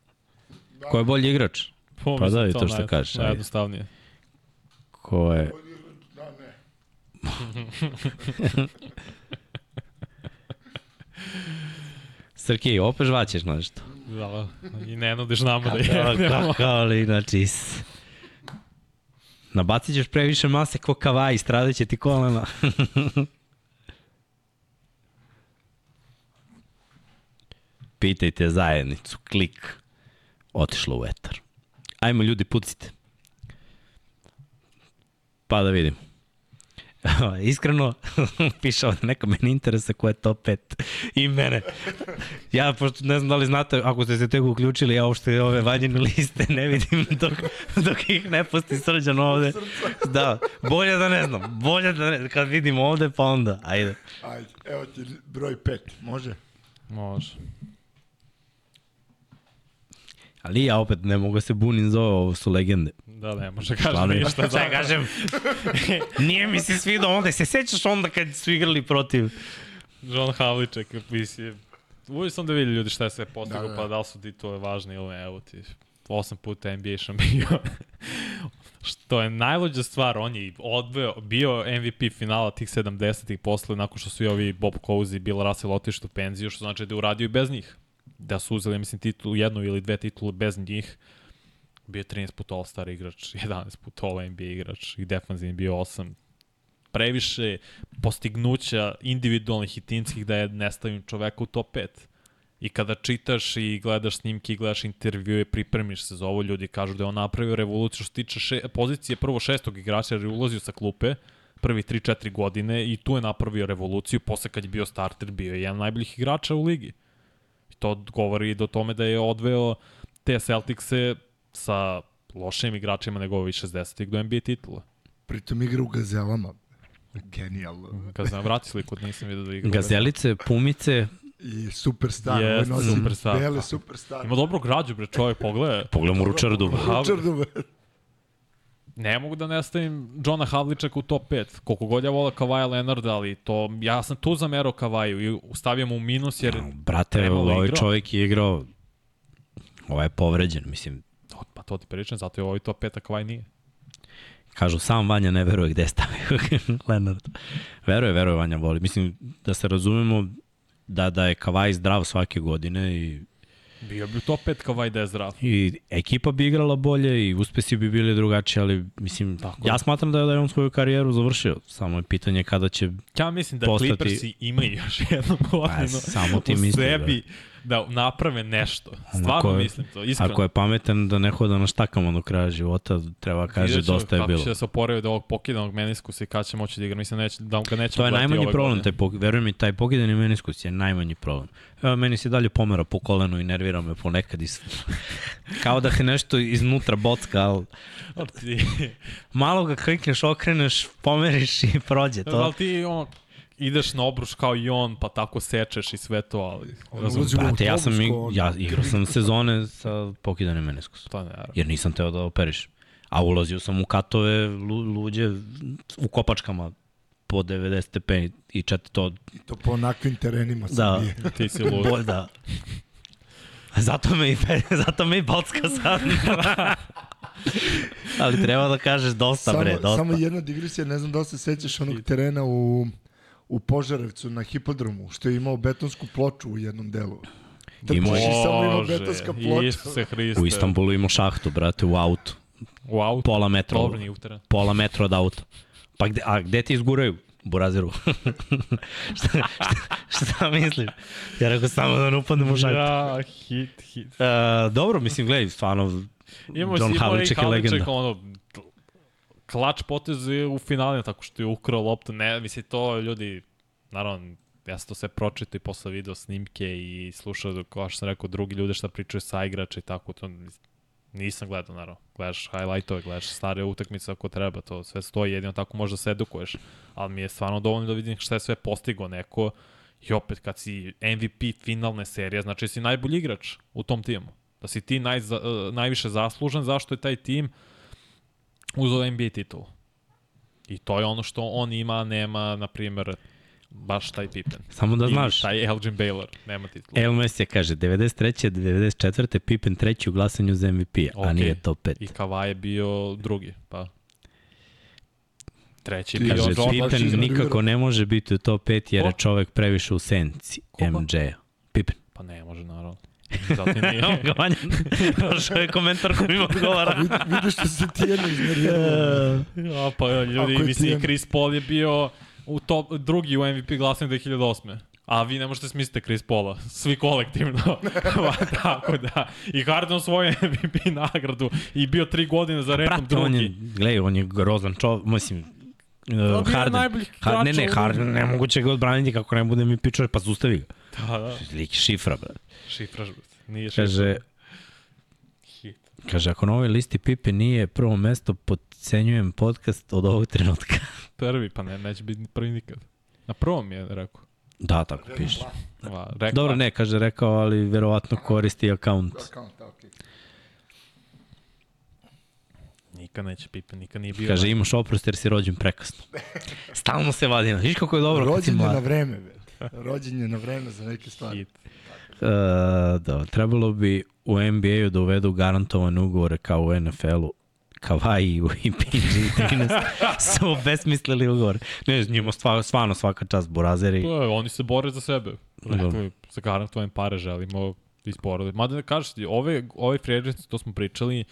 Ko je bolji igrač? Pa, Pa da, i to što naj- kažeš. Najjednostavnije. Ko je... Da, ne. <laughs> Srki, opet žvaćeš nešto. Da, i ne nudiš nama da jedemo. Kako, <laughs> ali, znači, nabacit ćeš previše mase ko kavaj, stradat će ti kolena. <laughs> Pitajte zajednicu, klik, otišlo u etar. Ajmo ljudi, pucite. Pa da vidim. <laughs> Iskreno, <laughs> piše ovde neka meni interesa ko je top 5 i mene. Ja, pošto ne znam da li znate, ako ste se tek uključili, ja uopšte ove vanjine liste ne vidim dok, dok ih ne pusti srđan ovde. Da, bolje da ne znam, bolje da ne, kad vidim ovde, pa onda, ajde. Ajde, evo ti broj 5, može? Može. Ali ja opet ne mogu da se bunim za ovo, ovo su legende. Da, ne može kažem ništa. Da, ja kažem, <laughs> nije mi se svidio onda, se sećaš onda kad su igrali protiv... John Havliček, mislim, uvijek sam da vidi ljudi šta je sve postigao, da, da. pa da li su ti to važni ili ne, evo ti, osam puta NBA šampion. <laughs> što je najluđa stvar, on je odveo, bio MVP finala tih 70-ih posle, nakon što su i ovi Bob Cousy, Bill Russell otišli u penziju, što znači da je uradio i bez njih da su uzeli, mislim, titulu, jednu ili dve titule bez njih, bio 13 puta All-Star igrač, <laughs> 11 puta All-NBA igrač i defanzivni bio 8. Previše postignuća individualnih i timskih da je nestavim čoveka u top 5. I kada čitaš i gledaš snimke i gledaš intervjue, pripremiš se za ovo, ljudi kažu da je on napravio revoluciju što se tiče še, pozicije prvo šestog igrača jer je ulazio sa klupe, prvi 3-4 godine i tu je napravio revoluciju, posle kad je bio starter bio je jedan najboljih igrača u ligi to govori do tome da je odveo te Celticse sa lošim igračima nego ovi 60-ih do NBA titula. Pritom igra u gazelama. Genijalno. Gazela, vrati sliku, nisam vidio da igra. Gazelice, pumice, I superstar. Jeste, ovaj superstar. Bele superstar. Ima dobro građu, bre, čovjek, pogledaj. Pogledaj mu Ručardu. Ručardu, <laughs> Ne mogu da ne stavim Johna Havličaka u top 5. Koliko god ja vola Kavaja Leonarda, ali to, ja sam tu zamerao Kavaju i stavio mu u minus jer... No, brate, ovaj igrao. čovjek je igrao, ovaj je povređen, mislim. To, pa to ti pričam, zato je ovaj top 5, a Kavaj nije. Kažu, sam Vanja ne veruje gde stavio <laughs> Leonard. Veruje, veruje Vanja voli. Mislim, da se razumemo da, da je Kavaj zdrav svake godine i Bio bi top 5 kao Vajda je zdrav. I ekipa bi igrala bolje i uspesi bi bili drugačiji, ali mislim, Tako. ja smatram da je, da je on svoju karijeru završio. Samo je pitanje kada će Ja mislim da postati... Clippersi imaju još jednu godinu pa, samo ti u sebi da. Da naprave nešto. Stvarno je, mislim to, iskreno. Ako je pametan da ne hoda na štakama do kraja života, treba kaže dosta je bilo. Kako će da se oporavi do ovog pokidanog meniskusa i kada će moći da igra. Mislim neće, da ga neće To je najmanji problem, taj, verujem mi, taj pokidani meniskus je najmanji problem. Evo, meni se dalje pomera po kolenu i nervira me ponekad. Is... <laughs> Kao da te nešto iznutra bocka, ali... Malo ga klikneš, okreneš, pomeriš i prođe to. Ali ti on, ideš na obruš kao i on, pa tako sečeš i sve to, ali... Brate, ja sam, ja igrao sam sezone sa pokidanim meniskusom. Pa ne, Jer nisam teo da operiš. A ulazio sam u katove lu, luđe u kopačkama po 90 stepeni i čet to... To po onakvim terenima da, sam <laughs> Ti si lud. Bo, da. <laughs> Zato me i, <laughs> zato me i bocka sad. Ali treba da kažeš dosta, samo, bre, dosta. Samo jedna digresija, ne znam da se sećaš onog terena u, u Požarevcu na hipodromu, što je imao betonsku ploču u jednom delu. Imao je samo imao betonska ploča. Isuse Hriste. U Istanbulu imao šahtu, brate, u autu. U autu? Pola metra. Dobro, Pola metra od auta. Pa gde, a gde ti izguraju? Burazeru. <laughs> šta, šta, šta misliš? Ja rekao samo da ne upadnem u šaktu. Ja, hit, hit. Uh, dobro, mislim, gledaj, stvarno, Imamo John Havlicek je legenda. Ono, klač potez u finalima tako što je ukrao loptu. Ne, misli, to ljudi, naravno, ja sam to sve pročito i posle video snimke i slušao, kao što sam rekao, drugi ljude šta pričaju sa igrača i tako, to Nisam gledao, naravno. Gledaš highlightove, gledaš stare utakmice ako treba, to sve stoji, jedino tako možda se edukuješ. Ali mi je stvarno dovoljno da vidim šta je sve postigo neko i opet kad si MVP finalne serije, znači si najbolji igrač u tom timu. Da si ti naj, uh, najviše zaslužen zašto je taj tim uzao NBA titul. I to je ono što on ima, nema, na primjer, baš taj Pippen. Samo da znaš. I taj Elgin Baylor, nema titula. El Messi kaže, 93. 94. Pippen treći u glasanju za MVP-a, okay. a nije top 5. I Kava je bio drugi, pa treći bio kaže, Pippen nikako ne može biti u top 5 jer je čovek previše u senci MJ-a. Pippen. Pa ne može, naravno. Zato i nije. <laughs> Vanja, došao je komentar koji mi odgovara. Vid, vidiš što se ti jedno iznervirao. A pa ljudi, Ako je mislim, Tijan- Chris Paul je bio u top, drugi u MVP glasanju 2008. A vi ne možete smisliti Chris Paula, svi kolektivno. <laughs> Tako da. I Harden osvojio MVP nagradu i bio tri godine za redom Prate, on je, drugi. gledaj, on je grozan čov, mislim, uh, je Harden. najbolji Ha, ne, ne, Harden, nemoguće ga odbraniti kako ne bude mi pičuje, pa zustavi ga. Da, da. Lik šifra, bre. Šifraž, brate. Nije šifra. Kaže, Hit. kaže, ako na ovoj listi Pipe nije prvo mesto, podcenjujem podcast od ovog trenutka. <laughs> Prvi, pa ne, neće biti prvi nikad. Na prvom je rekao. da, tako piše. Va, rekao Dobro, ne, kaže, rekao, ali verovatno koristi akaunt. Account, okej. Nikad neće Pipe, nikad nije bio. Kaže, imaš oprost jer si rođen prekasno. <laughs> Stalno se vadi. Viš kako je dobro kad si Rođen je na vreme, be. Rođen je na vreme za neke stvari. Hit. Uh, da, trebalo bi u NBA-u da uvedu garantovane ugovore kao u NFL-u. Kawhi <laughs> i PG-13 su besmislili ugovor. Ne, njima stvarno, stvarno svaka čast burazeri. Pa, oni se bore za sebe. Rekao, za garantovane pare želimo iz porode. Mada da kažeš ti, ove, ove free to smo pričali,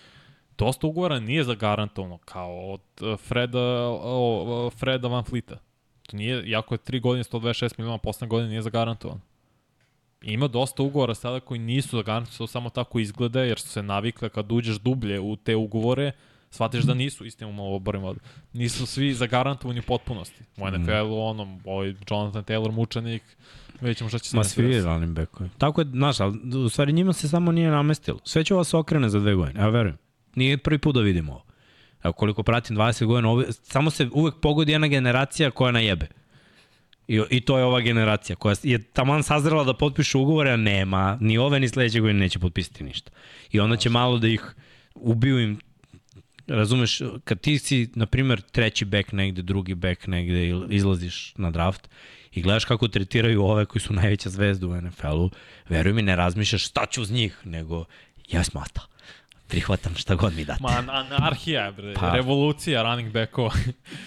dosta ugovora nije zagarantovano, kao od uh, Freda, o, o, Freda Van Fleeta. To nije, jako je 3 godine 126 miliona, poslednje godine nije zagarantovano. Ima dosta ugovora sada koji nisu zagarantovani, to samo tako izgleda, jer su se navikle kad uđeš dublje u te ugovore, shvatiš da nisu, istina malo oborim vodu, nisu svi zagarantovani u potpunosti. U NFL-u, onom, ovaj Jonathan Taylor, mučenik, vidjet ćemo šta će se Ma svi running backovi. Tako je, znaš, ali u stvari njima se samo nije namestilo. Sve će ovo se okrene za dve godine, ja verujem. Nije prvi put da vidimo ovo. Evo, koliko pratim 20 godina, ovo, samo se uvek pogodi jedna generacija koja najebe. I, I to je ova generacija koja je taman sazrela da potpiše ugovore, a nema, ni ove ni sledeće godine neće potpisati ništa. I onda će malo da ih ubiju im razumeš, kad ti si, na primjer, treći bek negde, drugi bek negde, izlaziš na draft i gledaš kako tretiraju ove koji su najveća zvezda u NFL-u, veruj mi, ne razmišljaš šta ću uz njih, nego ja smata. Prihvatam šta god mi date. Ma, an- anarhija, bre, Pa. pa. revolucija running backova.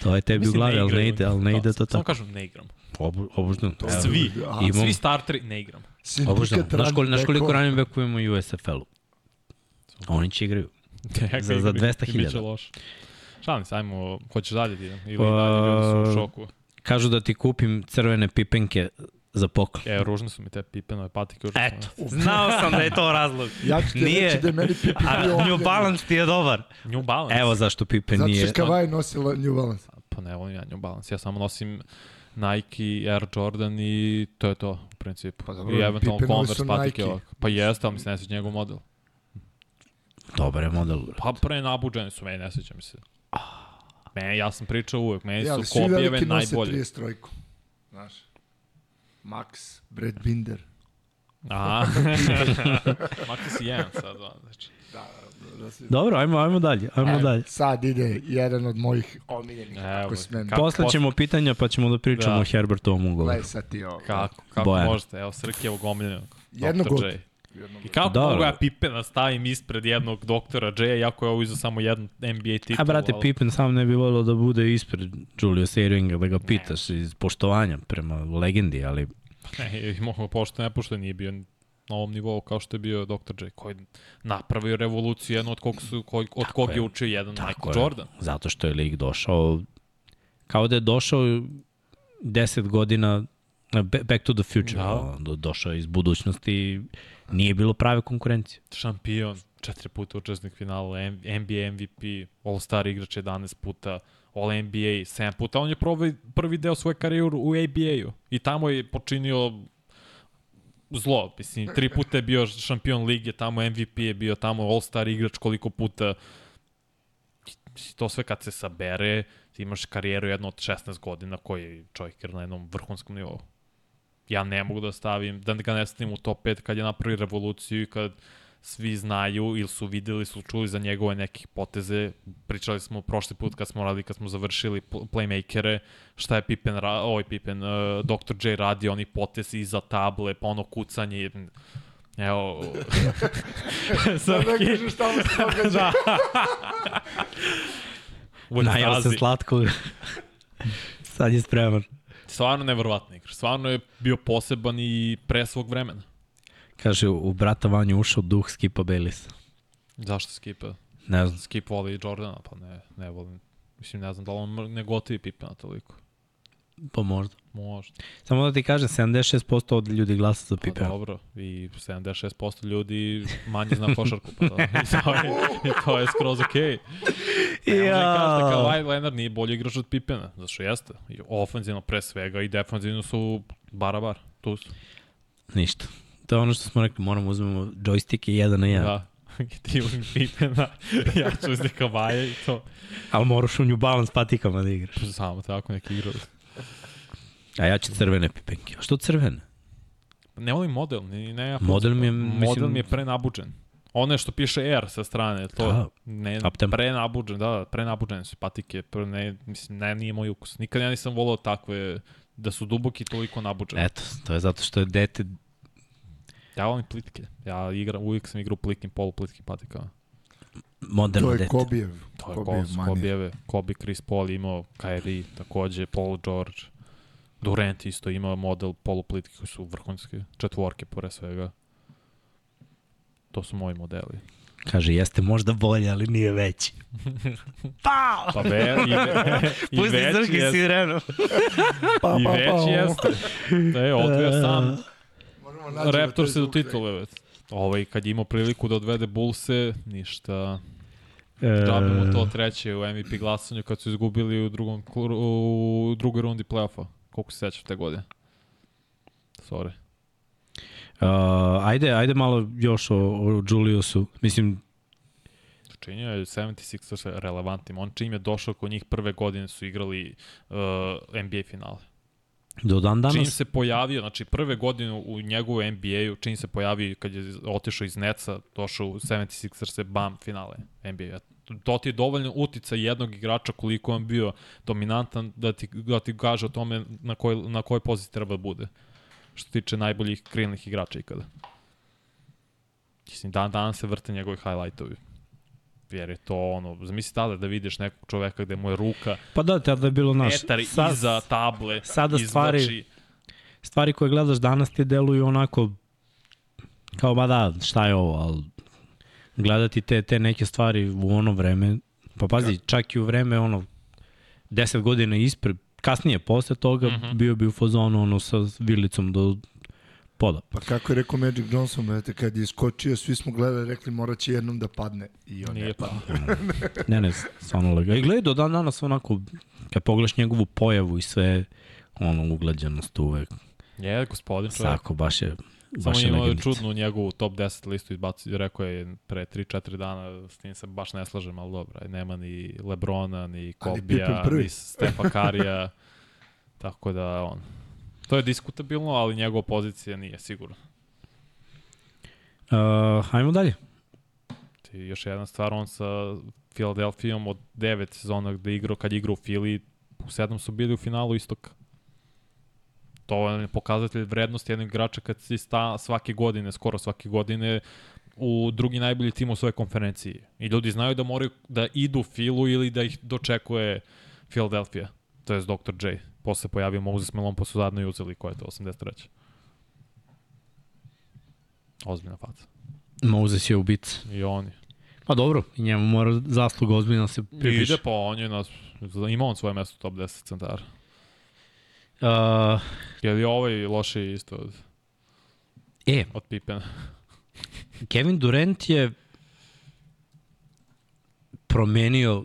To je tebi u glavi, ali ne ide, ali ne ide to Samo tako. kažem, ne igram. Obu, obužno. Evo, Svi. Imam- svi starteri, ne igram. Obužno. Znaš, koliko, znaš koliko running backova ima u USFL-u? Oni će igraju. <laughs> Za- za igra, 200.000. i Biće loše. Šalim se, ajmo, hoćeš dalje da idem? Ili Pa- dalje ljudi su u šoku? Kažu da ti kupim crvene pipenke za poklon. E, ružne su mi te pipenove patike. užasno. Eto, znao sam da je to razlog. Ja ću ti Nije. reći da je meni Pippen A bio New. Balance ti je dobar. New Balance. Evo zašto Pipe Zato nije. što je Kavaj nosila New Balance. Pa ne volim ja New Balance. Ja samo nosim Nike, Air Jordan i to je to u principu. Pa dobro, I eventualno Converse patike ovako. Pa jeste, ali mi se ne sviđa njegov model. Dobar je model. bre. Pa pre nabuđeni su, meni ne sviđa mi se. Me, ja sam pričao uvek, meni Ja, ali su svi Kobijeve veliki nose najbolji. 30 trojku. Znaš. Max, Brad Binder. Aha. <laughs> Makar si jedan sad, ono, znači. Da si... Dobro, ajmo, ajmo dalje. Ajmo E, dalje. Sad ide jedan od mojih omiljenih, Evo, ako smem. kako- Posle ćemo pitanja pa ćemo da pričamo Da. o Herbertovom ugovoru. Gledaj sad ti ovo. Kako, kako Bojan. možete? Evo, Srkijevog omiljenog. Jednog od- I kako Dobro. mogu ja Pippena stavim ispred jednog doktora J, jako je ovo iza samo jedan NBA titul. A brate, ali- Pippen sam ne bi volio da bude ispred Julius Ervinga, da ga pitaš iz poštovanja prema legendi, ali Ne, mogu pošto ne pošto nije bio na ovom nivou kao što je bio Dr. J, koji je napravio revoluciju, jednu od kog, su, koj, od kog je. je učio jedan Tako Michael je. Jordan. zato što je lig došao kao da je došao 10 godina na ba- Back to the Future, Da. da. došao iz budućnosti nije bilo prave konkurencije. Šampion, četiri puta učesnik finala, NBA MVP, All-Star igrač 11 puta, All-NBA 7 puta. On je prvi, prvi deo svoje karijere u ABA-u i tamo je počinio zlo. Mislim, tri puta je bio šampion lige, tamo MVP je bio, tamo All-Star igrač koliko puta. To sve kad se sabere, imaš karijeru jedno od 16 godina koji je čovjek je na jednom vrhunskom nivou. Ja ne mogu da stavim, da ga ne stavim u top 5 kad je napravi revoluciju i kad svi znaju ili su videli, su čuli za njegove nekih poteze. Pričali smo prošli put kad smo radili, kad smo završili pl- playmakere, šta je Pippen, ovaj Pippen, uh, Dr. J radio, oni potezi iza table, pa ono kucanje. Evo, <laughs> Sad ne kažeš šta mu se <laughs> događa. da. U Najao se slatko. Sad je spreman. Stvarno neverovatni igrač. Stvarno je bio poseban i pre svog vremena. Kaže, u brata Vanju ušao duh Skipa Baylisa. Zašto Skipa? Ne znam. Skip voli Jordana, pa ne, ne volim. Mislim, ne znam da li on ne gotivi Pipena toliko. Pa možda. Možda. Samo da ti kažem, 76% od ljudi glasa za Pa Pipena. dobro, i 76% ljudi manje zna košarku, pa da. I to je, i to je skroz okej. Okay. Ne može da kažete kao Kawhi Leonard nije bolji igrač od Pipena, zato što jeste. I ofenzivno pre svega i defenzivno su barabar, tu su. Ništa. To je ono što smo rekli, moramo uzmemo joystick i jedan na jedan. Da. <laughs> ti uzmi Pipena, ja ću uzeti Kavaja i to. Ali moraš u New Balance patikama da igraš. Samo tako neki igrač. A ja ću crvene pipenke. A što crvene? Ne volim model, ni ne ja Model mi je, Model mislim- mi je prenabuđen. Ono što piše R sa strane, to Da. ne, prenabuđen, da, da, prenabuđene su patike, pre, ne, mislim, ne, nije moj ukus. Nikad ja nisam volao takve, da su duboki toliko nabuđeni. Eto, to je zato što je dete... Ja volim plitke. Ja igram, uvijek sam igrao plitkim, poluplitkim patikama. Moderno To je dete. Kobijev. To je Kobijev. Kobijeve, Kobe, Chris Paul imao, Kyrie, takođe, Paul George, Durant isto imao model poluplitki koji su vrhunski, četvorke pored svega. To su moji modeli. Kaže, jeste možda bolje, ali nije veći. <laughs> Pa! Pa be, i, ve, i <laughs> Pusti veći Srki jeste. sirenu. Pa, <laughs> I pa, veći pa, jeste. Da je odveo sam Raptor se do titule. već. Ovaj, kad je imao priliku da odvede Bullse, ništa. E, Džabe mu to treće u MVP glasanju kad su izgubili u, drugom, u drugoj rundi play-offa. Koliko se sećam te godine? Sorry. Uh, ajde, ajde malo još o, o Juliusu. Mislim, Činio je 76ers relevantnim. On čim je došao kod njih prve godine su igrali uh, NBA finale. do dan Čim danas... se pojavio, znači prve godine u njegovu NBA-u, čim se pojavio kad je otišao iz Neca, došao u 76ers, bam, finale NBA. To ti je dovoljno utica jednog igrača koliko on bio dominantan da ti, da ti kaže o tome na koj, na kojoj poziciji treba da bude. Što se tiče najboljih krilnih igrača ikada. Mislim, dan danas se vrte njegovi highlightovi. Jer je to ono, zamisli tada da vidiš nekog čoveka gde mu je ruka Pa da, tada je bilo naš... metar Sad- iza table, sada izvlači. stvari- stvari koje gledaš danas ti deluju onako kao ba da, šta je ovo, ali gledati te, te neke stvari u ono vreme, pa pazi, čak i u vreme ono 10 godina ispred, kasnije posle toga uh Mhm. -huh. bio bi u fazonu ono sa vilicom do poda. Pa kako je rekao Magic Johnson, brate, kad je iskočio, svi smo gledali, rekli mora će jednom da padne. I on Nije je pa. Ne, ne, stvarno lega. I gledaj, do dan danas onako, kad pogledaš njegovu pojavu i sve, ono, uglađenost uvek, Je, gospodin čovjek. sako, baš je, Samo baš je je imao legendica. čudnu njegovu top 10 listu izbacio, rekao je pre 3-4 dana, s tim se baš ne slažem, ali dobro, nema ni Lebrona, ni Kobija, ni Stefa Karija, <laughs> tako da on, to je diskutabilno, ali njegova pozicija nije sigurno. Uh, hajmo dalje. I još jedna stvar, on sa Philadelphijom od 9 sezona gde igrao, kad igrao u Philly, u 7 su bili u finalu istoka. To je pokazatelj vrednosti jednog igrača kad si sta, svake godine, skoro svake godine, u drugi najbolji tim u svojoj konferenciji. I ljudi znaju da moraju da idu Filu ili da ih dočekuje Philadelphia. To je Dr. J. Posle pojavio Moses Melon, pa su zajedno i uzeli koja je to, 83. Ozbiljna faca. Moses je ubic. I oni. Pa dobro, i njemu mora zasluga ozbiljno da se pripiše. Ide pa on je na, ima on svoje mesto u top 10 centara. Uh, Je li ovaj loši isto od, e, od Pipena? Kevin Durant je promenio,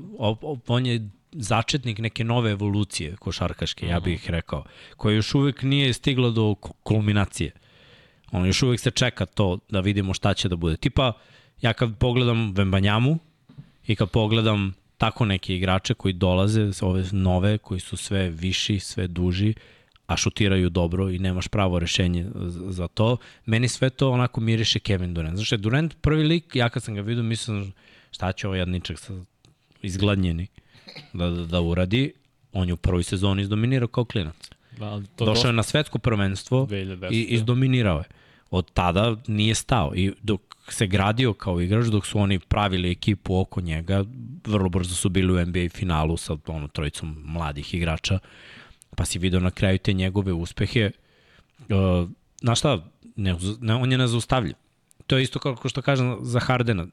on je začetnik neke nove evolucije košarkaške, ja bih rekao, koja još uvek nije stigla do kulminacije. On još uvek se čeka to da vidimo šta će da bude. Tipa, ja kad pogledam Vembanjamu i kad pogledam tako neke igrače koji dolaze, ove nove, koji su sve viši, sve duži, a šutiraju dobro i nemaš pravo rešenje za to, meni sve to onako miriše Kevin Durant. Znaš, Durant prvi lik, ja kad sam ga vidio, mislim šta će ovaj jadničak sa izgladnjeni da, da, da uradi, on je u prvoj sezoni izdominirao kao klinac. Da, to Došao je na svetsko prvenstvo 2010. i izdominirao je. Od tada nije stao i dok se gradio kao igrač, dok su oni pravili ekipu oko njega, vrlo brzo su bili u NBA finalu sa ono, trojicom mladih igrača, pa si video na kraju te njegove uspehe. Uh, znaš šta, ne, ne, on je nezaustavljiv. To je isto kao što kažem za Hardena.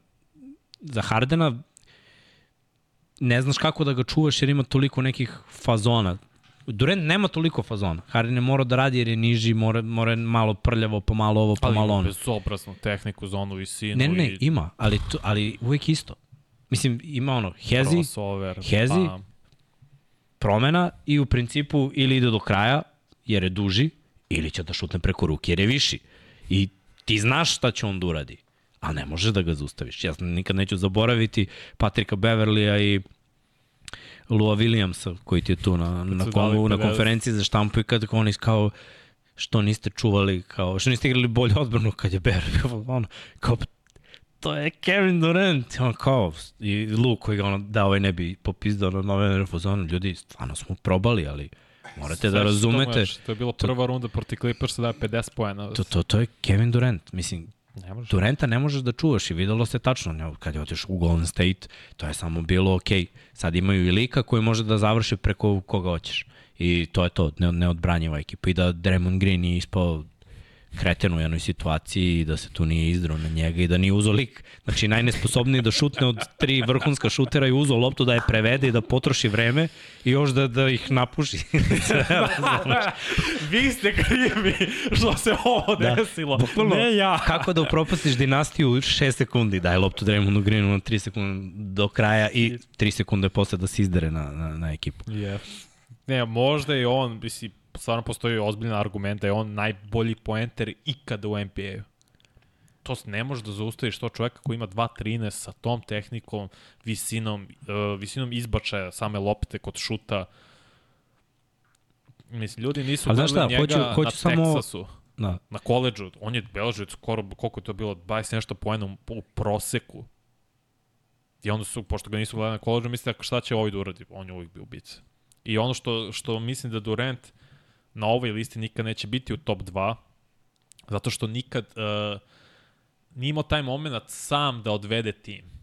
Za Hardena ne znaš kako da ga čuvaš jer ima toliko nekih fazona. Durant nema toliko fazona. Harden je mora da radi jer je niži, mora, mora malo prljavo, pomalo ovo, pomalo ono. Ali bezobraznu tehniku za onu visinu. Ne, ne, i... ima, ali, to, ali uvek isto. Mislim, ima ono, hezi, hezi, pa... promena i u principu ili ide do kraja, jer je duži, ili će da šutne preko ruke, jer je viši. I ti znaš šta će on da uradi, a ne možeš da ga zaustaviš. Ja nikad neću zaboraviti Patrika Beverlija i Lua Williamsa, koji ti je tu na, na, komu, na konferenciji za štampu i kad oni kao što niste čuvali, kao, što niste igrali bolje odbranu kad je Bear, ono, kao, to je Kevin Durant, on kao, i Lu koji ga ono, da ovaj ne bi popizdao na nove refuzonu, ljudi, stvarno smo probali, ali morate da razumete. To je bila prva to, runda proti Clippersa da je 50 pojena. To, to, to je Kevin Durant, mislim, Ne možeš. Durenta ne možeš da čuvaš i videlo se tačno kad je otiš u Golden State, to je samo bilo ok. Sad imaju i lika koji može da završi preko koga hoćeš. I to je to, neodbranjiva ekipa. I da Draymond Green nije ispao kreten u jednoj situaciji i da se tu nije izdrao na njega i da nije uzo lik. Znači, najnesposobniji da šutne od tri vrhunska šutera i uzo loptu da je prevede i da potroši vreme i još da, da ih napuši. <laughs> Vi ste krivi što se ovo da. desilo, Bukvalno, ne ja. Kako da upropastiš dinastiju u 6 sekundi, daj loptu Draymondu Greenu na 3 sekunde do kraja i 3 sekunde posle da se izdere na, na, na ekipu. Yeah. Ne, možda je on, misli, stvarno postoji ozbiljna argument da je on najbolji poenter ikada u NBA-u. To ne može da zaustaviš to čoveka koji ima 2.13 sa tom tehnikom, visinom, uh, visinom izbačaja same lopte kod šuta. Mislim, ljudi nisu gledali šta, njega hoću, hoću na samo... Texasu. Da. Na koleđu, on je beležio skoro, koliko je to bilo, 20 nešto poena u, u proseku. I onda su, pošto ga nisu gledali na koleđu, misle šta će ovaj da uradi? On je uvijek bio ubica. I ono što, što mislim da Durant na ovoj listi nikad neće biti u top 2, zato što nikad uh, nije imao taj moment sam da odvede tim.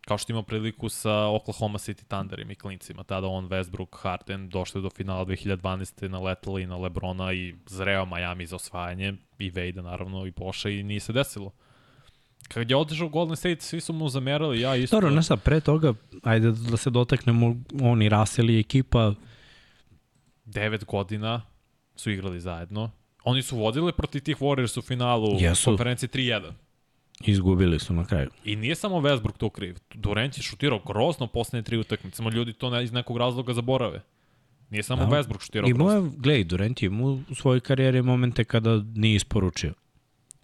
Kao što imao priliku sa Oklahoma City Thunderim i klincima. Tada on, Westbrook, Harden došli do finala 2012. naletali na Lebrona i zreo Miami za osvajanje i Vejda naravno i Poša i nije se desilo. Kad je otišao Golden State, svi su mu zamerali, ja isto. Dobro, znaš pre toga, ajde da se dotaknemo, oni Raseli ekipa. 9 godina, su igrali zajedno. Oni su vodili protiv tih Warriors u finalu Jesu. konferencije 3-1. Izgubili su na kraju. I nije samo Westbrook to kriv. Durant je šutirao grozno poslednje tri utakmice. Samo ljudi to ne, iz nekog razloga zaborave. Nije samo da. Westbrook šutirao grozno. Imao je, gledaj, Durant je imao u svojoj karijeri momente kada nije isporučio.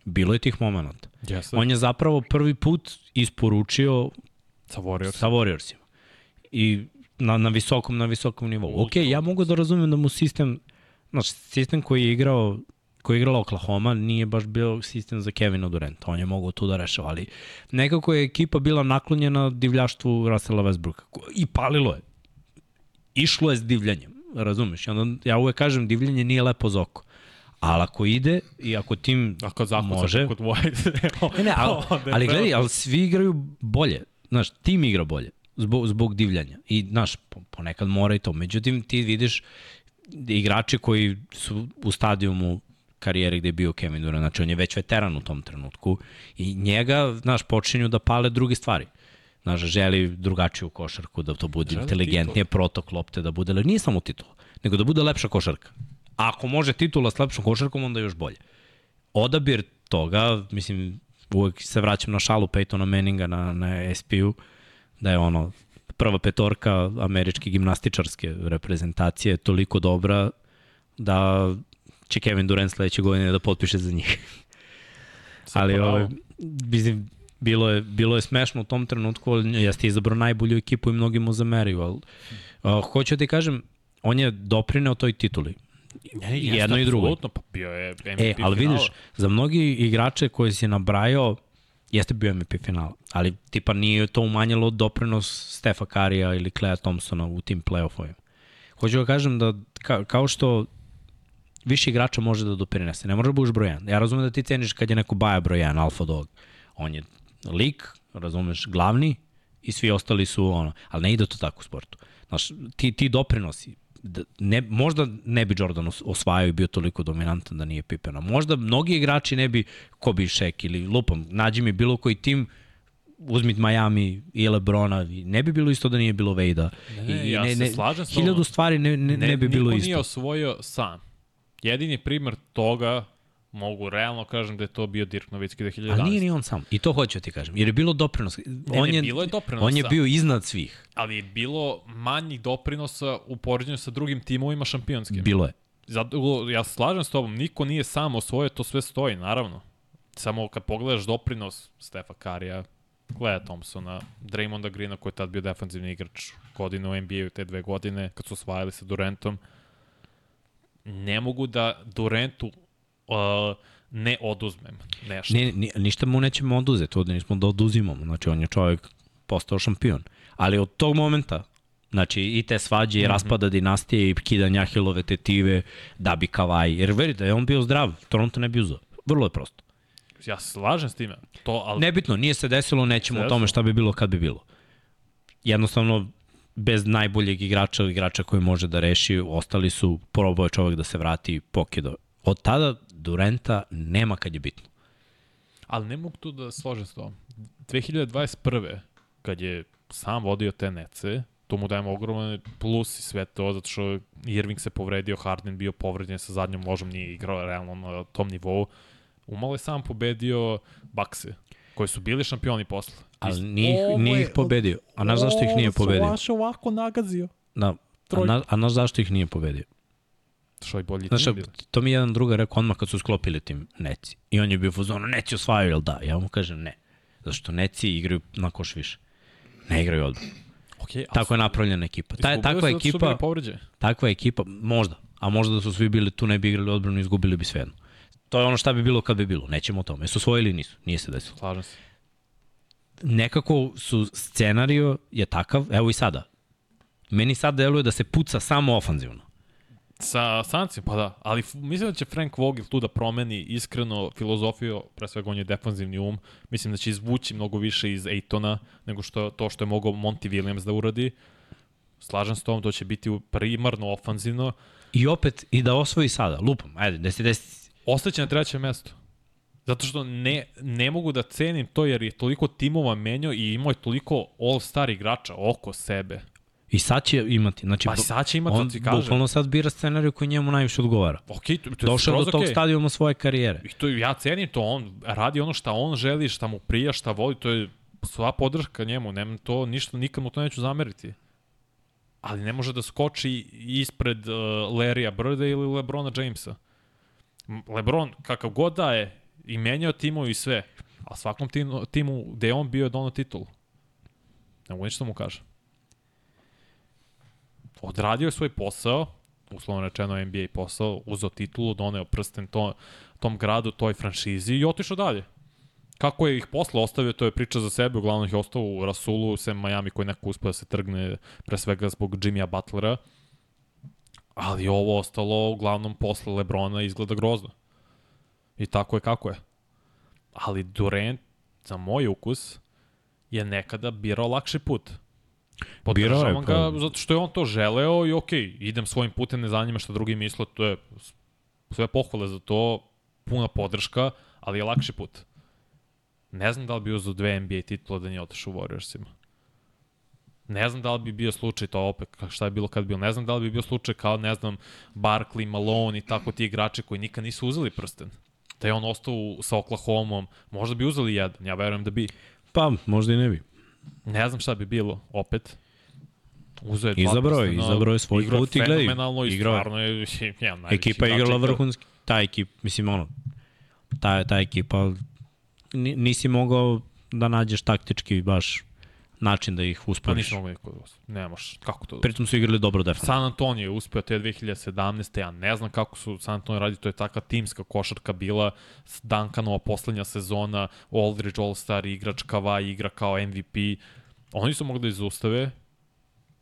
Bilo je tih momenta. Yes, On je zapravo prvi put isporučio sa, Warriors. sa Warriorsima. I na, na visokom, na visokom nivou. Ok, ja mogu da razumem da mu sistem Znaš, sistem koji je igrao koji je igrala Oklahoma nije baš bio sistem za Kevina Durant. On je mogao tu da rešava, ali nekako je ekipa bila naklonjena divljaštvu Russella Westbrooka. I palilo je. Išlo je s divljanjem, razumeš? I onda ja uvek kažem, divljanje nije lepo za oko. Ali ako ide i ako tim ako može... Kod White, <laughs> ne, ne, <laughs> ali, ali gledaj, ali svi igraju bolje. Znaš, tim igra bolje zbog, zbog divljanja. I, znaš, ponekad mora i to. Međutim, ti vidiš igrači koji su u stadijumu karijere gde je bio Kevin Durant, znači on je već veteran u tom trenutku i njega, znaš, počinju da pale druge stvari. Znaš, želi drugačiju košarku, da to bude želi inteligentnije, titul. protok lopte da bude, ali nije samo titul, nego da bude lepša košarka. A ako može titula s lepšom košarkom, onda još bolje. Odabir toga, mislim, uvek se vraćam na šalu Peytona Manninga na, na SP-u, da je ono, prva petorka američke gimnastičarske reprezentacije je toliko dobra da će Kevin Durant sledeće godine da potpiše za njih. Ali ovaj, mislim, bilo je, bilo je smešno u tom trenutku, ali jeste izabrao najbolju ekipu i mnogi mu zameriju, ali uh, hoću da ti kažem, on je doprineo toj tituli. Ne, jedno i drugo. pa bio je MVP E, ali finala. vidiš, za mnogi igrače koji si nabrajao, Jeste bio MVP final, ali tipa nije to umanjilo doprinos Stefa Karija ili Clea Thompsona u tim playoffovima. Hoću da kažem da ka, kao što više igrača može da doprinese, ne može da budeš broj 1. Ja razumem da ti ceniš kad je neko baja broj 1, alfa dog. On je lik, razumeš, glavni i svi ostali su ono, ali ne ide to tako u sportu. Znaš, ti, ti doprinosi, ne, možda ne bi Jordan osvajao i bio toliko dominantan da nije Pipena. Možda mnogi igrači ne bi, ko bi Shaq ili lupam, nađi mi bilo koji tim uzmit Miami i Lebrona, ne bi bilo isto da nije bilo Vejda. Ne, ne, I, ja ne, se slažem s Hiljadu stvari ne, ne, ne, ne bi bilo isto. Niko nije osvojio sam. Jedini primer toga mogu realno kažem da je to bio Dirk Novicki 2011. Ali nije ni on sam. I to hoću da ti kažem. Jer je bilo doprinos. Ne, on je, bilo je doprinosa. On je bio iznad svih. Ali je bilo manjih doprinosa u poređenju sa drugim timovima šampionskim. Bilo je. Zato, ja slažem s tobom, niko nije sam osvojio, to sve stoji, naravno. Samo kad pogledaš doprinos Stefa Karija, Klea Thompsona, Draymonda Greena koji je tad bio defanzivni igrač godine u NBA-u te dve godine, kad su osvajali sa Durantom, ne mogu da Durantu uh, ne oduzmem nešto. Ni, ni, ništa mu nećemo oduzeti, ovde nismo da oduzimamo. Znači, on je čovjek postao šampion. Ali od tog momenta, znači i te svađe i mm -hmm. raspada dinastije i kidanja Ahilove tetive da bi Kavaj, jer verite, je on bio zdrav, Toronto ne bi uzao. Vrlo je prosto. Ja se slažem s time. To, ali... Nebitno, nije se desilo, nećemo o tome šta bi bilo kad bi bilo. Jednostavno, bez najboljeg igrača igrača koji može da reši, ostali su, probao je čovek da se vrati pokido. Od tada Durenta nema kad je bitno. Ali ne mogu tu da složem s tom. 2021. kad je sam vodio te nece, to mu dajemo ogroman plus i sve to, zato što Irving se povredio, Harden bio povređen sa zadnjom ložom, nije igrao realno na tom nivou. Umalo je sam pobedio Bakse, koji su bili šampioni posle. Ali nije, nije ih pobedio. A znaš zašto ih nije pobedio? Ovo se ovako nagazio. Da, a, na, a znaš zašto ih nije pobedio? Što je bolji Znaš, tim to mi jedan druga rekao odmah kad su sklopili tim Neci. I on je bio fuzonu, Neci osvajaju, jel da? Ja mu kažem ne. Zašto Neci igraju na koš više. Ne igraju odbranu. Okay, Tako je napravljena ekipa. Ta, takva da ekipa, takva ekipa, možda. A možda da su svi bili tu, ne bi igrali odbranu i izgubili bi svejedno. To je ono šta bi bilo kad bi bilo. Nećemo o tome. Jesu osvojili ili nisu? Nije se desilo. Slažem se. Nekako su scenario je takav, evo i sada. Meni sad deluje da se puca samo ofanzivno. Sa Sancim, pa da. Ali mislim da će Frank Vogel tu da promeni iskreno filozofiju, pre svega on je defanzivni um. Mislim da će izvući mnogo više iz Ejtona nego što to što je mogao Monty Williams da uradi. Slažem s tom, to će biti primarno ofanzivno. I opet, i da osvoji sada, lupam, ajde, desi, desi. Ostaće na trećem mestu. Zato što ne, ne mogu da cenim to jer je toliko timova menio i imao je toliko all-star igrača oko sebe. I sad će imati. Znači, pa sad će imati, on ti kaže. Bukvalno sad bira scenariju koji njemu najviše odgovara. Ok, to, to Došao do tog okay. stadijuma svoje karijere. I to, ja cenim to, on radi ono šta on želi, šta mu prija, šta voli, to je sva podrška njemu, nema to, ništa, nikad mu to neću zameriti. Ali ne može da skoči ispred uh, Larrya Birda ili Lebrona Jamesa. Lebron, kakav god da je, i menjao timu i sve, a svakom timu, timu gde je on bio je dono titul. Ne mogu ništa mu kaže odradio svoj posao, uslovno rečeno NBA posao, uzeo titulu, doneo prsten to, tom gradu, toj franšizi i otišao dalje. Kako je ih posle ostavio, to je priča za sebe, uglavnom ih ostao u Rasulu, sem Miami koji neko uspio da se trgne pre svega zbog Jimmya Butlera. Ali ovo ostalo uglavnom posle Lebrona izgleda grozno. I tako je kako je. Ali Durant, za moj ukus, je nekada birao lakši put. Podržavam ga pa... zato što je on to želeo i okej, okay, idem svojim putem, ne zanima šta drugi misle, to je sve pohvale za to, puna podrška, ali je lakši put. Ne znam da li bi uzao dve NBA titula da nije otišao u Warriorsima. Ne znam da li bi bio slučaj to opet, šta je bilo kad bio. Ne znam da li bi bio slučaj kao, ne znam, Barkley, Malone i tako ti igrači koji nikad nisu uzeli prsten. Da je on ostao sa Oklahomom, možda bi uzeli jedan, ja verujem da bi. Pa, možda i ne bi. Ne znam šta bi bilo, opet. Uzeo je izabrao je, izabrao je svoj put i gledaj. Fenomenalno i stvarno je jedan Ekipa je igrala vrhunski. Ta ekipa, mislim ono, ta, ta ekipa nisi mogao da nađeš taktički baš način da ih usporiš. Pa nisi mogao niko da ne možeš, kako to? Pritom su igrali dobro defensivno. San Antonio je uspeo te 2017. Ja ne znam kako su San Antonio radi, to je takva timska košarka bila, Duncanova poslednja sezona, Aldridge All-Star igrač, Kawhi igra kao MVP. Oni su mogli da izustave,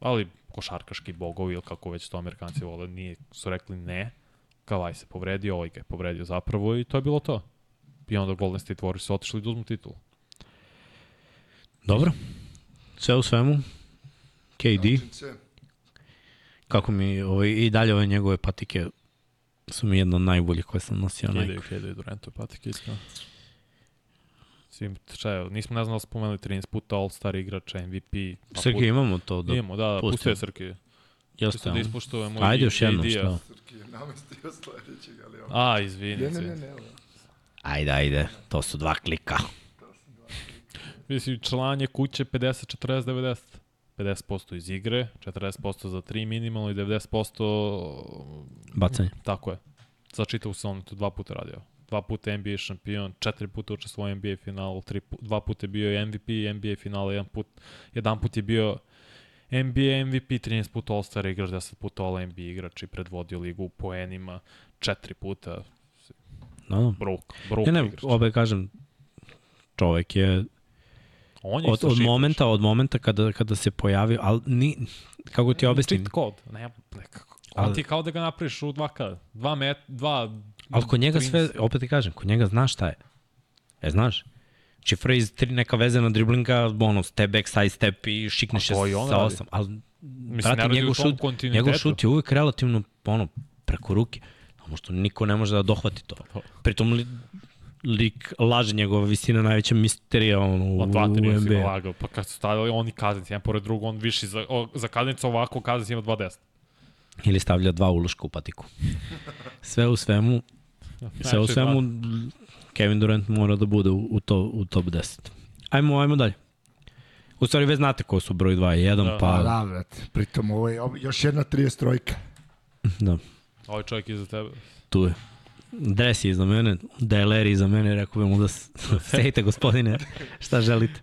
ali košarkaški bogovi ili kako već to amerikanci vole, nije, su rekli ne. Kawhi se povredio, ovaj ga je povredio zapravo i to je bilo to. I onda Golden State Warriors su otišli da uzmu titulu. Dobro. Sve u svemu, KD. Kako mi ovaj, i dalje ove njegove patike su mi jedna od najboljih koje sam nosio. Hideo, Hideo Durantove patike isto. Svim, šta je, nismo ne znam da spomenuli 13 puta All-Star igrača, MVP. Srki, put... imamo to da Imamo, da, da pustio je Srki. Jeste, da ispoštujemo Ajde još jednom, šta? Srki je namestio sledećeg, ali ovo. A, izvini. Ne, ne, ne, ne. Ajde, ajde, to su dva klika. Mislim, članje kuće 50, 40, 90. 50% iz igre, 40% za 3 minimalno i 90% bacanje. Tako je. Za čitavu sezonu to dva puta radio. Dva puta NBA šampion, četiri puta učestvovao u NBA finalu, tri, dva puta je bio MVP, NBA finala, jedan put, jedan put je bio NBA MVP, 13 puta All-Star igrač, 10 puta All-NBA igrač i predvodio ligu u poenima, četiri puta. No, no. Bruk, bruk ja ne, igrač. obe kažem, čovek je On je od, od momenta, od momenta kada, kada se pojavio, ali ni, kako ti objasnim? Cheat code, ne, nekako. Ali, on ti kao da ga napraviš u 2K, 2 met, 2... Ali kod njega sve, opet ti kažem, kod njega znaš šta je. E, znaš? Znači, Fraze, tri neka vezana driblinga, ono, step back, side step i šikneš je sa osam. Ali, Mislim, brate, njegov šut, njegov šut je uvek relativno, ono, preko ruke. Ono što niko ne može da dohvati to. Pritom li, lik laže njegova visina najveća misterija on, u, dva, u NBA. lagao, pa kad su stavili oni kaznici, jedan pored drugog, on viši za, o, za kaznicu ovako, kaznici ima 2.10. Ili stavlja dva uloška u patiku. Sve u svemu, <laughs> sve u svemu, Kevin Durant mora da bude u, u, to, u top 10. Ajmo, ajmo dalje. U stvari već znate ko su broj 2 i 1, da. pa... Da, brate. Pritom ovo je još jedna 30 trojka. Da. Ovaj čovjek iza tebe. Tu je. Dres je iza mene, Deleri iza mene, rekao bi mu da <laughs> sejte gospodine, šta želite.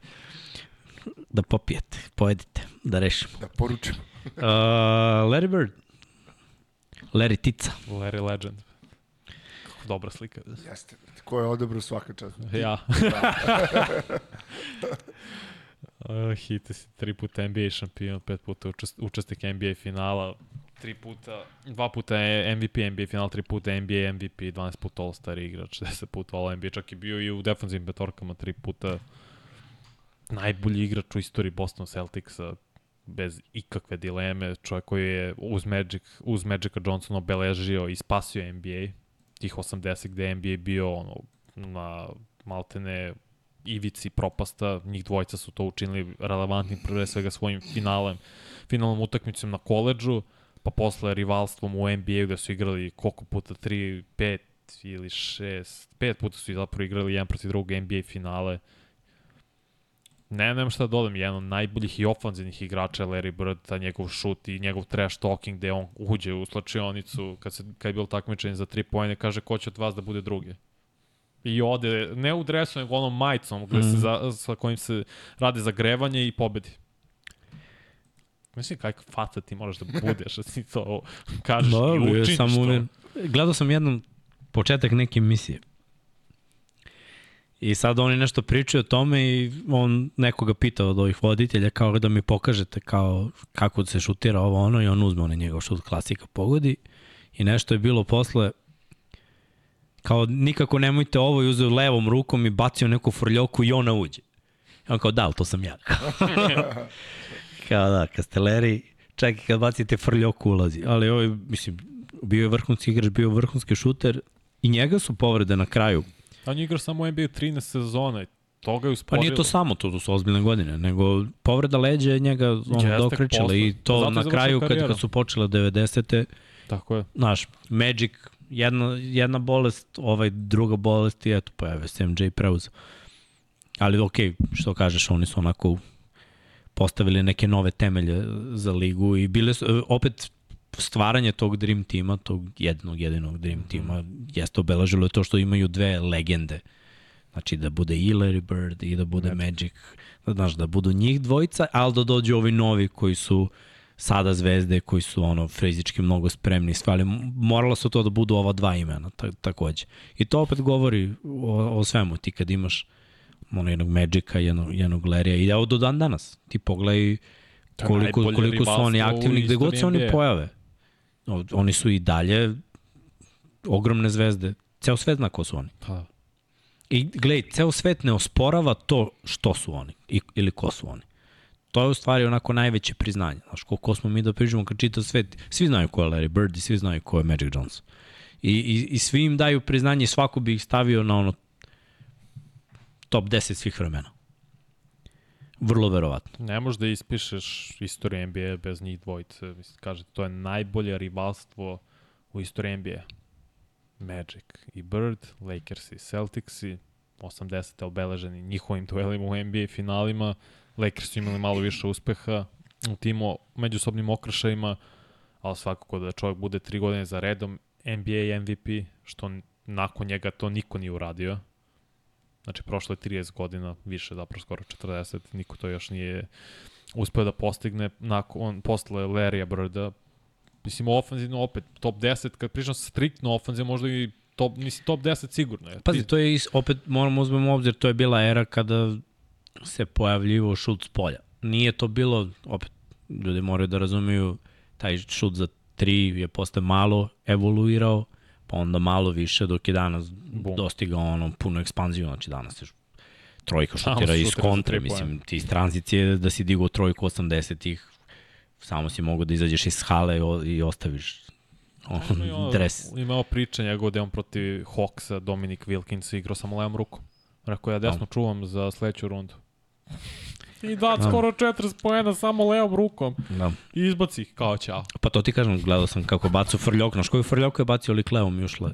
Da popijete, pojedite, da rešimo. Da poručim. uh, <laughs> Larry Bird. Larry Tica. Larry Legend. Kako dobra slika. Jeste. Ko je odebrao svaka čast? Ja. uh, <laughs> hite si tri puta NBA šampion, pet puta učest, učesnik NBA finala, tri puta, dva puta MVP, NBA final, tri puta NBA MVP, 12 puta All-Star igrač, <laughs> 10 puta All-NBA, čak je bio i u defensivnim petorkama tri puta najbolji igrač u istoriji Boston Celticsa, bez ikakve dileme, čovjek koji je uz, Magic, uz Magica Johnsona obeležio i spasio NBA, tih 80 gde je NBA bio ono, na maltene ivici propasta, njih dvojica su to učinili relevantnim pre svega svojim finalem, finalnom utakmicom na koleđu, pa posle rivalstvom u NBA gde su igrali koliko puta, 3, 5 ili 6, 5 puta su zapravo igrali jedan protiv drugog NBA finale. Ne, nemam šta da dodam, jedan od najboljih i ofanzivnih igrača je Larry Bird, ta njegov šut i njegov trash talking gde on uđe u slačionicu kad, se, kad je bilo takmičenje za 3 pojene, kaže ko će od vas da bude drugi. I ode, ne u dresu, nego onom majicom gde mm. se za, sa kojim se radi zagrevanje i pobedi. Mislim, kakva faca ti možeš da budeš, da ti to kažeš no, i učiniš sam to. Gledao sam jednom početak neke emisije. I sad oni nešto pričaju o tome i on nekoga pita od ovih voditelja kao da mi pokažete kao kako se šutira ovo ono i on uzme onaj njegov šut klasika pogodi i nešto je bilo posle kao nikako nemojte ovo i uzeo levom rukom i bacio neku frljoku i ona uđe. I on kao da, to sam ja. <laughs> <laughs> Kao da, Kasteleri, čak i kad bacite frljoku ulazi. Ali ovo je, mislim, bio je vrhunski igrač, bio je vrhunski šuter i njega su povrede na kraju. A on igra samo NBA 13 sezona toga je usporilo. Pa nije to samo to, to su ozbiljne godine, nego povreda leđa je njega ono, dokrećala i to Zato na kraju kad, kad su počele 90. Tako je. Znaš, Magic, jedna, jedna bolest, ovaj druga bolest i eto, pa evo se MJ preuzeo. Ali okej, okay, što kažeš, oni su onako postavili neke nove temelje za ligu i bile su, opet stvaranje tog Dream tima, tog jednog jedinog Dream mhm. tima, jeste obeležilo to što imaju dve legende. Znači da bude i Larry Bird i da bude Magic, Magic znaš, da budu njih dvojica, ali da dođu ovi novi koji su sada zvezde, koji su ono fizički mnogo spremni, ali moralo su to da budu ova dva imena takođe. I to opet govori o, o svemu, ti kad imaš ono jednog Magica, jednog, jednog Lerija i evo do dan danas. Ti pogledaj koliko, koliko su oni aktivni gde god se oni pojave. Oni su i dalje ogromne zvezde. Ceo svet zna ko su oni. Pa. I gledaj, ceo svet ne osporava to što su oni i, ili ko su oni. to je u stvari onako najveće priznanje. Znaš, koliko smo mi da pričamo kad čita svet, svi znaju ko je Larry Bird i svi znaju ko je Magic Johnson. I, i, i svi im daju priznanje i svako bi ih stavio na ono top 10 svih vremena. Vrlo verovatno. Ne možeš da ispišeš istoriju NBA bez njih dvojice. Mislim, kaže, to je najbolje rivalstvo u istoriji NBA. Magic i Bird, Lakers i Celtics i 80. obeleženi njihovim duelima u NBA finalima. Lakers su imali malo više uspeha u tim međusobnim okršajima, ali svakako da čovjek bude tri godine za redom NBA MVP, što nakon njega to niko nije uradio. Znači, prošlo je 30 godina, više, zapravo skoro 40, niko to još nije uspeo da postigne nakon, posle Larrya Birda. Mislim, ofenzivno opet, top 10, kad pričam striktno ofenzivno, možda i top, mislim, top 10 sigurno je. Pazi, to je, opet moramo uzmemo obzir, to je bila era kada se pojavljivo šut s polja. Nije to bilo, opet, ljudi moraju da razumiju, taj šut za tri je posle malo evoluirao, pa onda malo više, dok je danas Bum. dostigao ono punu ekspanziju, znači danas je trojka šutira iz kontre, mislim, ti iz tranzicije da si digao trojku 80-ih, samo si mogu da izađeš iz hale i ostaviš on, imao, dres. Imao priča njegov da on protiv Hawksa, Dominic Wilkins igrao samo levom rukom. Rekao ja desno čuvam za sledeću rundu. I da, da. skoro 40 poena samo levom rukom. Da. I izbaci ih kao ćao. Pa to ti kažem, gledao sam kako bacu frljok. Znaš koju frljok je bacio lik levom i ušle?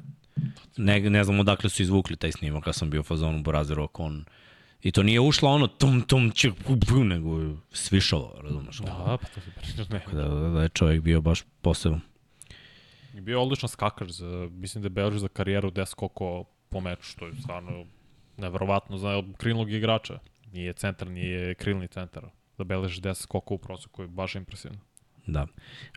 Ne, ne znam odakle su izvukli taj snimak kad sam bio u fazonu Borazer on I to nije ušlo ono tum tum čik nego svišalo, razumeš? Da, pa to se pričaš ne. Da, da, da je čovjek bio baš poseban. I bio odličan skakač, za, mislim da je Belžu za karijeru 10 skoko po meču, što je stvarno neverovatno za krilnog igrača. Nije centar, nije krilni centar. Da beleži 10 skoko u proseku je baš impresivno. Da.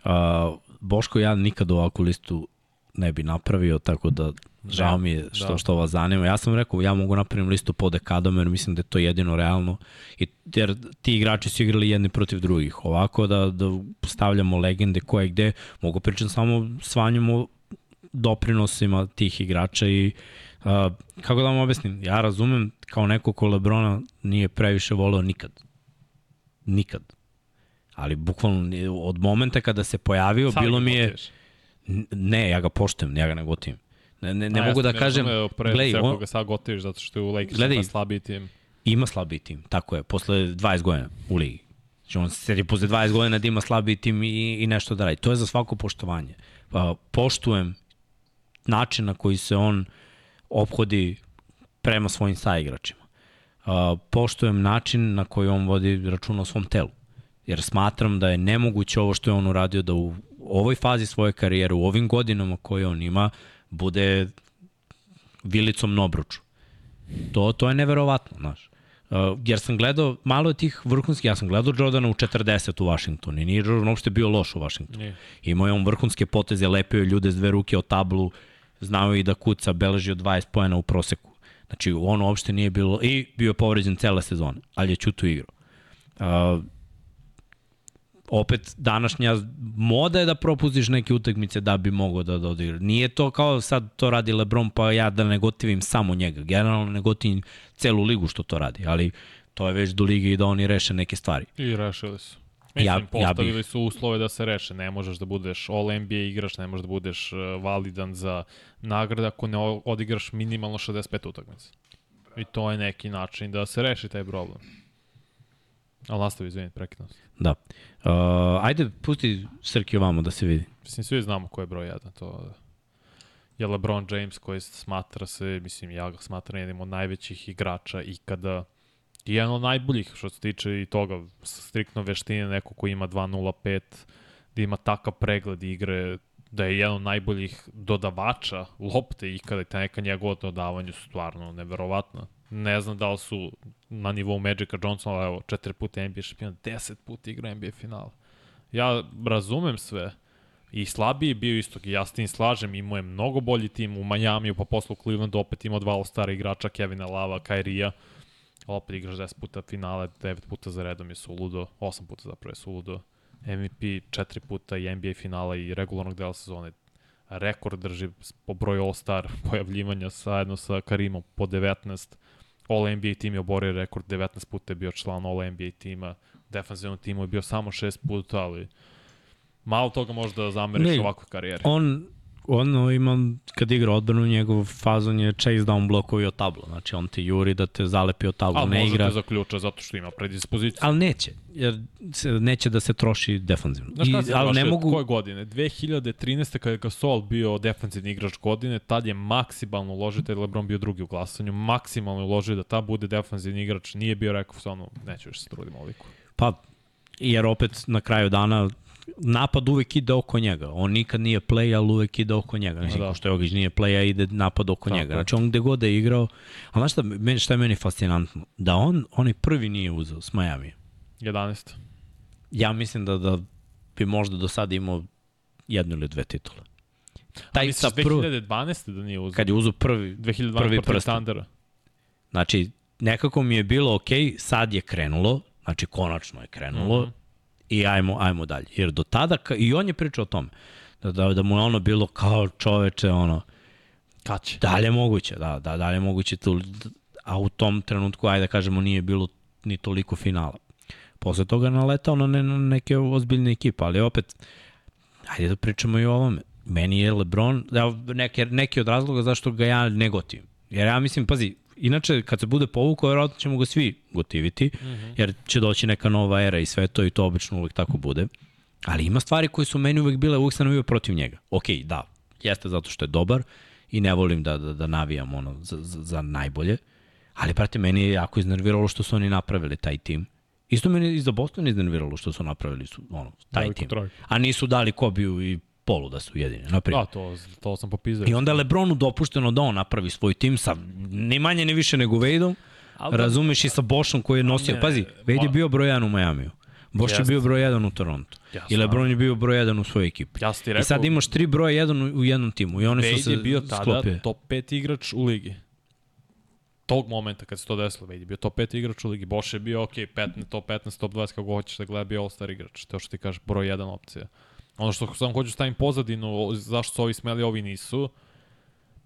Uh, Boško ja nikad ovakvu listu ne bi napravio, tako da žao mi je što, da. što vas zanima. Ja sam rekao, ja mogu napravim listu po dekadama, jer mislim da je to jedino realno. I, jer ti igrači su igrali jedni protiv drugih. Ovako da, da stavljamo legende koje gde, mogu pričati samo svanjamo doprinosima tih igrača i uh, kako da vam objasnim, ja razumem kao neko ko Lebrona nije previše voleo nikad. Nikad. Ali bukvalno od momenta kada se pojavio, Sam bilo mi je... Gotiviš. Ne, ja ga poštujem, ja ga ne gotivim. Ne, ne, ne A, mogu da kažem... Gledaj, on... ga sad gotiviš zato što je u Lakers gledaj, slabiji tim. Ima slabiji tim, tako je, posle 20 godina u ligi. Znači on se posle 20 godina da ima slabiji tim i, i nešto da radi. To je za svako poštovanje. Pa, poštujem način na koji se on obhodi prema svojim saigračima. Uh, poštujem način na koji on vodi račun o svom telu. Jer smatram da je nemoguće ovo što je on uradio da u ovoj fazi svoje karijere, u ovim godinama koje on ima, bude vilicom Nobruču. To, to je neverovatno, znaš. Uh, jer sam gledao, malo je tih vrhunskih, ja sam gledao Jordana u 40 u Washingtonu i nije Jordan uopšte bio loš u Washingtonu. Nije. Imao je on vrhunske poteze, lepio je ljude s dve ruke o tablu, znao i da kuca, beležio 20 pojena u proseku. Znači, ono uopšte nije bilo, i bio je povređen cele sezone, ali je čuto igru. Uh, opet današnja moda je da propustiš neke utakmice da bi mogao da dodigra. Nije to kao sad to radi Lebron pa ja da ne gotivim samo njega. Generalno ne gotivim celu ligu što to radi, ali to je već do lige i da oni reše neke stvari. I rešili su. Mislim, ja, postavili ja su uslove da se reše. Ne možeš da budeš All NBA igrač, ne možeš da budeš uh, validan za nagrade ako ne odigraš minimalno 65 utakmica. I to je neki način da se reši taj problem. Ali nastavi, izvini, prekidno Da. Uh, ajde, pusti Srki ovamo da se vidi. Mislim, svi znamo ko je broj 1. To je LeBron James koji smatra se, mislim, ja ga smatram jednim od najvećih igrača ikada i jedan od najboljih što se tiče i toga, striktno veštine, neko ko ima 2.05, da ima takav pregled igre, da je jedan od najboljih dodavača lopte ikada i ta neka njegova dodavanja su stvarno neverovatna. Ne znam da li su na nivou Magica Johnsona, evo, četiri puta NBA šampion, deset puta igra NBA finala. Ja razumem sve, i slabiji bio isto, i ja s tim slažem, imao je mnogo bolji tim u Majamiju, pa posle u Clevelandu opet imao dva stara igrača, Kevina Lava, Kairija, opet igraš 10 puta finale, 9 puta za redom je suludo, 8 puta zapravo je suludo, MVP 4 puta i NBA finala i regularnog dela sezone. Rekord drži po broju All-Star pojavljivanja zajedno sa Karimom po 19 All NBA tim je oborio rekord, 19 puta je bio član All NBA tima, defanzivnom timu je bio samo 6 puta, ali malo toga možda zameriš ovakve karijere. On, ono ima, kad igra odbranu, njegov fazon je chase down blokovi od tablo. Znači, on te juri da te zalepi od tablo, ne igra. Ali može te zaključa zato što ima predispoziciju. Ali neće, jer se, neće da se troši defanzivno. Znaš kada se ali ne mogu... koje godine? 2013. kada je Gasol bio defanzivni igrač godine, tad je maksimalno uložio, taj Lebron bio drugi u glasanju, maksimalno uložio da ta bude defanzivni igrač, nije bio rekao sa ono, neću još se trudim ovoliko. Pa, jer opet na kraju dana napad uvek ide oko njega. On nikad nije play, ali uvek ide oko njega. Znači, da. što je Ogić nije play, a ide napad oko Tako. njega. Znači, on gde god je igrao, a znaš šta, meni, šta je meni fascinantno? Da on, onaj prvi nije uzeo s Miami. 11. Ja mislim da, da bi možda do sada imao jednu ili dve titule. Taj sa 2012. da nije uzeo? Kad je uzeo prvi, 2012 prvi prst. Znači, nekako mi je bilo ok, sad je krenulo, znači konačno je krenulo, mm -hmm i ajmo, ajmo dalje. Jer do tada, i on je pričao o tome, da, da, da mu je ono bilo kao čoveče, ono, Kad će? Da li je moguće, da, da, da li je moguće tu, a u tom trenutku, ajde da kažemo, nije bilo ni toliko finala. Posle toga naletao na, ne, na neke ozbiljne ekipe, ali opet, ajde da pričamo i o ovome. Meni je Lebron, da, neke, neki od razloga zašto ga ja ne gotivim. Jer ja mislim, pazi, inače, kad se bude povukao, vjerojatno ćemo ga svi gotiviti, mm -hmm. jer će doći neka nova era i sve to i to obično uvek tako bude. Ali ima stvari koje su meni uvek bile, uvek sam navio protiv njega. Ok, da, jeste zato što je dobar i ne volim da, da, da navijam ono za, za, za najbolje, ali prate, meni je jako iznerviralo što su oni napravili taj tim. Isto meni i za Boston iznerviralo što su napravili su, ono, taj Veliko tim. Troj. A nisu dali Kobiju i polu da su ujedini, naprijed. Da, to, to sam popizao. I onda je Lebronu dopušteno da on napravi svoj tim sa ni manje ni više nego Wadeom, da, razumeš i sa Bošom koji je nosio, ne, pazi, Wade je bio broj 1 u Majamiju. Boš je bio broj 1 u Torontu. Jasno. I LeBron je bio broj 1 u svojoj ekipi. Ja rekao, I sad imaš tri broja 1 u jednom timu. I oni Wade su se je bio tada sklopili. top 5 igrač u ligi. Tog momenta kad se to desilo, Wade je bio top 5 igrač u ligi. Boš je bio, ok, 15, top 15, top 20, kako hoćeš da gleda, bio all-star igrač. To što ti kažeš, broj 1 opcija. Ono što sam hoću stavim pozadinu, zašto su ovi smeli, ovi nisu.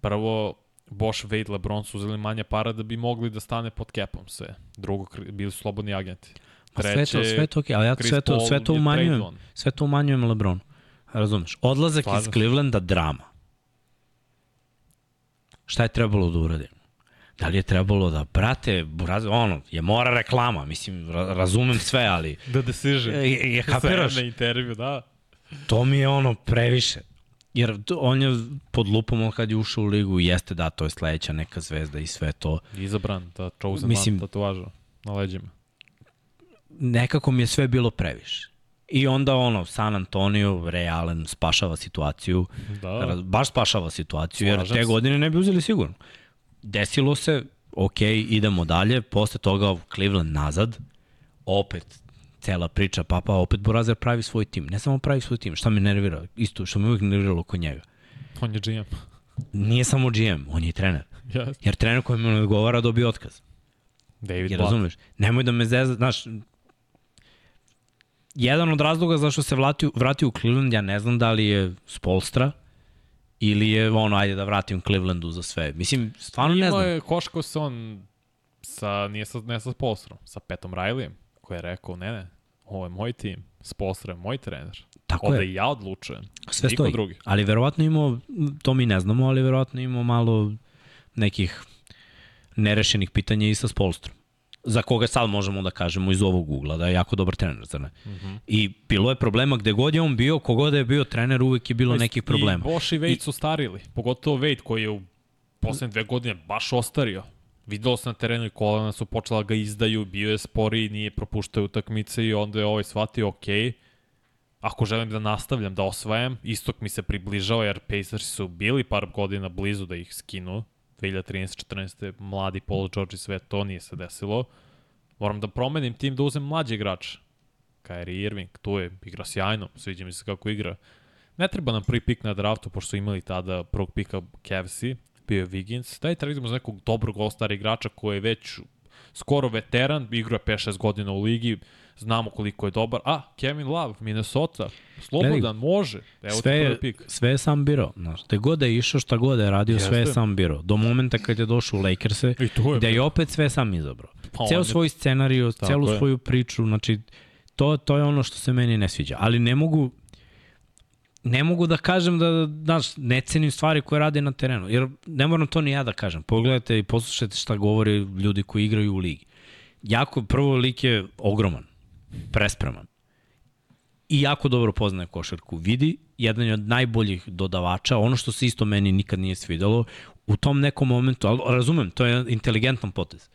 Prvo, Bosch, Wade, LeBron su uzeli manje para da bi mogli da stane pod kepom sve. Drugo, bili su slobodni agenti. Treće, sve to, sve to, okay, ali ja sve to, sve to umanjujem, sve to umanjujem LeBron. Razumeš? Odlazak Slažem iz Clevelanda, drama. Šta je trebalo da uradim? Da li je trebalo da, brate, ono, je mora reklama, mislim, razumem sve, ali... <laughs> The decision. Je, je kapiraš? Na intervju, da. To mi je ono previše. Jer on je pod lupom on kad je ušao u ligu jeste da to je sledeća neka zvezda i sve to. Izabran, da chosen Mislim, one tatuaža na leđima. Nekako mi je sve bilo previše. I onda ono, San Antonio, Ray Allen spašava situaciju. Da. Baš spašava situaciju, jer te godine ne bi uzeli sigurno. Desilo se, ok, idemo dalje, posle toga Cleveland nazad, opet cela priča, pa pa opet Borazer pravi svoj tim. Ne samo pravi svoj tim, šta me nervira, isto što me uvijek nerviralo oko njega. On je GM. Nije samo GM, on je i trener. Yes. Jer trener koji me odgovara dobio otkaz. David Jer razumeš, nemoj da me zeza, znaš, jedan od razloga zašto se vrati, vrati u Cleveland, ja ne znam da li je Spolstra ili je ono, ajde da vratim Clevelandu za sve. Mislim, stvarno ne znam. Imao je koško se on sa, nije sa, ne sa Spolstrom, sa Petom Rileyem koji je rekao, ne, ne, ovo je moj tim, je moj trener. Tako Ovde je. ja odlučujem. Sve Niko stoji. drugi. Ali verovatno imao, to mi ne znamo, ali verovatno imao malo nekih nerešenih pitanja i sa Spolstrom za koga sad možemo da kažemo iz ovog ugla, da je jako dobar trener, zar ne? Mm -hmm. I bilo je problema gde god je on bio, kogod je bio trener, uvek je bilo nekih problema. I Boš i Vejt su starili, pogotovo Vejt koji je u poslednje dve godine baš ostario. Videlo se na terenu i kolena su počela ga izdaju, bio je spori, nije propuštao utakmice i onda je ovaj shvatio, ok, ako želim da nastavljam da osvajam, istok mi se približao jer Pacers su bili par godina blizu da ih skinu, 2013-14. mladi Paul George i sve to nije se desilo. Moram da promenim tim da uzem mlađe igrače. Kyrie Irving, tu je, igra sjajno, sviđa mi se kako igra. Ne treba nam prvi pik na draftu, pošto su imali tada prvog pika Cavsi, bio je Wiggins. Daj tražimo za nekog dobrog all-star igrača koji je već skoro veteran, igra 5-6 godina u ligi, znamo koliko je dobar. A, Kevin Love, Minnesota, slobodan, Gledaj, može. Evo sve, je, pik. sve je sam biro. Znaš, te god je išao, šta god je radio, Jeste. sve je sam biro. Do momenta kad je došao u Lakers-e, da je opet sve sam izabrao. Pa Ceo svoj scenariju, celu je. svoju priču, znači, to, to je ono što se meni ne sviđa. Ali ne mogu, ne mogu da kažem da, znaš, ne cenim stvari koje rade na terenu, jer ne moram to ni ja da kažem. Pogledajte i poslušajte šta govore ljudi koji igraju u ligi. Jako, prvo lik je ogroman, prespreman i jako dobro poznaje košarku. Vidi, jedan je od najboljih dodavača, ono što se isto meni nikad nije svidalo, u tom nekom momentu, ali razumem, to je inteligentan potez.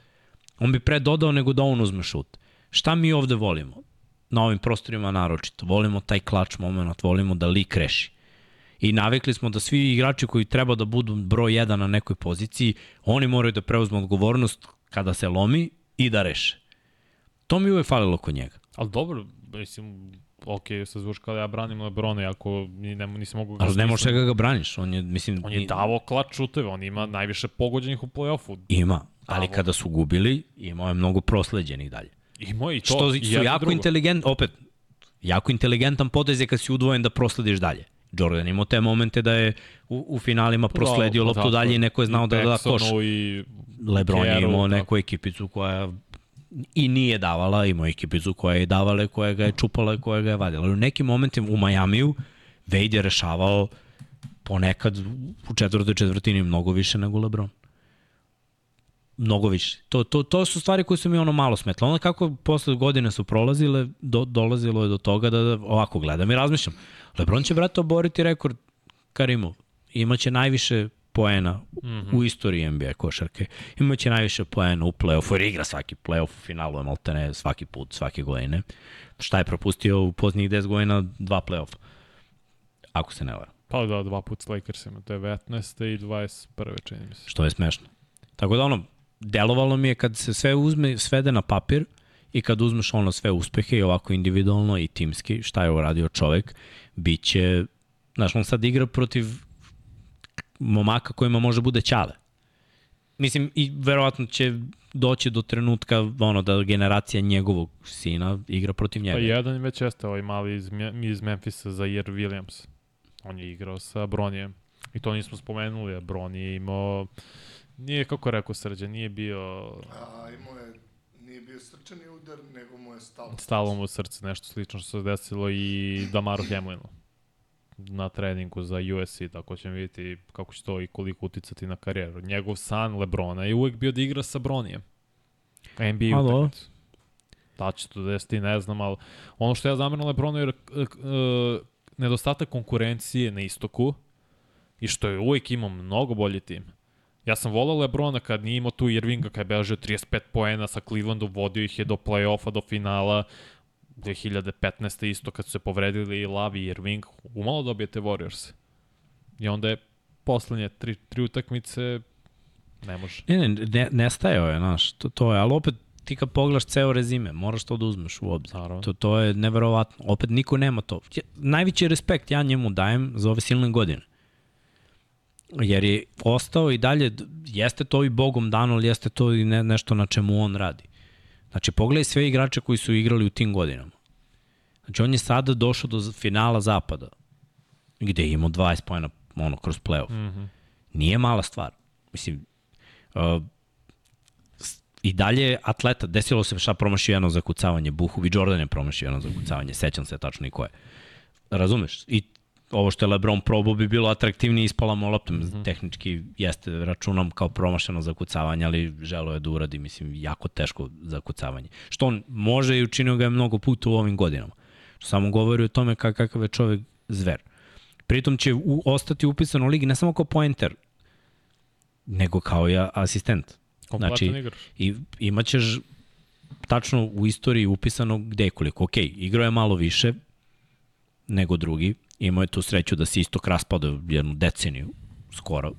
On bi pre dodao nego da on uzme šut. Šta mi ovde volimo? Na ovim prostorima naročito. Volimo taj klač moment, volimo da lik reši. I navikli smo da svi igrači koji treba da budu broj 1 na nekoj poziciji, oni moraju da preuzmu odgovornost kada se lomi i da reše. To mi uvek falilo kod njega. Ali dobro, mislim, ok, sa zvuč kao da ja branim Lebrona, ako ne, nisam mogu. Ali ne možeš da ga braniš, on je, mislim... On je davo klat šuteve, on ima najviše pogođenih u play-offu. Ima, ali kada su gubili, imao je mnogo prosleđenih dalje. Ima i to, Što su jako inteligent, opet, jako inteligentan potez je kad si udvojen da proslediš dalje. Jordan imao te momente da je u, u finalima prosledio da, loptu dalje i neko je znao da da koš. I Lebron je imao neku ekipicu koja i nije davala, imao ekipicu koja je davala, koja ga je čupala i koja ga je vadila. U nekim momentima u Majamiju Wade je rešavao ponekad u četvrtoj četvrtini mnogo više nego LeBron. Mnogo više. To, to, to su stvari koje su mi ono malo smetle. Onda kako posle godine su prolazile, do, dolazilo je do toga da, da ovako gledam i razmišljam. LeBron će, brate, oboriti rekord Karimov. Imaće najviše poena mm -hmm. u istoriji NBA košarke. Imaće najviše poena u play-offu, jer igra svaki play-off u finalu, maltene svaki put, svake godine. Šta je propustio u poznijih 10 godina? Dva play-offa. Ako se ne vara. Pa da, dva put s Lakersima, to je 19. i 21. čini mi se. Što je smešno. Tako da ono, delovalo mi je kad se sve uzme, svede na papir i kad uzmeš ono sve uspehe i ovako individualno i timski, šta je uradio čovek, bit će, znaš, on sad igra protiv momaka kojima može bude ćale. Mislim, i verovatno će doći do trenutka ono, da generacija njegovog sina igra protiv njega. Pa jedan već jeste ovaj mali iz, iz Memphisa za Jer Williams. On je igrao sa Bronijem. I to nismo spomenuli, a Bron je imao... Nije, kako rekao Srđan, nije bio... A, imao je nije bio srčani udar, nego mu je stalo. Stalo mu srce, nešto slično što se desilo i Damaru Hamlinu na treningu za USC, tako ćemo vidjeti kako će to i koliko uticati na karijeru. Njegov san Lebrona je uvek bio da igra sa Bronijem. NBA utakmicu. Da će to desiti, ne znam, ali ono što ja zameram Lebronu je uh, nedostatak konkurencije na istoku i što je uvek imao mnogo bolji tim. Ja sam volao Lebrona kad nije imao tu Irvinga kad je bežao 35 poena sa Clevelandom, vodio ih je do play-offa, do finala, 2015. isto kad su se povredili i Lavi i Irving, umalo dobijete Warriors. I onda je poslednje tri, tri utakmice ne može. Ne, ne, ne nestajao je, znaš, to, to je, ali opet ti kad pogledaš ceo rezime, moraš to da uzmeš u obzir. Naravno. To, to je neverovatno. Opet niko nema to. Ja, najveći respekt ja njemu dajem za ove silne godine. Jer je ostao i dalje, jeste to i bogom dano, ali jeste to i ne, nešto na čemu on radi. Znači, pogledaj sve igrače koji su igrali u tim godinama. Znači, on je sada došao do finala zapada, gde je imao 20 pojena ono, kroz playoff. Mm -hmm. Nije mala stvar. Mislim, uh, i dalje atleta, desilo se šta promašio jedno zakucavanje, Buhovi Jordan je promašio jedno zakucavanje, sećam se tačno i koje. Razumeš? I ovo što je Lebron probao bi bilo atraktivnije ispala loptom. Mm -hmm. Tehnički jeste, računam kao promašeno zakucavanje, ali želo je da uradi, mislim, jako teško zakucavanje. Što on može i učinio ga je mnogo puta u ovim godinama. Što samo govori o tome kakav je čovek zver. Pritom će u, ostati upisan u ligi ne samo kao pointer, nego kao i asistent. Kompletan znači, igrač. I, imaćeš tačno u istoriji upisano gde je koliko. Ok, igrao je malo više nego drugi, Imao je tu sreću da se istok raspada jednu deceniju, skoro.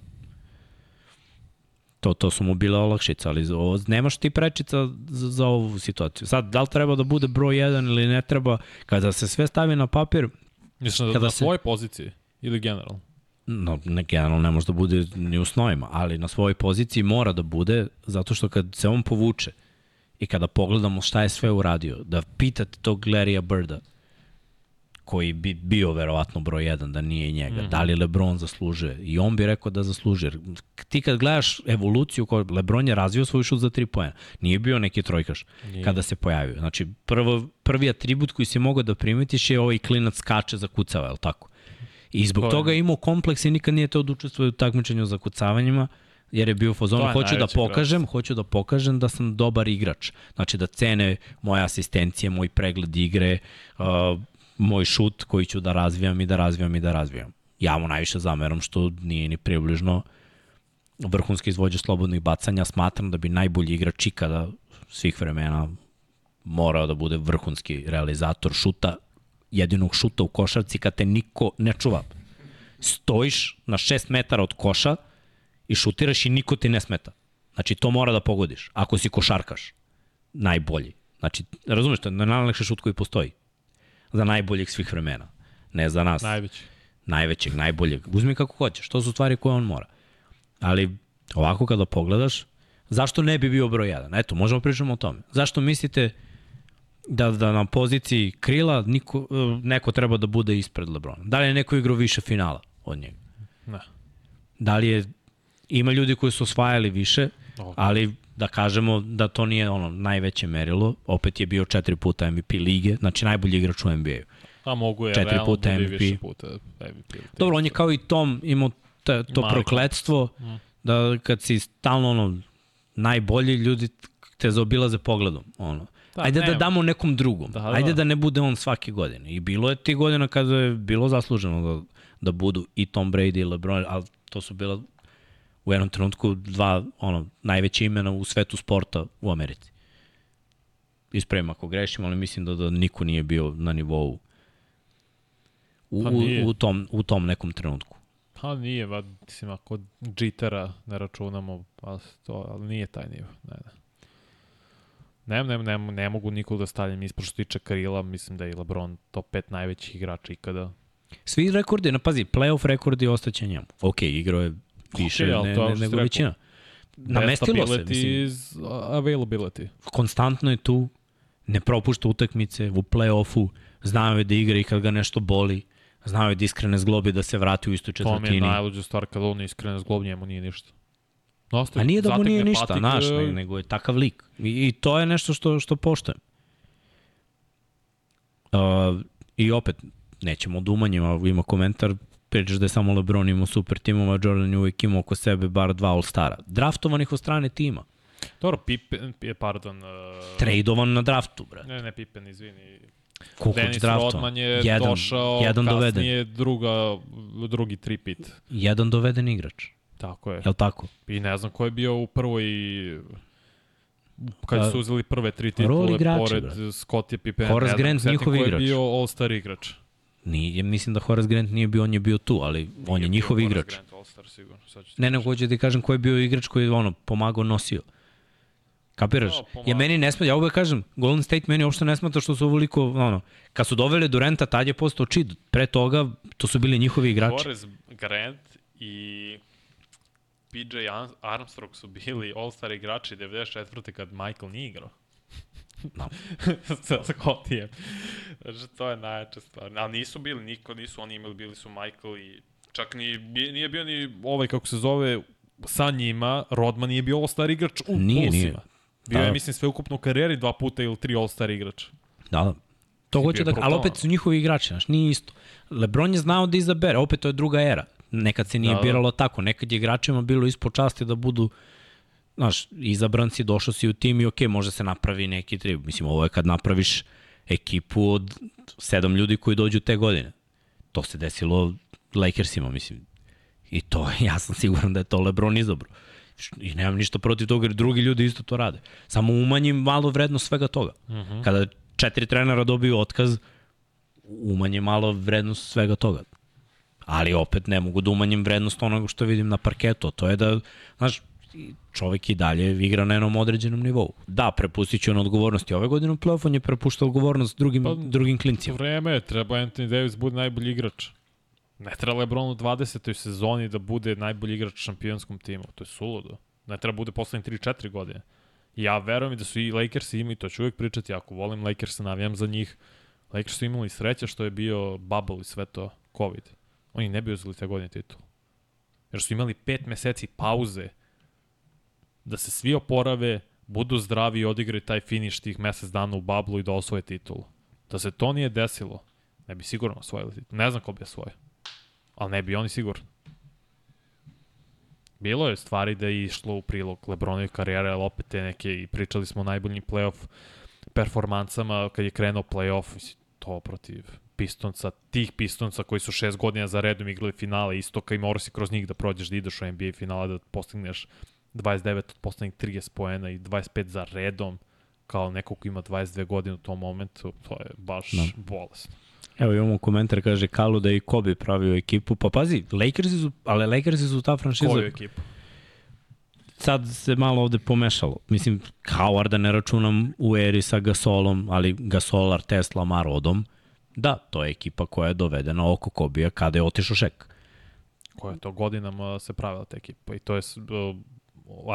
To, to su mu bile olakšice, ali ovo, nemaš ti prečica za, za ovu situaciju. Sad, da li treba da bude broj 1 ili ne treba, kada se sve stavi na papir... Mislim, da kada na se... svojoj poziciji ili generalno? No, ne, generalno ne može da bude ni u snovima, ali na svojoj poziciji mora da bude, zato što kad se on povuče, I kada pogledamo šta je sve uradio, da pitate tog Larrya Birda, koji bi bio verovatno broj 1 da nije njega. Mm. Da li LeBron zaslužuje? I on bi rekao da zaslužuje. Ti kad gledaš evoluciju, koju LeBron je razvio svoj šut za 3 poena. Nije bio neki trojkaš nije. kada se pojavio. Znači, prvo, prvi atribut koji si mogao da primetiš je ovaj klinac skače za kucava, je li tako? I zbog to toga je imao kompleks i nikad nije te odučestvovao u takmičenju za kucavanjima, jer je bio u fazonu, hoću da pokažem, hoću da pokažem da sam dobar igrač. Znači da cene moje asistencije, moj pregled igre, uh, moj šut koji ću da razvijam i da razvijam i da razvijam. Ja mu najviše zameram što nije ni približno vrhunski izvođač slobodnih bacanja. Smatram da bi najbolji igrač ikada svih vremena morao da bude vrhunski realizator šuta, jedinog šuta u košarci kad te niko ne čuva. Stojiš na 6 metara od koša i šutiraš i niko ti ne smeta. Znači, to mora da pogodiš. Ako si košarkaš, najbolji. Znači, razumeš, to je najlakši šut koji postoji za najboljeg svih vremena. Ne za nas. Najveći. Najvećeg, najboljeg. Uzmi kako hoćeš. To su stvari koje on mora. Ali ovako kada pogledaš, zašto ne bi bio broj 1? Eto, možemo pričamo o tome. Zašto mislite da, da na poziciji krila niko, neko treba da bude ispred Lebrona? Da li je neko igrao više finala od njega? Ne. Da li je, ima ljudi koji su osvajali više, ali da kažemo da to nije ono najveće merilo. Opet je bio četiri puta MVP lige, znači najbolji igrač u NBA-u. A mogu je, četiri puta MVP. više puta MVP. Dobro, on je kao i Tom imao te, to Marko. prokledstvo mm. da kad si stalno ono najbolji ljudi te zaobilaze pogledom. Ono. Da, Ajde nema. da damo nekom drugom. Da, da. Ajde da ne bude on svake godine. I bilo je ti godina kada je bilo zasluženo da, da budu i Tom Brady i LeBron, ali to su bila u jednom trenutku dva ono, najveće imena u svetu sporta u Americi. Ispravim ako grešim, ali mislim da, da niko nije bio na nivou u, pa u, u, tom, u tom nekom trenutku. Pa nije, ba, mislim, ako Jitera ne računamo, pa to, ali nije taj nivo. Ne, ne. Ne, ne, ne, ne mogu nikog da stavljam ispred što tiče Karila, mislim da je LeBron top 5 najvećih igrača ikada. Svi rekordi, na pazi, playoff rekordi ostaće njemu. Ok, igrao je više okay, ne, ne, nego većina. Namestilo se, mislim. Is availability. Konstantno je tu, ne propušta utakmice u play-offu, znao je da igra i kad ga nešto boli, znao je da iskrene zglobi da se vrati u istu četvrtini. To mi je najluđa stvar kad on iskrene zglob, njemu nije ništa. Ostaje, A nije da mu nije ništa, patik, naš, ne, nego je takav lik. I, I to je nešto što, što poštojem. Uh, I opet, nećemo da umanjimo, ima komentar, pričaš da je samo LeBron imao super timova, Jordan je uvijek imao oko sebe bar dva All-Stara. Draftovanih od strane tima. Dobro, Pippen, pardon... Uh, Tradovan na draftu, bre. Ne, ne, Pippen, izvini. Kukuć Dennis draftom. Rodman je jedan, došao, jedan kasnije doveden. druga, drugi tripit. Jedan doveden igrač. Tako je. Jel tako? I ne znam ko je bio u prvoj kad su uzeli prve tri titule pored Scottie Pippen. Horace Grant, njihov igrač. Ko je bio All-Star igrač. Nije, mislim da Horace Grant nije bio, on je bio tu, ali nije on je njihov igrač. Grant. Ne, nego hoću da kažem ko je bio igrač koji je ono, pomagao, nosio. Kapiraš? No, ja meni ne smeta, ja uvek kažem, Golden State meni uopšte ne smeta što su ovoliko, ono, kad su doveli Durenta, tad je postao čid. Pre toga, to su bili njihovi igrači. Horace Grant i PJ Armstrong su bili All-Star igrači 94. kad Michael nije igrao. <laughs> No. sa Scottijem. Znači, to je najjača stvar. Ali nisu bili, niko nisu oni imali, bili su Michael i čak ni, nije bio ni ovaj, kako se zove, sa njima, Rodman nije bio all-star igrač u nije, Pulsima. Nije. Bio da. je, mislim, sve ukupno u karijeri dva puta ili tri all-star igrač. Da, da. To hoće da, ali opet su njihovi igrači, znaš, nije isto. LeBron je znao da izabere, opet to je druga era. Nekad se nije da, da. biralo tako, nekad je igračima bilo ispod časti da budu znaš, izabran si, došao si u tim i ok, može se napravi neki trib. Mislim, ovo je kad napraviš ekipu od sedam ljudi koji dođu te godine. To se desilo Lakersima, mislim. I to, <laughs> ja sam siguran da je to LeBron izabro. I nemam ništa protiv toga, jer drugi ljudi isto to rade. Samo umanjim malo vrednost svega toga. Uh mhm. -huh. Kada četiri trenera dobiju otkaz, umanjim malo vrednost svega toga. Ali opet ne mogu da umanjim vrednost onoga što vidim na parketu. To je da, znaš, čovek i dalje igra na jednom određenom nivou. Da, prepustit će on odgovornosti. Ove godine u play on je prepuštao odgovornost drugim, pa, drugim klincima. Vreme je, treba Anthony Davis bude najbolji igrač. Ne treba Lebron u 20. sezoni da bude najbolji igrač u šampionskom timu. To je suludo. Ne treba bude poslednje 3-4 godine. Ja verujem da su i Lakersi imali, to ću uvijek pričati, ako volim Lakersa, navijam za njih. Lakers su imali sreće što je bio bubble i sve to, COVID. Oni ne bi uzeli te godine titul. Jer su imali pet meseci pauze da se svi oporave, budu zdravi i odigraju taj finiš tih mesec dana u bablu i da osvoje titulu. Da se to nije desilo, ne bi sigurno osvojili titulu. Ne znam ko bi osvojio. Ali ne bi oni sigurno. Bilo je stvari da je išlo u prilog Lebronovi karijere, ali opet te neke, i pričali smo o najboljim playoff performansama kad je krenuo playoff, to protiv Pistonca, tih Pistonca koji su šest godina za redom igrali finale istoka i morao si kroz njih da prođeš da ideš u NBA finale, da postigneš 29 od poslednjih 30 poena i 25 za redom kao neko ko ima 22 godine u tom momentu, to je baš no. Da. bolesno. Evo imamo komentar, kaže Kalu da je i Kobe pravio ekipu. Pa pazi, Lakersi su, ali Lakersi su ta franšiza. Koju ekipu? Sad se malo ovde pomešalo. Mislim, Howard da ne računam u eri sa Gasolom, ali Gasolar, Tesla, Marodom. Da, to je ekipa koja je dovedena oko Kobija kada je otišao Šek. Koja je to godinama se pravila ta ekipa. I to je,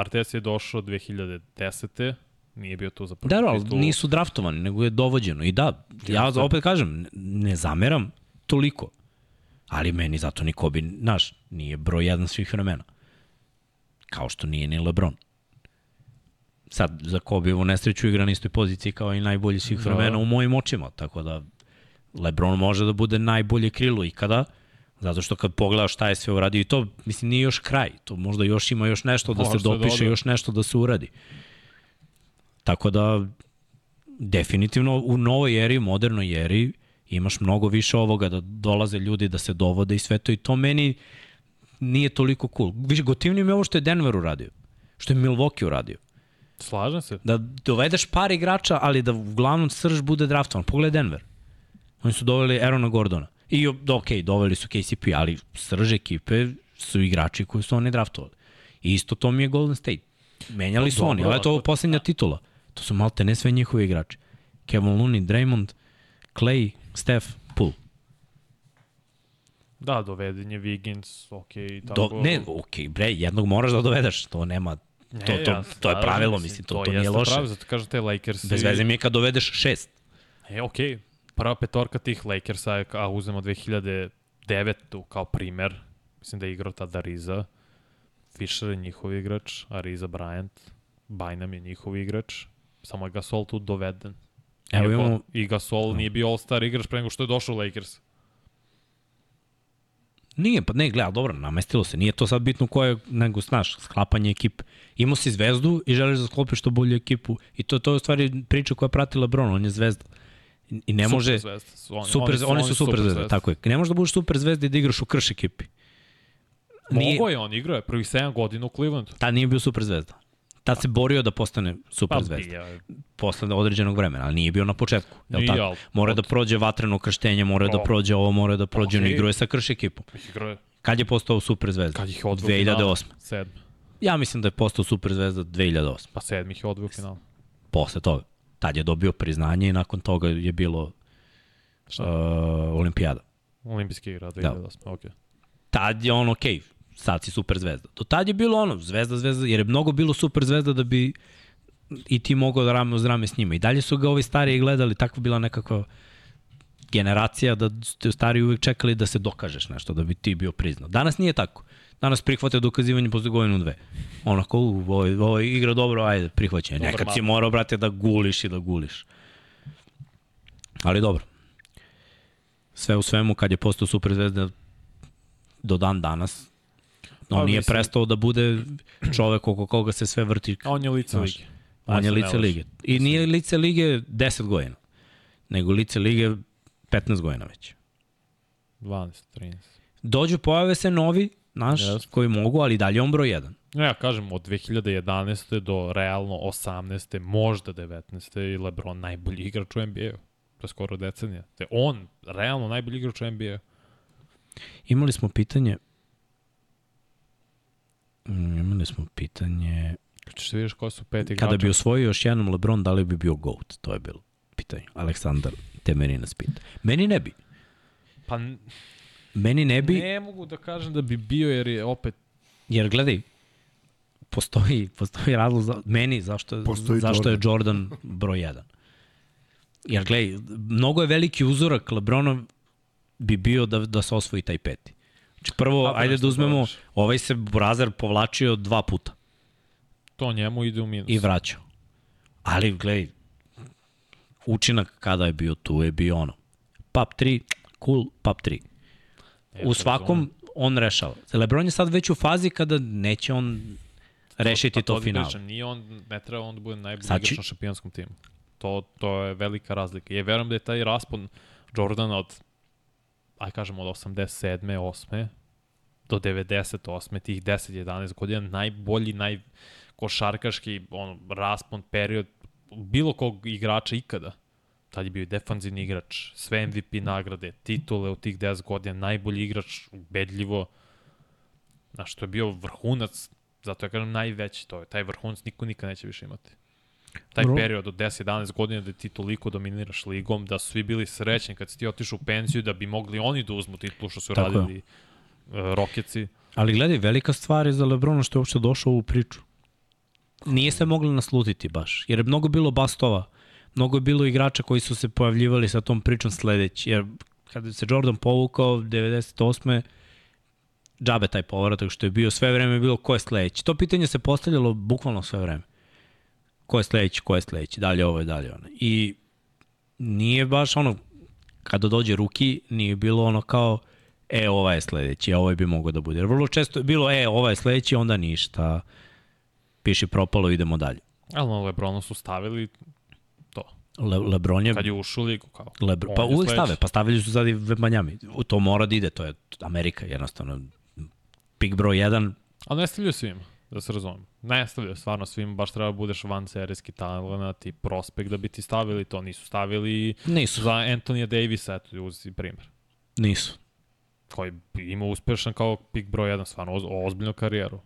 RTS je došao 2010 nije bio tu za prvi da, da, ali nisu draftovani, nego je dovođeno. I da, ja opet kažem, ne zameram toliko, ali meni zato ni Kobe, naš, nije broj jedan svih vremena. Kao što nije ni Lebron. Sad, za u nesreću igra na istoj poziciji kao i najbolji svih da. vremena u mojim očima, tako da Lebron može da bude najbolje krilo ikada, Zato što kad pogledaš šta je sve uradio i to, mislim, nije još kraj. To možda još ima još nešto da se dopiše, još nešto da se uradi. Tako da, definitivno u novoj eri, modernoj eri, imaš mnogo više ovoga da dolaze ljudi da se dovode i sve to i to meni nije toliko cool. Više gotivnije mi je ovo što je Denver uradio, što je Milwaukee uradio. Slažem se. Da dovedeš par igrača, ali da uglavnom srž bude draftovan. Pogledaj Denver. Oni su doveli Aarona Gordona. I, ok, doveli su KCP, ali srž ekipe su igrači koji su oni draftovali. I isto to mi je Golden State. Menjali su oni, ali je to poslednja titula. To su malte ne sve njihovi igrači. Kevin Looney, Draymond, Clay, Steph, Poole. Da, doveden je Wiggins, ok. Tako... Do, ne, ok, bre, jednog moraš da dovedeš, to nema, to, to, to, to je pravilo, mislim, to, to, to nije loše. Pravilo, zato kažem te Lakers. Bez veze mi je kad dovedeš šest. E, ok, prva petorka tih Lakersa, a uzmemo 2009. kao primer, mislim da je igrao tada Riza, Fisher je njihov igrač, a Riza Bryant, Bynum je njihov igrač, samo je Gasol tu doveden. Evo imamo... I Gasol no. nije bio all-star igrač pre nego što je došao u Lakers. Nije, pa ne, gleda, dobro, namestilo se. Nije to sad bitno koje, nego, znaš, sklapanje ekipe. Imao si zvezdu i želiš da sklopiš što bolju ekipu. I to, to je u stvari priča koja prati LeBron, on je zvezda. I ne super može... Zvezda. Oni, super, oni, oni su super, super zvezda, tako je. Ne možeš da budeš super zvezda i da igraš u krš ekipi. Nije... Mogo je, on igrao je prvih 7 godina u Clevelandu. Ta nije bio super zvezda. Tad se borio da postane super pa, zvezda. Ja. Posle određenog vremena, ali nije bio na početku. Jel nije, tako? Mora da prođe vatreno krštenje, mora da prođe ovo, mora da prođe, okay. on igruje sa krš ekipom. Igruje. Kad je postao super zvezda? Kad ih odveo 2008. Sedmi. Ja mislim da je postao super zvezda 2008. Pa sedmi ih je odveo final. Posle toga. Tad je dobio priznanje i nakon toga je bilo uh, olimpijada. Olimpijski igra 2008. Da. Okay. Tad je on okay, sad si super zvezda. Do tad je bilo ono, zvezda, zvezda, jer je mnogo bilo super zvezda da bi i ti mogao da rame uz rame s njima. I dalje su ga ovi stariji gledali, takva bila nekakva generacija da ste stari uvek čekali da se dokažeš nešto, da bi ti bio priznat. Danas nije tako. Danas prihvate dokazivanje posle godinu dve. Onako, ovo, ovo igra dobro, ajde, prihvaćanje. Nekad si morao, brate, da guliš i da guliš. Ali dobro. Sve u svemu, kad je postao super zvezda do dan danas, On pa, nije mislim... prestao da bude čovek oko koga se sve vrti. A on je lice znaš, lige. On je lice lige. I nije lice lige 10 godina, nego lice lige 15 godina već. 12, 13. Dođu, pojave se novi, naš, yes. koji mogu, ali dalje on broj 1. Ja kažem, od 2011. do realno 18. možda 19. i Lebron najbolji igrač u NBA-u. To je skoro decenija. Te on, realno najbolji igrač u NBA-u. Imali smo pitanje, Mm, imali smo pitanje... Češ da vidiš ko su pet igrača? Kada bi osvojio još jednom LeBron, da li bi bio GOAT? To je bilo pitanje. Aleksandar Temerina spita. Meni ne bi. Pa... Meni ne bi... Ne mogu da kažem da bi bio jer je opet... Jer gledaj, postoji, postoji razlog za, meni zašto, Postoji zašto Jordan. je Jordan broj 1. Jer gledaj, mnogo je veliki uzorak Lebronov bi bio da, da se osvoji taj peti. Znači prvo, Kako ajde da uzmemo, dodaš? ovaj se Brazer povlačio dva puta To njemu ide u minus. i vraćao. Ali, gledaj, učinak kada je bio tu je bio ono. Pap 3, cool, pap 3. E, U to svakom on rešava. Lebron je sad već u fazi kada neće on rešiti Pa to ti finale. kažem, Nije on, ne treba on da bude najbolji Sad igrač na šampionskom timu. To, to je velika razlika. Ja verujem da je taj raspon Jordana od, aj kažem, od 87. 8. do 98. tih 10-11 godina najbolji, naj košarkaški on, raspon, period bilo kog igrača ikada. Tad je bio i defanzivni igrač, sve MVP nagrade, titule u tih 10 godina, najbolji igrač, ubedljivo. Znaš, to je bio vrhunac, zato ja kažem najveći, to je taj vrhunac niko nikad neće više imati. Taj Bro. period od 10-11 godina da ti toliko dominiraš ligom, da su svi bili srećni kad si ti otišao u penziju, da bi mogli oni da uzmu titulu što su Tako radili uh, Rokeci. Ali gledaj, velika stvar je za Lebrona što je uopšte došao u priču. Nije se mogli naslutiti baš, jer je mnogo bilo bastova, mnogo je bilo igrača koji su se pojavljivali sa tom pričom sledeći, jer kada se Jordan povukao 98. džabe taj povratak što je bio, sve vreme je bilo ko je sledeći. To pitanje se postavljalo bukvalno sve vreme. Ko je sledeći, ko je sledeći, dalje ovo i dalje ono. I nije baš ono, kada dođe ruki, nije bilo ono kao, e, ova je sledeći, a ovaj bi mogao da bude. Vrlo često je bilo, e, ova je sledeći, onda ništa. Piši propalo, idemo dalje. Ali na Lebronu su stavili to. Le, Lebron je... Kad je ušao u ligu, kao. Lebron, on pa uvek stave, pa stavili su sad i Manjami. To mora da ide, to je Amerika jednostavno. Pik broj 1, Ali ne stavljaju svima, da se razumem. Ne stavljaju stvarno svima, baš treba da budeš van serijski talent i prospekt da bi ti stavili to. Nisu stavili nisu, za Antonija Davisa, eto, uzi primjer. nisu. Koji bi imao uspešan kao pik broj 1, stvarno oz, ozbiljnu karijeru.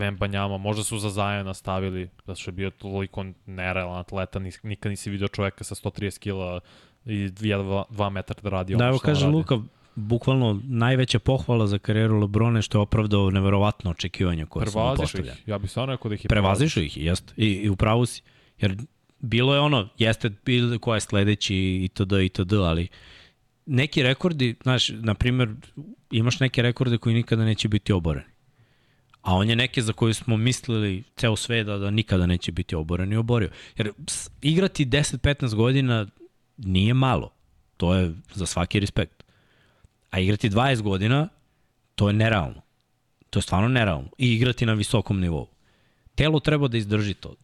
Vembanjama, možda su za Zajana stavili, da što je bio toliko nerealan atleta, nis, nikad nisi video čoveka sa 130 kila i 2 metra da radi ono Da, evo kaže radi. Luka, bukvalno najveća pohvala za karijeru Lebrona je što je opravdao neverovatno očekivanja koje su mu postavljene. ih. Ja bih stvarno rekao da ih je Prevazišu ih, jest. I, i upravo si. Jer bilo je ono, jeste bilo ko je sledeći itd. itd. ali neki rekordi, znaš, na primjer, imaš neke rekorde koji nikada neće biti oboreni. A on je neke za koje smo mislili ceo sve da, da nikada neće biti oboren i oborio. Jer igrati 10-15 godina nije malo. To je za svaki respekt. A igrati 20 godina, to je nerealno. To je stvarno nerealno. I igrati na visokom nivou. Telo treba da izdrži to.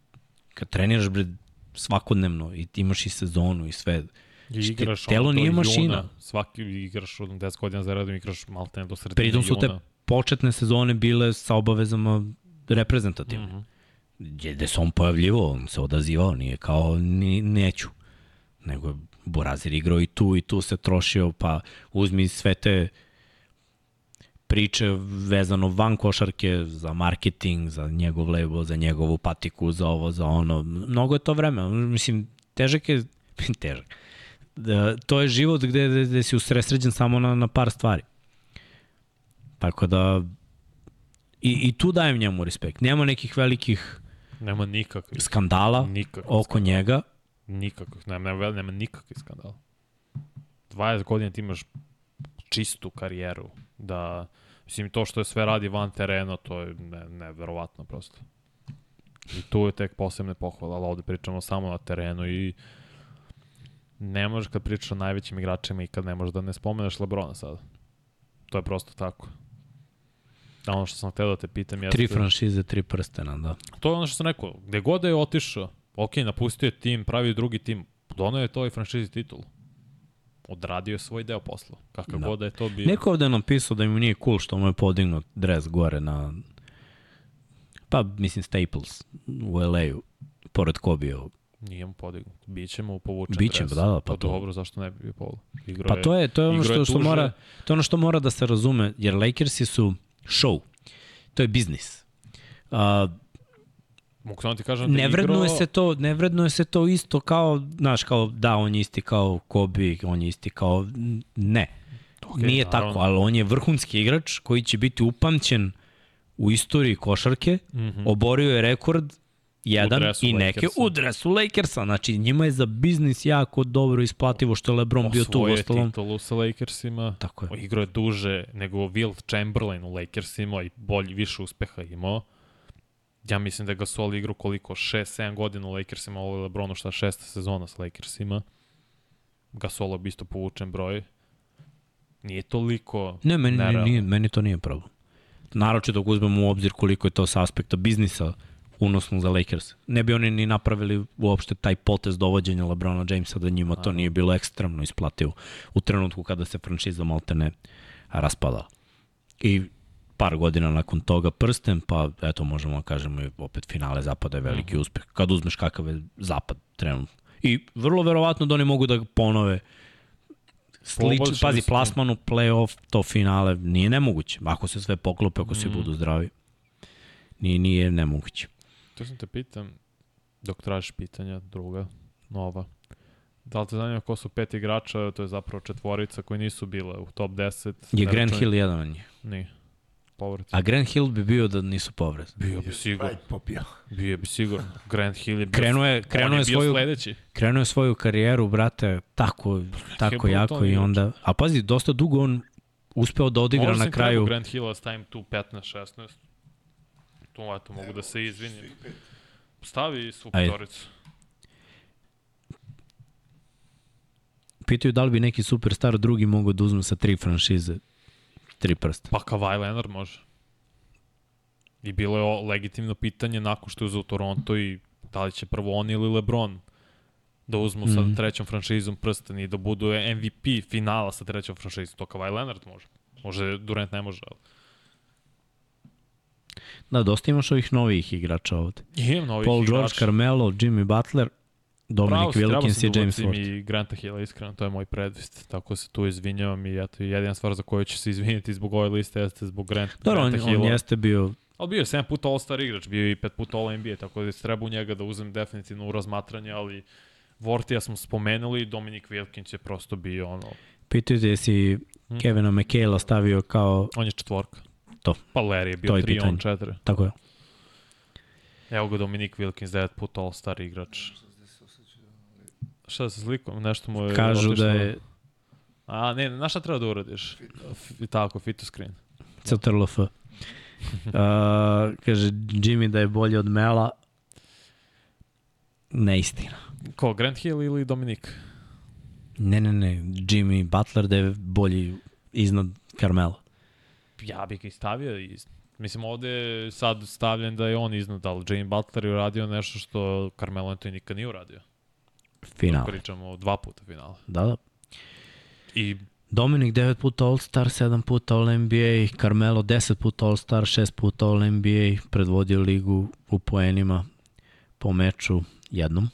Kad treniraš bre, svakodnevno i imaš i sezonu i sve, I Šti- igraš telo ono do nije juna, mašina. svaki igraš od 10 godina za redom, igraš malte do sredine pritom su te juna. Početne sezone bile sa obavezama reprezentativne. Mhm. Gde, gde se on pojavljivao, on se odazivao, nije kao ni, neću. Nego je Borazir igrao i tu i tu se trošio, pa uzmi sve te priče vezano van košarke za marketing, za njegov label, za njegovu patiku, za ovo, za ono. Mnogo je to vreme. Mislim, težak je, <laughs> težak. Da, to je život gde, gde, gde si usresređen samo na, na par stvari. Tako da i, i tu dajem njemu respekt. Nema nekih velikih Nema nikakvih. skandala Nikakvih oko skandala. njega. Nikakvih, nema, nema, nema nikakvih skandala. 20 godina ti imaš čistu karijeru. Da, mislim, to što je sve radi van terena, to je ne, neverovatno prosto. I tu je tek posebne pohvale, ali ovde pričamo samo na terenu i ne možeš kad pričaš o najvećim igračima i kad ne možeš da ne spomeneš Lebrona sada. To je prosto tako. A ono što sam hteo da te pitam jeste... Tri franšize, tri prstena, da. To je ono što sam rekao, gde god da je otišao, ok, napustio je tim, pravi drugi tim, donao je to i franšizi titul. Odradio je svoj deo posla, kakav Da. god da je to bio. Neko ovde je napisao da im nije cool što mu je podignut dres gore na pa mislim Staples u LA-u pored Kobijevog. Nije mu podignut. Biće mu povučen Biće, dres. da, da, pa pa to. dobro, zašto ne bi bio polo? Igro Pa to je to je ono što što tuže. mora to je ono što mora da se razume jer Lakersi su show. To je biznis. Uh, Mogu samo ti kažem da ne je vrednuje igrao... se to, ne vrednuje se to isto kao, znaš, kao da on je isti kao Kobe, on je isti kao ne. Ok, Nije naravno. tako, ali on je vrhunski igrač koji će biti upamćen u istoriji košarke, mm -hmm. oborio je rekord jedan i neke Lakersa. u dresu Lakersa. Znači, njima je za biznis jako dobro isplativo što je LeBron bio tu u ostalom. titulu sa Lakersima. Tako je. Igrao je duže nego Will Chamberlain u Lakersima i bolji, više uspeha imao. Ja mislim da je Gasol igrao koliko? 6-7 godina u Lakersima, ovo je Lebronu šta šesta sezona sa Lakersima. Gasol bi isto povučen broj. Nije toliko Ne, meni, nije, meni to nije problem. Naroče dok uzmemo u obzir koliko je to sa aspekta biznisa unosno za Lakers. Ne bi oni ni napravili uopšte taj potez dovođenja LeBrona Jamesa da njima to nije bilo ekstremno isplativo u trenutku kada se franšiza maltene raspadala. I par godina nakon toga prsten, pa eto možemo da kažemo i opet finale zapada je veliki uh mhm. -huh. uspeh. Kad uzmeš kakav je zapad trenutno. I vrlo verovatno da oni mogu da ponove slič, pazi, plasmanu, playoff, to finale nije nemoguće. Ako se sve poklope, ako mm. budu zdravi, nije, nije nemoguće. To sam te pitam, dok tražiš pitanja, druga, nova. Da li te zanima ko su pet igrača, to je zapravo četvorica koji nisu bile u top 10. Je Grant Hill jedan od njih? Nije. Povrati. A Grant Hill bi bio da nisu povrati. Bio bi sigurno. Popio. Bio bi sigurno. Grant Hill je bio, krenuo je, krenuo je, svoju, sledeći. Krenuo je svoju karijeru, brate, tako, tako jako i onda... A pazi, dosta dugo on uspeo da odigra Možda na kraju. Možda Grant Hill, stavim tu 15-16. Tu, eto, mogu da se izvinim. Stavi svu petoricu. Pitaju da li bi neki superstar drugi mogao da uzme sa tri franšize tri prsta. Pa Kawhi Leonard može. I bilo je legitimno pitanje nakon što je uzao Toronto i da li će prvo on ili LeBron da uzmu mm. sa mhm. trećom franšizom prsten i da budu MVP finala sa trećom franšizom. To Kawhi Leonard može. Može, Durant ne može, ali... Da, dosta imaš ovih novih igrača ovde. Imam novih Paul igrača. George, Carmelo, Jimmy Butler, Dominic Pravo, Wilkins i James Ford. i Granta Hilla, iskreno, to je moj predvist. Tako se tu izvinjavam i eto, jedina stvar za koju ću se izviniti zbog ove liste jeste zbog Grant, Dobro, Granta on, Hilla. on jeste bio Ali bio je 7 puta All-Star igrač, bio je i 5 puta All-NBA, tako da treba u njega da uzem definitivno u razmatranje, ali Vortija smo spomenuli, Dominic Wilkins je prosto bio ono... Pitaju te jesi hmm? Kevina McHale stavio kao... On je četvorka. To. Pa Larry je bio 3, on 4. Tako je. Evo ga Dominic Wilkins, 9 puta All-Star igrač. Šta se slikom? Nešto mu je Kažu otišlo. da je... A, ne, na šta treba da uradiš? F, tako, fit to screen. CTRL-F. uh, <laughs> kaže Jimmy da je bolji od Mela. Neistina. Ko, Grant Hill ili Dominik? Ne, ne, ne. Jimmy Butler da je bolji iznad Carmela. Ja bih ga stavio i Mislim, ovde sad stavljen da je on iznad, ali Jimmy Butler je uradio nešto što Carmelo Anthony nikad nije uradio. Finale. Pričamo dva puta finale. Da, da. I Dominik 9 puta All-Star, 7 puta All-NBA, Carmelo 10 puta All-Star, 6 puta All-NBA, predvodio ligu u poenima po meču jednom.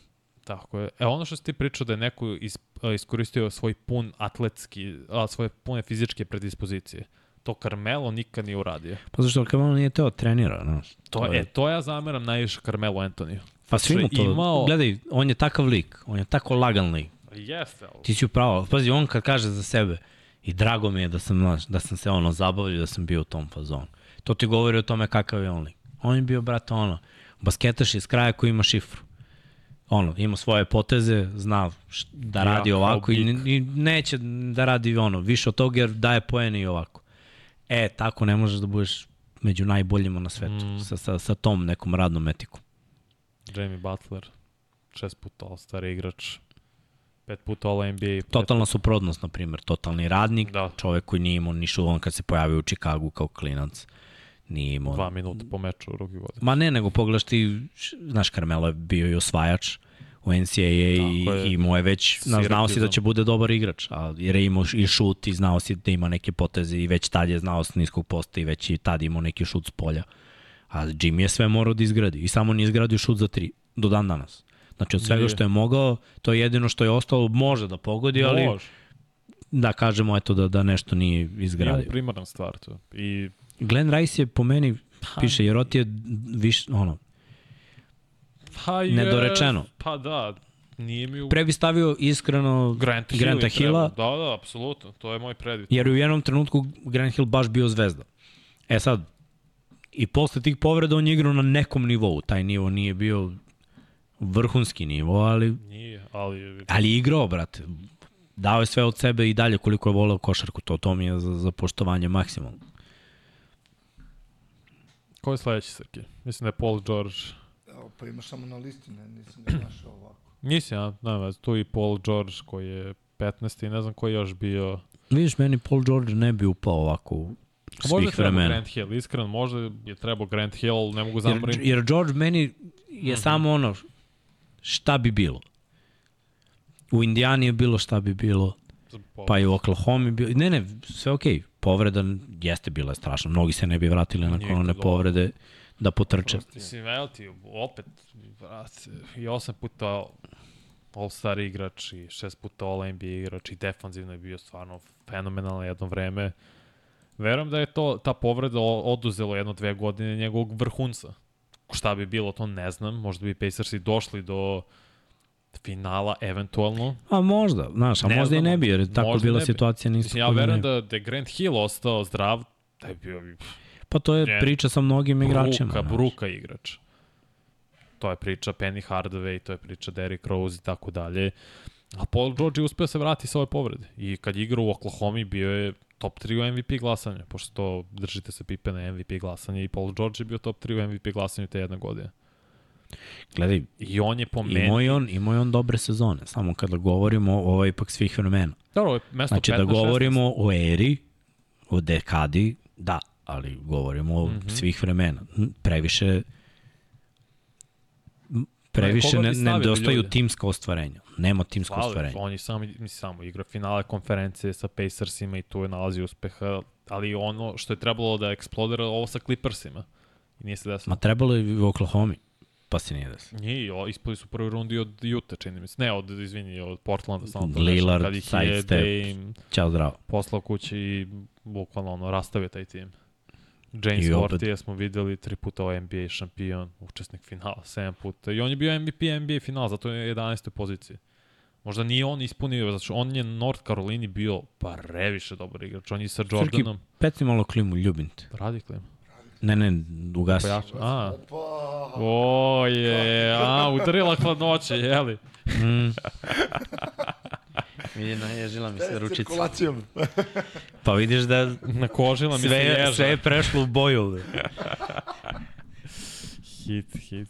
Tako je. E ono što si ti pričao da je neko is, iskoristio svoj pun atletski, a, svoje pune fizičke predispozicije. To Carmelo nikad nije uradio. Pa zašto Carmelo nije teo trenira, no? To, to je, e, to ja zameram najviše Carmelo Antoniju. Pa svi mu to, imao... gledaj, on je takav lik, on je tako lagan lik. Jeste. Ali... Ti si upravo, pazi, on kad kaže za sebe, i drago mi je da sam, da sam se ono zabavio, da sam bio u tom fazonu. To ti govori o tome kakav je on lik. On je bio, brate, ono, basketaš iz kraja koji ima šifru. Ono, ima svoje poteze, zna da radi ja, ovako i, i neće da radi ono, više od toga jer daje poene i ovako. E, tako ne možeš da budeš među najboljima na svetu, mm. sa, sa, sa tom nekom radnom etikom. Jamie Butler, šest puta All-Star igrač, pet puta All-NBA. Totalna suprotnost, na primjer, totalni radnik, da. čovek koji nije imao ništa on kad se pojavio u Čikagu kao klinac. Nije imao... Dva minuta po meču u ruki godine. Ma ne, nego pogledaš ti, znaš, Carmelo je bio i osvajač u NCAA i, i imao je već, znao si da će bude dobar igrač, a, jer je imao i šut i znao si da ima neke poteze i već tad je znao s niskog posta i već i tad imao neki šut s polja. A Jimmy je sve morao da izgradi i samo nije izgradio šut za tri, do dan danas. Znači od svega što je mogao, to je jedino što je ostalo, može da pogodi, ali može. da kažemo eto da, da nešto nije izgradio. Nije primarna stvar to. I... Glenn Rice je po meni, pa, piše, jer je viš, ono, pa je, nedorečeno. Pa da, nije mi u... Pre bi stavio iskreno Grant Granta Hilla. Da, da, apsolutno, to je moj predvit. Jer u jednom trenutku Grant Hill baš bio zvezda. E sad, I posle tih povreda on je igrao na nekom nivou. Taj nivo nije bio vrhunski nivo, ali... Nije, ali... Ali je igrao, brate. Dao je sve od sebe i dalje koliko je voleo košarku. To, to mi je za, za poštovanje maksimum. Ko je sledeći, Srki? Mislim da je Paul George. Pa imaš samo na listi, ne, nisam ga našao ovako. <clears throat> Nisi, ja, ne vez, tu i Paul George koji je 15. i ne znam koji je još bio. Vidiš, meni Paul George ne bi upao ovako u svih možda je vremena. Grant Hill, iskreno, možda je trebao Grant Hill, ne mogu zamorim. Jer, jer George meni je mm -hmm. samo ono šta bi bilo. U Indijani je bilo šta bi bilo, pa i u Oklahoma je bilo. Ne, ne, sve okej. Okay. Povreda jeste bila strašna. Mnogi se ne bi vratili nakon one povrede da potrče. Mislim, evo ti, opet, vrat, i osam puta All-Star igrač i šest puta All-NBA igrač i defanzivno je bio stvarno fenomenalno jedno vreme. Verujem da je to, ta povreda oduzelo jedno dve godine njegovog vrhunca. Šta bi bilo, to ne znam. Možda bi Pacersi došli do finala eventualno. A možda, znaš, a ne možda znam, i ne bi, jer tako bila situacija nisu. Ja verujem da, da je Grant Hill ostao zdrav, da je bio... Pa to je priča sa mnogim igračima. Bruka, bruka igrač. To je priča Penny Hardaway, to je priča Derrick Rose i tako dalje. A Paul George je uspeo se vrati sa ove povrede. I kad igra u Oklahoma bio je top 3 u MVP glasanja, pošto držite se pipe na MVP glasanje i Paul George je bio top 3 u MVP glasanju te jedne godine. Gledaj, I on je po meni... Imao je on, imao je on dobre sezone, samo kada govorimo o ovaj ipak svih fenomena. Dobro, mesto znači 15, da govorimo 16. o eri, o dekadi, da, ali govorimo o mm -hmm. svih vremena. Previše previše ne, ne dostaju timska ostvarenja. Nema timsko Hvala, ostvarenja. On je samo, samo igra finale konferencije sa Pacersima i tu je nalazi uspeha, ali ono što je trebalo da eksplodira ovo sa Clippersima. I nije se desilo. Ma trebalo je u Oklahoma pa se nije desilo. Nije, ispali su prvi rundi od Utah, čini mi se. Ne, od, izvini, od Portlanda. Samo Lillard, kad ih sidestep, Ćao zdravo. Poslao kući i bukvalno ono, rastavio taj tim. James Worthy smo videli tri puta o NBA šampion, učesnik finala, 7 puta. I on je bio MVP NBA final, zato je 11. poziciji. Možda nije on ispunio, što on je North Carolini bio pa reviše dobar igrač. On je sa Jordanom. Srki, peci malo klimu, ljubim te. Radi klimu. Ne, ne, ugasi. Pojača. A. O, je, a, udarila hladnoće, jeli? Mm. <laughs> Vidi, naježila mi se ručica. Cirkulacijom. pa vidiš da nakožila mi se ježa. Sve je prešlo u boju. hit, hit.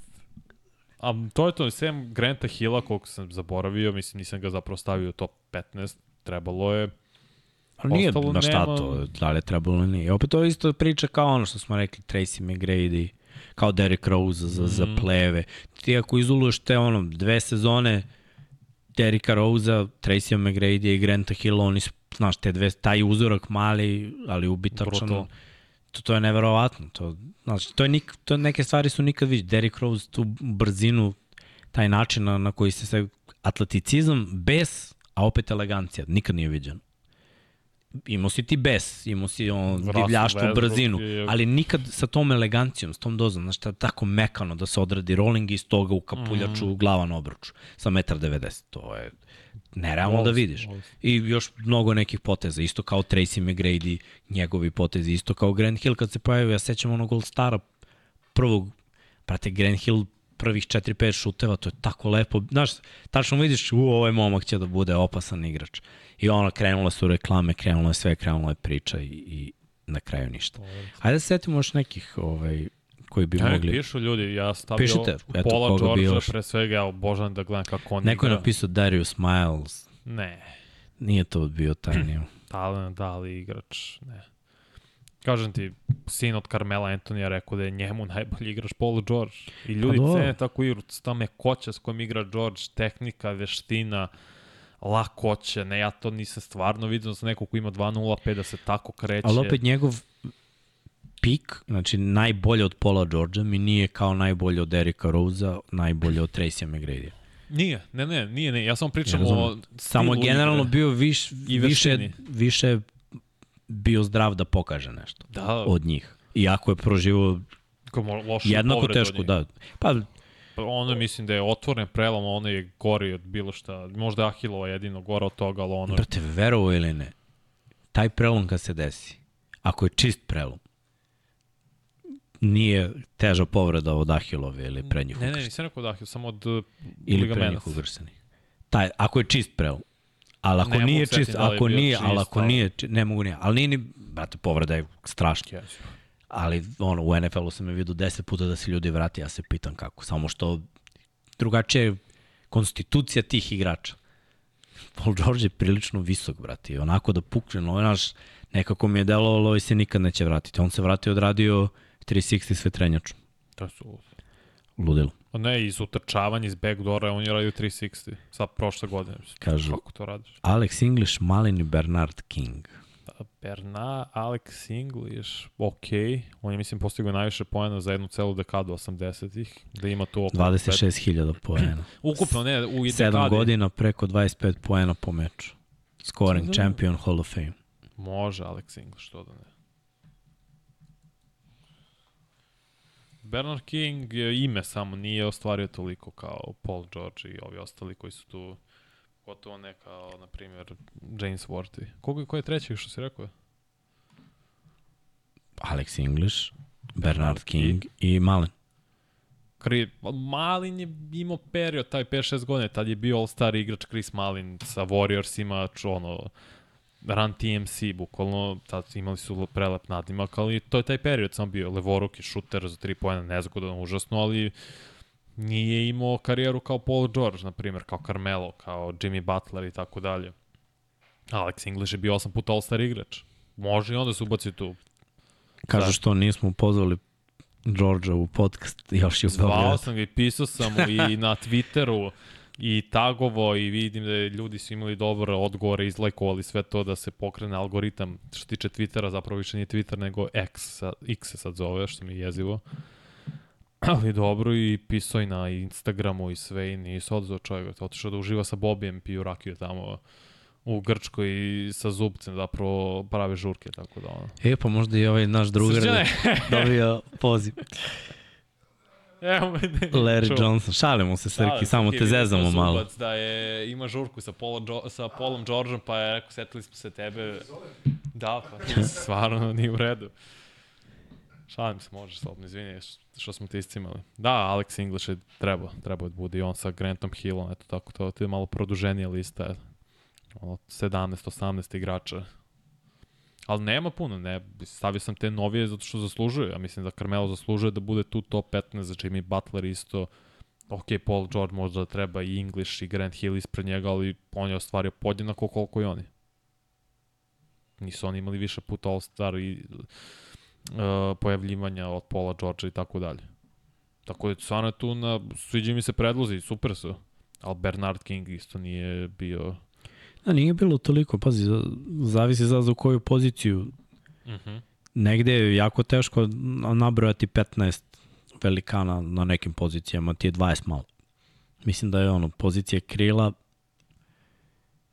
A to je to, sem Granta Hilla, koliko sam zaboravio, mislim nisam ga zapravo stavio u top 15, trebalo je Ali nije na šta nema... to, da li je trebalo ili nije. Opet to je isto priča kao ono što smo rekli, Tracy McGrady, kao Derrick Rose za, mm. za mhm. pleve. Ti ako izoluješ te ono, dve sezone Derricka Rose-a, Tracy McGrady i Granta Hill, oni su, znaš, te dve, taj uzorak mali, ali ubitačan. To, to je neverovatno. To, znači, to, je nik, to neke stvari su nikad vidio. Derrick Rose, tu brzinu, taj način na, na koji se sve atleticizam bez, a opet elegancija, nikad nije viđeno imao si ti bes, imao si on, divljaštvo, brzinu, je... ali nikad sa tom elegancijom, s tom dozom, znaš, tako mekano da se odradi rolling i iz toga u kapuljaču, mm. glava na obruču, sa 1,90 To je nerealno da vidiš. I još mnogo nekih poteza, isto kao Tracy McGrady, njegovi potezi, isto kao Grant Hill kad se pojavio, ja sećam onog Gold Stara prvog, prate, Grant Hill prvih 4-5 šuteva, to je tako lepo. Znaš, tačno vidiš, u, ovaj momak će da bude opasan igrač. I ono, krenule su reklame, krenulo je sve, krenula je priča i, i na kraju ništa. Hajde da se setimo još nekih ovaj, koji bi ja, mogli... Pišu ljudi, ja stavio Pišite, eto, pola Georgia, pre svega, ja obožavam da gledam kako on Neko igra. je napisao Darius Miles. Ne. Nije to bio tajnije. Talent, da li igrač, ne. Kažem ti, sin od Carmela Antonija rekao da je njemu najbolji igrač Paul George. I ljudi pa cene tako igru, ta mekoća s kojom igra George, tehnika, veština, lakoće, ne, ja to nisam stvarno vidio za nekog ko ima 2.05 da se tako kreće. Ali opet njegov pik, znači najbolje od Paula Georgea mi nije kao najbolje od Erika Rosea, najbolje od Tracy McGrady. Nije, ne, ne, nije, ne. Ja samo pričam ja o Samo generalno bio viš, više, više bio zdrav da pokaže nešto da. od njih. Iako je proživao jednako teško, da. Pa Pa ono mislim da je otvoren prelom, ono je gori od bilo šta. Možda je Ahilova jedino gora od toga, ali ono... Brate, verovo ili ne, taj prelom kad se desi, ako je čist prelom, nije teža povreda od Ahilove ili prednjih Ne, ne, nisam rekao od Ahilove, samo od uh, Ili prednjih ugrštenih. Taj, ako je čist preo. Ali ako ne nije čist, da ako nije, čist, ali ako ali... nije, ne mogu nije. Ali nije ni, brate, povreda je strašna. Yes. Ali ono, u NFL-u sam je vidio 10 puta da se ljudi vrati, ja se pitam kako. Samo što drugačija je konstitucija tih igrača. Paul George je prilično visok, brate. Onako da pukne, no, znaš, nekako mi je delovalo i se nikad neće vratiti. On se vratio odradio 360 sve trenjaču. To su... Ludilo. Ne, iz utrčavanja, iz backdoora, on je radio 360. Sad prošle godine. Kažu, Kako to radiš? Alex English, Malin i Bernard King. Bernard, Alex English, ok. On je, mislim, postigao najviše poena za jednu celu dekadu 80-ih. Da ima to oko... 26.000 poena. <clears throat> Ukupno, ne, u dekadi. 7 godina preko 25 poena po meču. Scoring da... champion Hall of Fame. Može Alex English, što da ne. Bernard King je ime samo, nije ostvario toliko kao Paul George i ovi ostali koji su tu gotovo ne kao, na primjer, James Worthy. Koga, ko je treći što si rekao? Alex English, Bernard King i, i Malen. Kri, Malin je imao period, taj 5-6 godine, tad je bio all-star igrač Chris Malin sa Warriorsima, ono, Run TMC, bukvalno, tad imali su prelep nadimak, ali to je taj period sam bio, levoruki šuter za 3 pojena, nezgodan, užasno, ali nije imao karijeru kao Paul George, na primjer, kao Carmelo, kao Jimmy Butler i tako dalje. Alex English je bio 8 puta All-Star igrač. Može i onda se ubaci tu. Kažu što nismo pozvali Georgia u podcast još je Zvao sam ga i pisao sam mu i na Twitteru <laughs> i tagovo i vidim da ljudi su imali dobre odgovore, izlajkovali sve to da se pokrene algoritam što tiče Twittera, zapravo više nije Twitter nego X, X se sad zove, što mi je jezivo. Ali dobro i pisao i na Instagramu i sve i nisu odzao čovjek. Otišao da uživa sa Bobijem, piju rakiju tamo u Grčkoj i sa zubcem zapravo prave žurke, tako da ono. E, pa možda i ovaj naš drugar da dobio poziv. <laughs> Evo me ne, Larry čuo. Johnson, šalimo se Srki, samo te zezamo malo. Da je, ima žurku sa, Paulom, sa Paulom Georgeom, pa je rekao, setili smo se tebe. Da, pa <laughs> stvarno nije u redu. Šalim se, može slobno, izvini što smo te iscimali. Da, Alex English je treba, treba da bude i on sa Grantom Hillom, eto tako, to, to je malo produženija lista, ono, 17-18 igrača. Ali nema puno, ne, stavio sam te novije zato što zaslužuje, ja mislim da Carmelo zaslužuje da bude tu top 15, za Jimmy Butler isto, ok, Paul George možda da treba i English i Grant Hill ispred njega, ali on je ostvario podjednako koliko i oni. Nisu oni imali više puta All-Star i uh, pojavljivanja od Paula Georgea i tako dalje. Tako da stvarno je tu na, sviđa mi se predlozi, super su. Ali Bernard King isto nije bio... Da, nije bilo toliko, pazi, zavisi za, za koju poziciju. Uh mhm. -huh. Negde je jako teško nabrojati 15 velikana na nekim pozicijama, ti je 20 malo. Mislim da je ono, pozicija krila,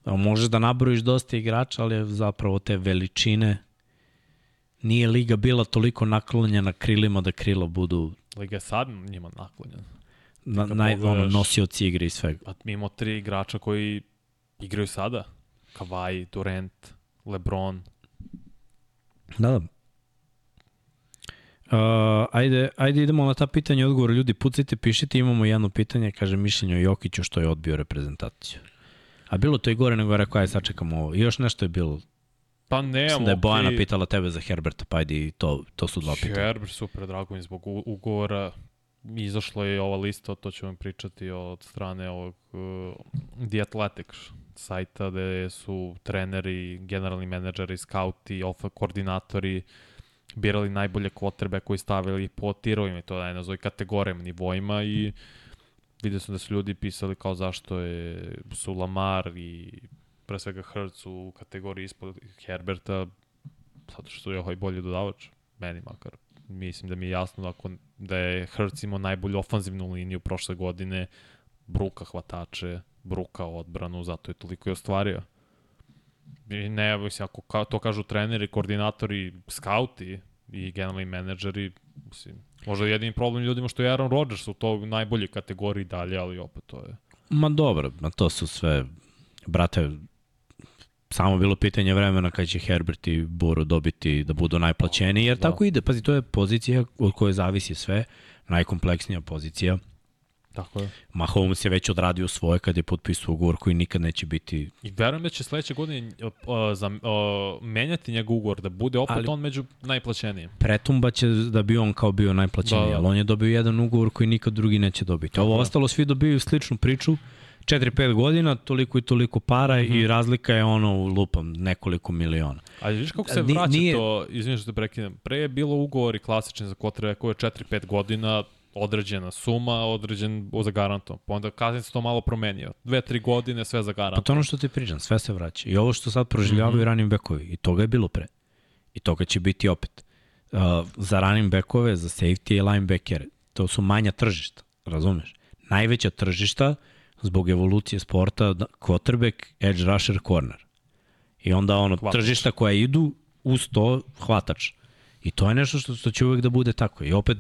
možeš da nabrojiš dosta igrača, ali je zapravo te veličine nije liga bila toliko naklonjena krilima da krila budu... Liga je sad njima naklonjena. Na, naj, ono, nosioci igre i svega. Pa mi imamo tri igrača koji igraju sada. Kawhi, Durant, LeBron. Da, da. Uh, ajde, ajde idemo na ta pitanja i odgovor. Ljudi, pucajte, pišite, imamo jedno pitanje, kaže mišljenje o Jokiću što je odbio reprezentaciju. A bilo to i gore nego rekao, ajde sačekamo ovo. I još nešto je bilo Pa ne, Mislim da je Bojana okay. pitala tebe za Herberta, pa ajde to, to su dva pitanja. Herbert, super, drago mi zbog ugovora. Izašla je ova lista, to vam pričati od strane ovog uh, The Athletics sajta gde su treneri, generalni menadžeri, skauti, ofa, koordinatori birali najbolje kvotrbe koji stavili po tirovima i to da je nazove kategorijama, nivoima i vidio sam da su ljudi pisali kao zašto je, su Lamar i pre svega Hertz u kategoriji ispod Herberta, zato što je ovaj bolji dodavač, meni makar. Mislim da mi je jasno da, ako, da je Hertz imao najbolju ofanzivnu liniju prošle godine, bruka hvatače, bruka odbranu, zato je toliko i ostvario. I ne, mislim, ako ka, to kažu treneri, koordinatori, skauti i generalni menadžeri, mislim, možda jedini problem ljudima što je Aaron Rodgers u to najbolje kategoriji dalje, ali opet to je... Ma dobro, ma to su sve, brate, samo bilo pitanje vremena kada će Herbert i Buro dobiti da budu najplaćeniji, jer da. tako ide. Pazi, to je pozicija od koje zavisi sve, najkompleksnija pozicija. Tako je. Mahomes je već odradio svoje kad je potpisao ugovor koji nikad neće biti... I verujem da će sledeće godine uh, za, uh, menjati njegov ugovor, da bude opet ali, on među najplaćenijim. Pretumba će da bi on kao bio najplaćeniji, da, da. ali on je dobio jedan ugovor koji nikad drugi neće dobiti. Tako Ovo je. ostalo svi dobiju sličnu priču, 4-5 godina, toliko i toliko para mm -hmm. i mhm. razlika je ono, lupam, nekoliko miliona. Ali viš kako se vraća nije... to, izvinite što te prekinem, pre je bilo ugovor i klasični za kotrebe koje je 4-5 godina, određena suma, određen za garantom. Pa onda kasnije se to malo promenio. Dve, tri godine, sve za garantom. Pa to ono što ti pričam, sve se vraća. I ovo što sad proživljavaju mm -hmm. ranim bekovi, i toga je bilo pre. I toga će biti opet. Uh, za ranim bekove, za safety i linebacker, to su manja tržišta, razumeš? Najveća tržišta zbog evolucije sporta, quarterback, edge rusher, corner. I onda ono, hvatač. tržišta koja idu uz to hvatač. I to je nešto što, što će uvek da bude tako. I opet,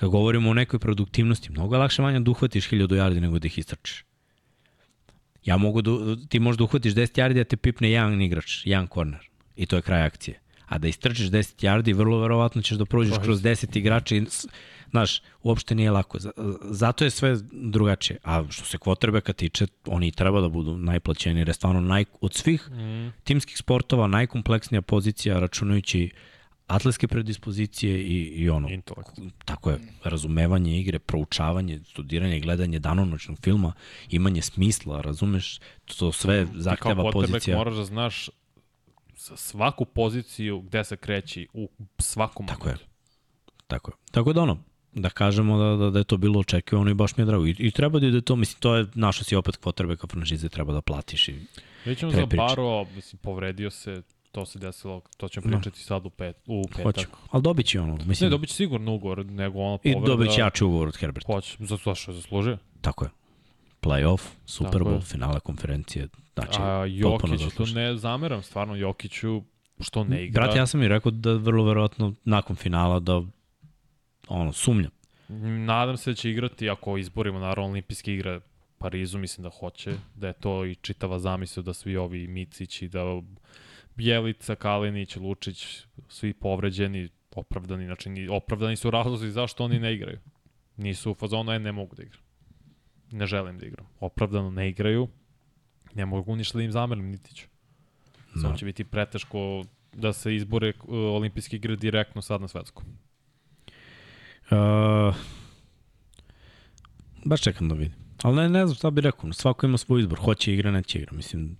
kad govorimo o nekoj produktivnosti, mnogo je lakše manja da uhvatiš 1000 yardi nego da ih istrčiš. Ja mogu da, ti možeš da uhvatiš 10 yardi, a te pipne jedan igrač, jedan korner. I to je kraj akcije. A da istrčiš 10 yardi, vrlo verovatno ćeš da prođeš kroz 10 igrača i Znaš, uopšte nije lako. Zato je sve drugačije. A što se kvotrbeka tiče, oni treba da budu najplaćeni, jer je stvarno naj, od svih mm. timskih sportova najkompleksnija pozicija računajući atletske predispozicije i, i ono, Intelekt. tako je, razumevanje igre, proučavanje, studiranje, gledanje danonoćnog filma, imanje smisla, razumeš, to sve zahteva pozicija. Kao moraš da znaš svaku poziciju gde se kreći u svakom Tako momentu. je. Tako je. Tako da ono, da kažemo da, da, da je to bilo očekivano i baš mi je drago. I, i treba da je to, mislim, to je našo si opet kao franšize, treba da platiš i Vidjet za Baro, mislim, povredio se, to se desilo, to ćemo da. pričati no. sad u, pet, u petak. Hoću, ali dobit će ono. Mislim, ne, dobit će sigurno ugovor, nego ono povreda. I dobit će jači ugovor od Herberta. Hoće, za to što je zaslužio. Tako je. Playoff, Super Bowl, finale konferencije. Znači, A Jokić, to ne zameram stvarno Jokiću što ne igra. Brat, ja sam i rekao da vrlo verovatno nakon finala da ono, sumnjam. Nadam se da će igrati, ako izborimo naravno olimpijske igre Parizu, mislim da hoće, da je to i čitava zamisla da svi ovi Micići, da Bjelica, Kalinić, Lučić, svi povređeni, opravdani, znači opravdani su razlozi zašto oni ne igraju. Nisu u fazonu, e, ne mogu da igram. Ne želim da igram. Opravdano ne igraju, ne mogu ništa da im zamerim, niti ću. No. Samo će biti preteško da se izbore uh, olimpijske igre direktno sad na svetskom. Uh, baš čekam da vidim. Ali ne, ne znam šta bih rekao. Svako ima svoj izbor. Hoće igra, neće igra. Mislim,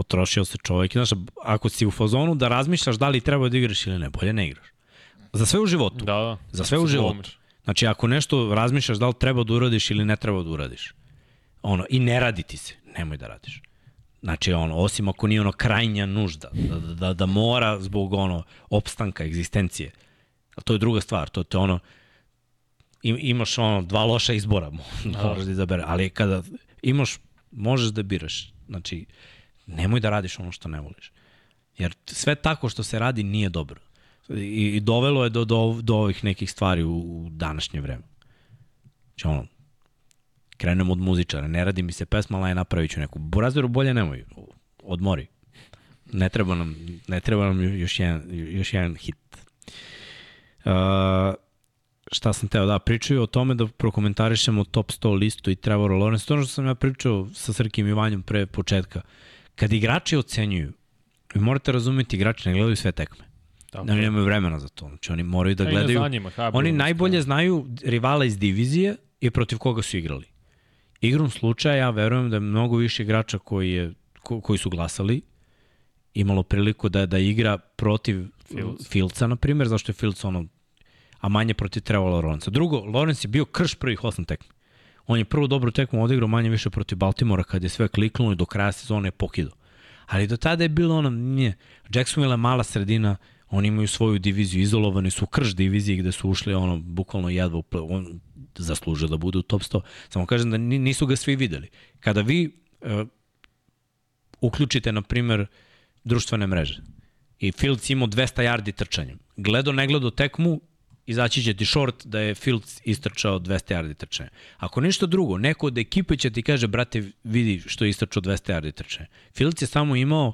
potrošio se čovjek. Znaš, ako si u fazonu da razmišljaš da li treba da igraš ili ne, bolje ne igraš. Za sve u životu. Da, da. Za sve u životu. Znači, ako nešto razmišljaš da li treba da uradiš ili ne treba da uradiš, ono, i ne radi ti se, nemoj da radiš. Znači, ono, osim ako nije ono krajnja nužda, da, da, da, da mora zbog ono, opstanka, egzistencije. A to je druga stvar, to, to je ono, imaš ono dva loša izbora, <laughs> da. moraš da izabere, ali kada imaš, možeš da biraš, znači, nemoj da radiš ono što ne voliš. Jer sve tako što se radi nije dobro. I, i dovelo je do, do, do ovih nekih stvari u, u današnje vreme. Znači ono, krenem od muzičara, ne radi mi se pesma, ali napravit ću neku. Burazeru bolje nemoj, odmori. Ne treba nam, ne treba nam još jedan, još jedan hit. Uh, šta sam teo da pričaju o tome da prokomentarišemo top 100 listu i Trevor Lawrence, to ono što sam ja pričao sa Srkim i Vanjom pre početka. Kad igrači ocenjuju, vi morate razumeti, igrači ne gledaju sve tekme. Tako. Oni nemaju vremena za to. Znači oni moraju da gledaju. Njima, oni najbolje znaju rivala iz divizije i protiv koga su igrali. Igrom slučaja ja verujem da je mnogo više igrača koji, je, ko, koji su glasali imalo priliku da da igra protiv Fields. Fieldsa, na primjer, zašto je Fields ono a manje protiv Trevor Lawrence. Drugo, Lawrence je bio krš prvih osam tekmi. On je prvu dobru tekmu odigrao manje više protiv Baltimora kad je sve kliknulo i do kraja sezone je pokidao. Ali do tada je bilo ono, nije. Jacksonville je mala sredina, oni imaju svoju diviziju, izolovani su krš diviziji gde su ušli ono, bukvalno jedva, on zaslužio da bude u top 100. Samo kažem da nisu ga svi videli. Kada vi uh, uključite, na primer, društvene mreže i Fields imao 200 yardi trčanjem, gledo, ne gledo tekmu, izaći će ti short da je Fields istrčao 200 yardi trčanja. Ako ništa drugo, neko od ekipe će ti kaže, brate, vidi što je istrčao 200 yardi trčanja. Fields je samo imao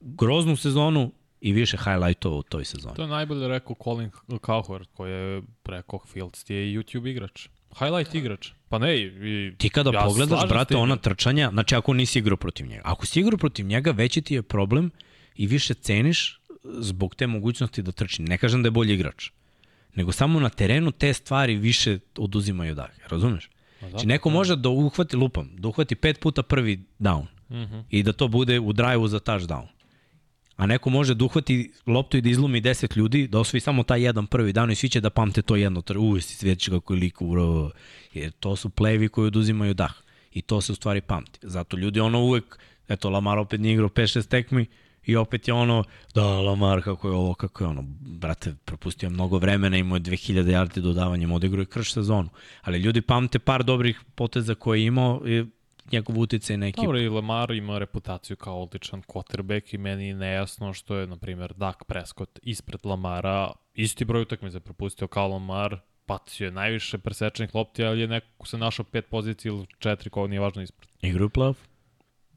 groznu sezonu i više highlightova u toj sezoni. To je najbolje rekao Colin Cowherd, koji je rekao Fields ti je YouTube igrač. Highlight igrač. Pa ne, i, Ti kada ja pogledaš, brate, ona trčanja, znači ako nisi igrao protiv njega, ako si igrao protiv njega, veći ti je problem i više ceniš zbog te mogućnosti da trči. Ne kažem da je bolji igrač, nego samo na terenu te stvari više oduzimaju dah, razumeš? Znači neko može da uhvati, lupam, da uhvati pet puta prvi down uh mhm. -huh. i da to bude u drive-u za touchdown. A neko može da uhvati loptu i da izlumi 10 ljudi, da osvoji samo taj jedan prvi dan i svi će da pamte to jedno. Uj, si svetiš kako je lik. Jer to su plevi koji oduzimaju dah. I to se u stvari pamti. Zato ljudi ono uvek, eto Lamar opet nije igrao 5-6 tekmi, I opet je ono, da, Lamar, kako je ovo, kako je ono, brate, propustio je mnogo vremena, imao je 2000 yardi dodavanjem, odigrao je krš sezonu. Ali ljudi pamte par dobrih poteza koje je imao i njegov uticaj na ekipu. Dobro, i Lamar ima reputaciju kao odličan quarterback i meni je nejasno što je, na primjer, Dak Prescott ispred Lamara, isti broj utakmica propustio kao Lamar, pacio je najviše presečenih lopti, ali je neko se našao pet pozicija ili četiri, koga nije važno ispred. Igru plav?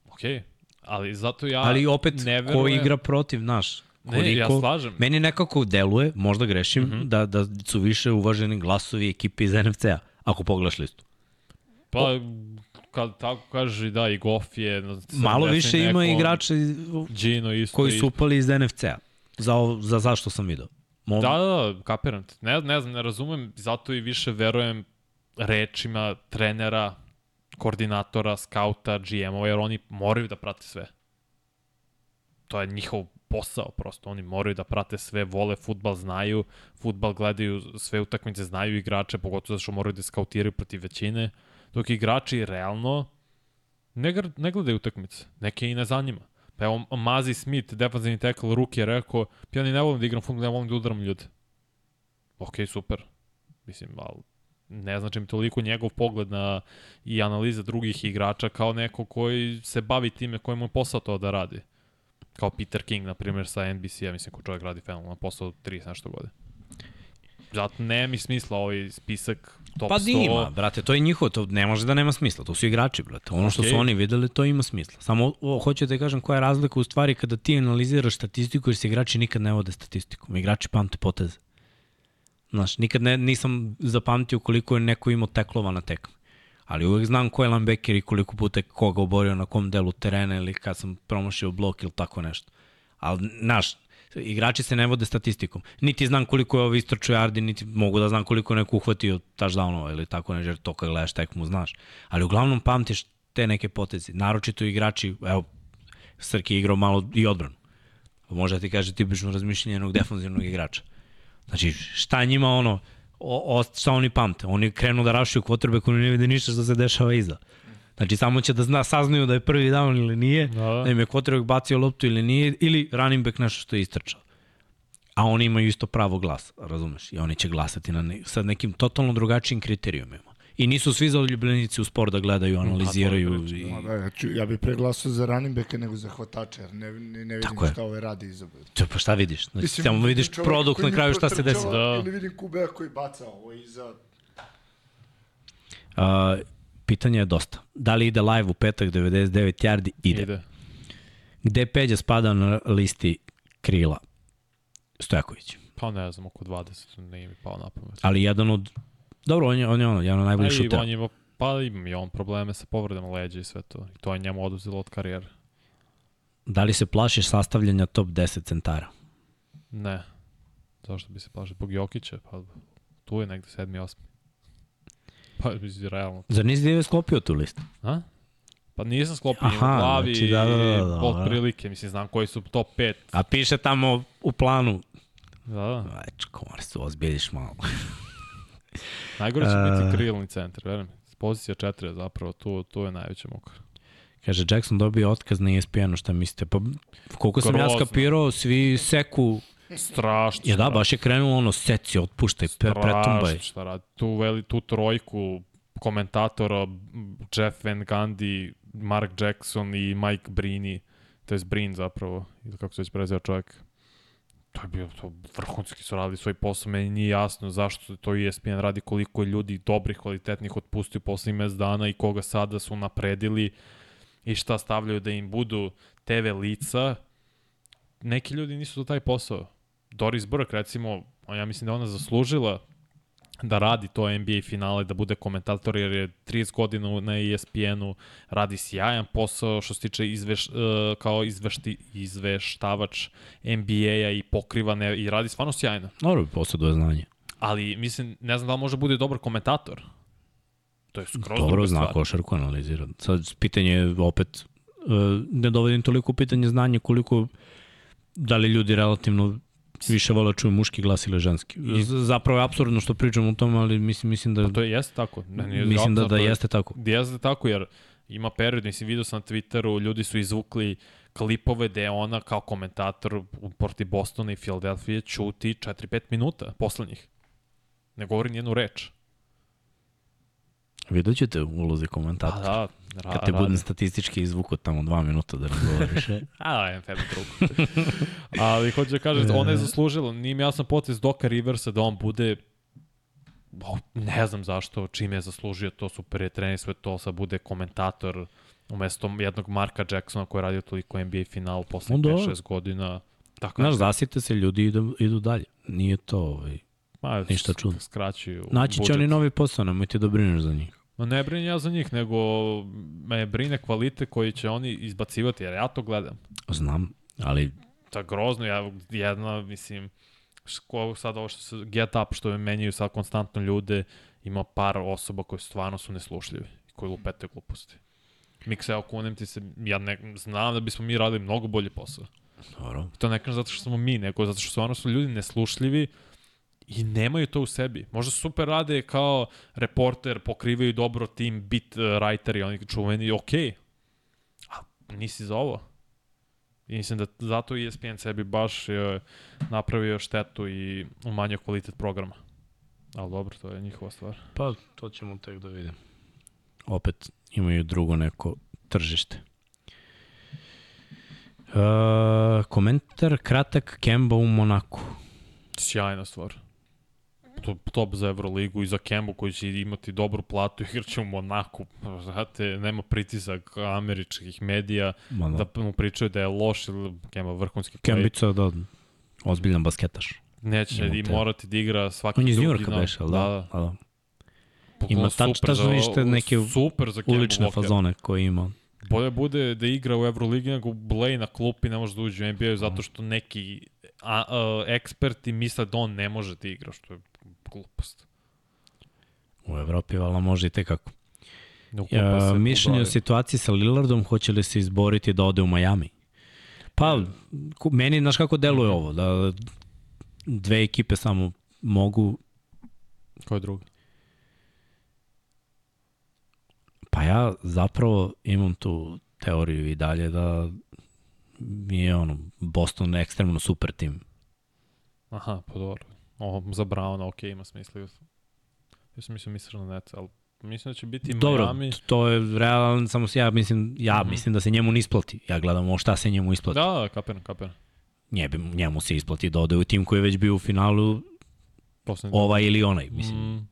Okej, okay. Ali zato ja Ali opet, ne verujem... ko igra protiv naš? Koliko, ne, ja slažem. Meni nekako deluje, možda grešim, mm -hmm. da, da su više uvaženi glasovi ekipe iz NFC-a, ako pogledaš listu. Pa, o, kad tako kaže, da, i Goff je... Malo više ima igrača Gino isto koji su upali iz NFC-a. Za, za zašto sam vidio. Mom... Da, da, da, kapiram te. Ne, ne znam, ne razumem, zato i više verujem rečima trenera koordinatora, skauta, GM-ova, jer oni moraju da prate sve. To je njihov posao prosto, oni moraju da prate sve, vole futbal, znaju, futbal gledaju, sve utakmice znaju igrače, pogotovo što moraju da skautiraju protiv većine, dok igrači realno ne, ne gledaju utakmice, neke i ne zanima. Pa evo Mazi Smith, defensivni tackle, ruki je rekao, pa ja ne volim da igram futbol, ne volim da udaram ljude. Ok, super. Mislim, ali ne znači mi toliko njegov pogled na i analiza drugih igrača kao neko koji se bavi time, koji mu je posao to da radi. Kao Peter King, na primjer, sa NBC-a, mislim, ko čovjek radi fenomenalno posao 30 nešto godine. Zato ne mi smisla ovaj spisak top pa 100. Pa ima, brate, to je njihovo, to ne može da nema smisla, to su igrači, brate. Ono okay. što su oni videli, to ima smisla. Samo o, hoću da kažem koja je razlika u stvari kada ti analiziraš statistiku, jer se igrači nikad ne vode statistikom. Igrači pamte poteze. Znaš, nikad ne, nisam zapamtio koliko je neko imao teklova na tekmi. Ali uvek znam ko je linebacker i koliko puta je koga oborio na kom delu terena ili kad sam promašio blok ili tako nešto. Ali, znaš, igrači se ne vode statistikom. Niti znam koliko je ovo istračio yardi, niti mogu da znam koliko je neko uhvatio touchdownova ili tako nešto, jer to kad gledaš tekmu znaš. Ali uglavnom pamtiš te neke potezi. Naročito igrači, evo, Srki je igrao malo i odbranu. Može da ti kaže tipično razmišljenje jednog defanzivnog igrača. Znači, šta njima ono, o, o, šta oni pamte? Oni krenu da rašuju kvotrbe koji ne vide ništa što se dešava iza. Znači, samo će da zna, saznaju da je prvi down ili nije, da, da im je kvotrbek bacio loptu ili nije, ili running back nešto što je istrčao. A oni imaju isto pravo glasa, razumeš? I oni će glasati na ne, sa nekim totalno drugačijim kriterijumima. I nisu svi zaljubljenici u sport da gledaju, analiziraju. Pa, I... Da, ja, ću, ja bih preglasao za running backa nego za hvatača, jer ne, ne, ne vidim Tako šta ove radi izabod. To, pa šta vidiš? Znači, Mislim, samo vidiš produkt na kraju šta se desi. Da. Ili vidim Kubea koji baca ovo iza... Uh, pitanje je dosta. Da li ide live u petak 99 yardi? Ide. ide. Gde Peđa spada na listi krila? Stojaković. Pa ne znam, oko 20, ne mi pao na pamet. Ali jedan od Dobro, on je, on je ono, jedan od najboljih šutera. On je, pa ima i on probleme sa povredama leđa i sve to. I to je njemu oduzelo od karijere. Da li se plašiš sastavljanja top 10 centara? Ne. Zašto bi se plašio? Zbog Jokića, pa tu je negde 7. 8. Pa, mislim, realno. Zar nisi Dive sklopio tu listu? A? Pa nisam sklopio Aha, u glavi znači, da, da, da, da, od prilike, mislim, znam koji su top 5. A piše tamo u planu. Da, da. Već, komar se ozbilješ malo. <laughs> Najgore će uh, biti krilni centar, verujem. Pozicija 4 zapravo, tu, tu je najveća muka. Kaže, Jackson dobio otkaz na ESPN-u, šta mislite? Pa, koliko sam Grozno. ja skapirao, svi seku Strašno. Ja da, baš je krenulo ono, seci, otpuštaj, pre, pretumbaj. šta radi. Tu, veli, tu trojku komentatora Jeff Van Gundy, Mark Jackson i Mike Brini, to je Brin zapravo, ili kako se već prezio čovjek, to je bio to vrhunski su radili svoj posao, meni nije jasno zašto to ESPN radi, koliko je ljudi dobrih, kvalitetnih otpustio posle mes dana i koga sada su napredili i šta stavljaju da im budu TV lica neki ljudi nisu to taj posao. Doris Burke, recimo, ja mislim da ona zaslužila da radi to NBA finale, da bude komentator, jer je 30 godina na ESPN-u, radi sjajan posao što se tiče izveš, uh, kao izvešti, izveštavač NBA-a i pokrivane i radi stvarno sjajno. Dobro, posjeduje znanje. Ali, mislim, ne znam da li može bude dobar komentator. To je skroz Dobro, zna košarku analizira. Sad, pitanje je opet, uh, ne dovodim toliko pitanje znanje koliko da li ljudi relativno više vole da čuju muški glas ili ženski. Zapravo je absurdno što pričam o tom, ali mislim, mislim da... Pa to je jeste tako. Ne, nije mislim da, da jeste tako. Jeste tako, jer ima period, mislim, vidio sam na Twitteru, ljudi su izvukli klipove gde ona kao komentator u porti Bostona i Filadelfije čuti 4-5 minuta poslednjih. Ne govori nijednu reč. Vidjet ćete ulozi komentatora. A, da, ra, Kad te budem statistički izvuko tamo dva minuta da razgovoriš. <laughs> A, da, jedan febe drugo. <laughs> Ali hoću da kažem, ona je zaslužila, nije mi jasan potez Doka Riversa da on bude ne znam zašto, čime je zaslužio to super je trening, sve to, sad bude komentator umesto jednog Marka Jacksona koji je radio toliko NBA final posle 5-6 godina. Tako Znaš, zasite se ljudi idu, idu dalje. Nije to ovaj, Ma, ništa čudno. Skraćuju Naći će oni novi posao, nemoj ti da brineš za njih. Ma ne brinem ja za njih, nego me brine kvalite koji će oni izbacivati, jer ja to gledam. Znam, ali... Je grozno, ja jedna, mislim, ško, sad ovo što se get up, što me menjaju sad konstantno ljude, ima par osoba koji stvarno su neslušljivi, koji lupete gluposti. Mikse, kunem ti se, ja ne, znam da bismo mi radili mnogo bolji posao. Dobro. I to ne kažem zato što smo mi, nego zato što stvarno su ljudi neslušljivi, i nemaju to u sebi. Možda super rade kao reporter, pokrivaju dobro tim bit uh, writeri, oni čuveni, ok, a nisi za ovo. I mislim da zato ESPN sebi baš je napravio štetu i umanjio kvalitet programa. Ali dobro, to je njihova stvar. Pa, to ćemo tek da vidimo. Opet imaju drugo neko tržište. Uh, komentar kratak Kemba u Monaku. Sjajna stvar top za Euroligu i za Kembu koji će imati dobru platu <laughs> i će u Monaku. Znate, nema pritisak američkih medija Ma da. da mu pričaju da je loš ili Kemba vrhunski Kembica, da, ozbiljan basketaš. Neće i morati da igra svaki drugi. On je iz Njurka beše, da? Da, da. da. da. Ima tač, tačno neke super za ulične bloker. fazone koje ima. Bolje bude da igra u Euroligi nego Blay na klupi ne može da uđe u NBA zato što neki a, a, eksperti misle da on ne može da igra, što je glupost. U Evropi vala može i tekako. Ja, mišljenje o situaciji sa Lillardom, hoće li se izboriti da ode u Miami? Pa, meni, znaš kako deluje ovo, da dve ekipe samo mogu... Ko je drugi? Pa ja zapravo imam tu teoriju i dalje da mi je ono, Boston ekstremno super tim. Aha, pa dobro. O, za Browna, ok, ima smisla. Ja sam mislio misliš na Nets, ali mislim da će biti Dobro, Miami. Dobro, to je realno, samo se ja mislim, ja mm -hmm. mislim da se njemu ne isplati. Ja gledam o šta se njemu isplati. Da, da, kapiram, kapiram. Njebe, njemu se isplati da ode u tim koji je već bio u finalu Poslednji ovaj ili onaj, mislim. Mm.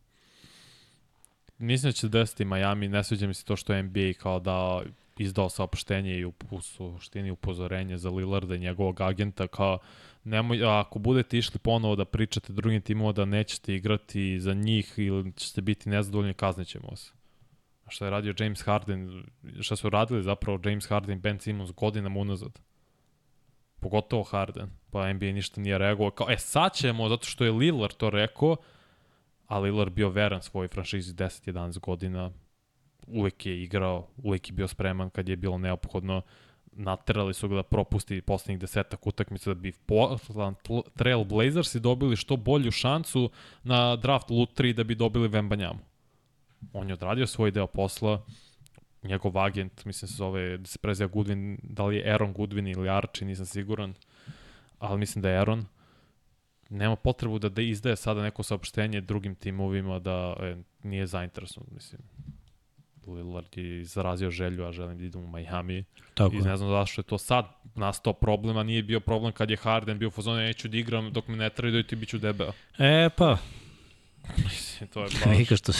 Mislim da će desiti Miami, ne sviđa mi se to što je NBA kao da izdao saopštenje i u, u suštini upozorenje za Lillarda i njegovog agenta kao nemoj, ako budete išli ponovo da pričate drugim timova da nećete igrati za njih ili ćete biti nezadovoljni, kaznećemo vas. A što je radio James Harden, što su radili zapravo James Harden Ben Simmons godinama unazad. Pogotovo Harden, pa NBA ništa nije reagovao. Kao, e sad ćemo, zato što je Lillard to rekao, a Lillard bio veran svoj franšizi 10-11 godina, uvek je igrao, uvek je bio spreman kad je bilo neophodno naterali su ga da propusti poslednjih desetak utakmica da bi Trail Blazers i dobili što bolju šansu na draft lutri da bi dobili Vembanjamu. On je odradio svoj deo posla, njegov agent, mislim se zove, da se prezija Goodwin, da li je Aaron Goodwin ili Archie, nisam siguran, ali mislim da je Aaron. Nema potrebu da, da izdaje sada neko saopštenje drugim timovima da e, nije zainteresovan, mislim Lillard je izrazio želju, a želim da idem u Miami. Tako. I ne znam zašto je to sad nastao problem, a nije bio problem kad je Harden bio u fazonu, neću da igram dok me ne tradaju ti bit ću debeo. E, pa, to je <laughs> baš... Vika što,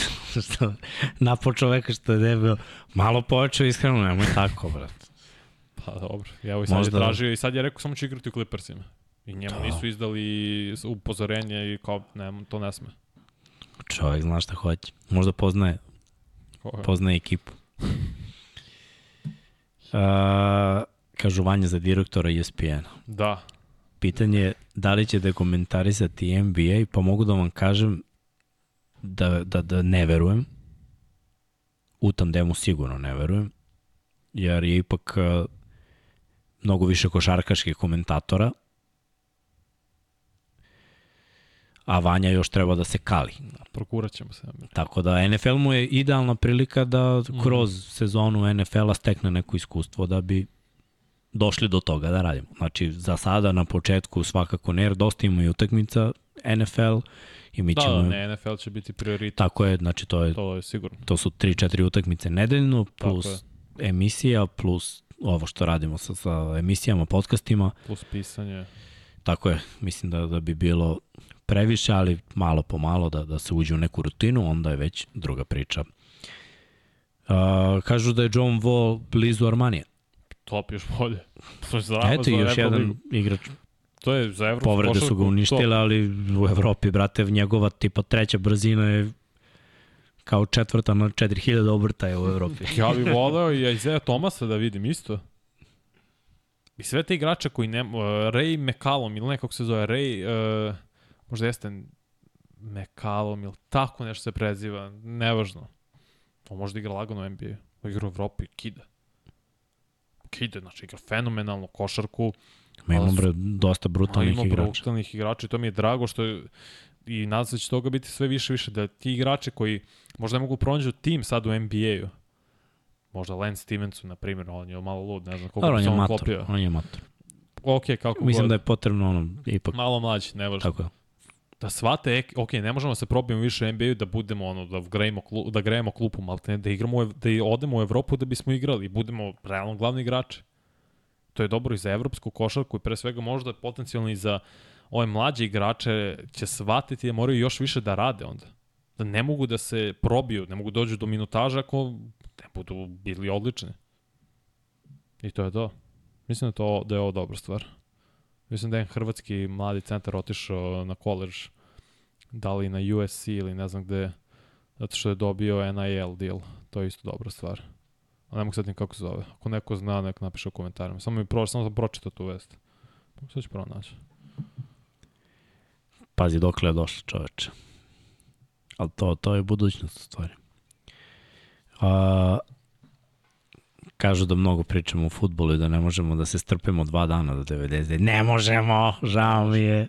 što napao čoveka što je debeo, malo počeo iskreno, nemoj tako, brat. Pa dobro, ja ovo i sad Možda... je tražio i sad je rekao samo će igrati u Clippersima. I njemu da. nisu izdali upozorenje i kao, ne, to ne sme. Čovjek zna šta hoće. Možda poznaje, poznaje ekipu. <laughs> Uh, kažu Vanja za direktora ESPN-a. Da. Pitanje je da li ćete komentarisati NBA, pa mogu da vam kažem da, da, da ne verujem. U tandemu sigurno ne verujem, jer je ipak mnogo više košarkaških komentatora, a Vanja još treba da se kali. Da, prokurat ćemo se. Tako da NFL mu je idealna prilika da kroz mm. sezonu NFL-a stekne neko iskustvo da bi došli do toga da radimo. Znači, za sada na početku svakako ne, jer dosta ima i utakmica NFL i mi da, ćemo... Da, ne, NFL će biti prioritet. Tako je, znači to je... To je sigurno. To su 3-4 utakmice nedeljno, plus emisija, plus ovo što radimo sa, sa emisijama, podcastima. Plus pisanje. Tako je, mislim da, da bi bilo previše, ali malo po malo da, da se uđe u neku rutinu, onda je već druga priča. Uh, kažu da je John Wall blizu Armanija. Top, još bolje. <laughs> To je zdravo Eto, još jedan igrač. To je za Evropu Povrede su ga uništile, ali u Evropi, brate, njegova tipa treća brzina je kao četvrta na 4000 obrta je u Evropi. <laughs> ja bih voleo i Isaiah Tomasa da vidim isto. I sve te igrače koji ne... Uh, Ray McCallum ili nekako se zove Ray... Uh, možda jeste McCallum ili tako nešto se preziva, nevažno. On može da igra lagano NBA, u igra u Evropi, kida. Kida, znači igra fenomenalno košarku. Ma imam bre, dosta brutalnih igrača. Ima brutalnih igrača i to mi je drago što je, i nadam se da će toga biti sve više više, da ti igrače koji možda ne mogu pronađu tim sad u NBA-u, možda Lance Stevenson, na primjer, on je malo lud, ne znam koliko se on klopio. On je mator. Ok, kako Mislim god. da je potrebno ono, ipak... Malo mlađi, ne važno. Tako je da shvate, ok, ne možemo da se probijemo više NBA-u da budemo ono, da grejemo, klu, da grejemo klupu, ali ne, da igramo, da odemo u Evropu da bismo igrali, budemo realno glavni igrači. To je dobro i za evropsku košarku i pre svega možda potencijalno i za ove mlađe igrače će shvatiti da moraju još više da rade onda. Da ne mogu da se probiju, ne mogu da dođu do minutaža ako ne budu bili odlični. I to je to. Mislim da, to, da je ovo dobra stvar. Mislim da je hrvatski mladi centar otišao na college, da li na USC ili ne znam gde, zato što je dobio NIL deal. To je isto dobra stvar. A ne mogu sad kako se zove. Ako neko zna, nek napiše u komentarima. Samo mi pro, samo sam pročitao tu vest. Sve ću prvo naći. Pazi dokle je došlo čoveče. Ali to, to je budućnost u stvari. A, Kažu da mnogo pričamo o futbolu i da ne možemo da se strpimo dva dana do 90. Ne možemo, žao mi je,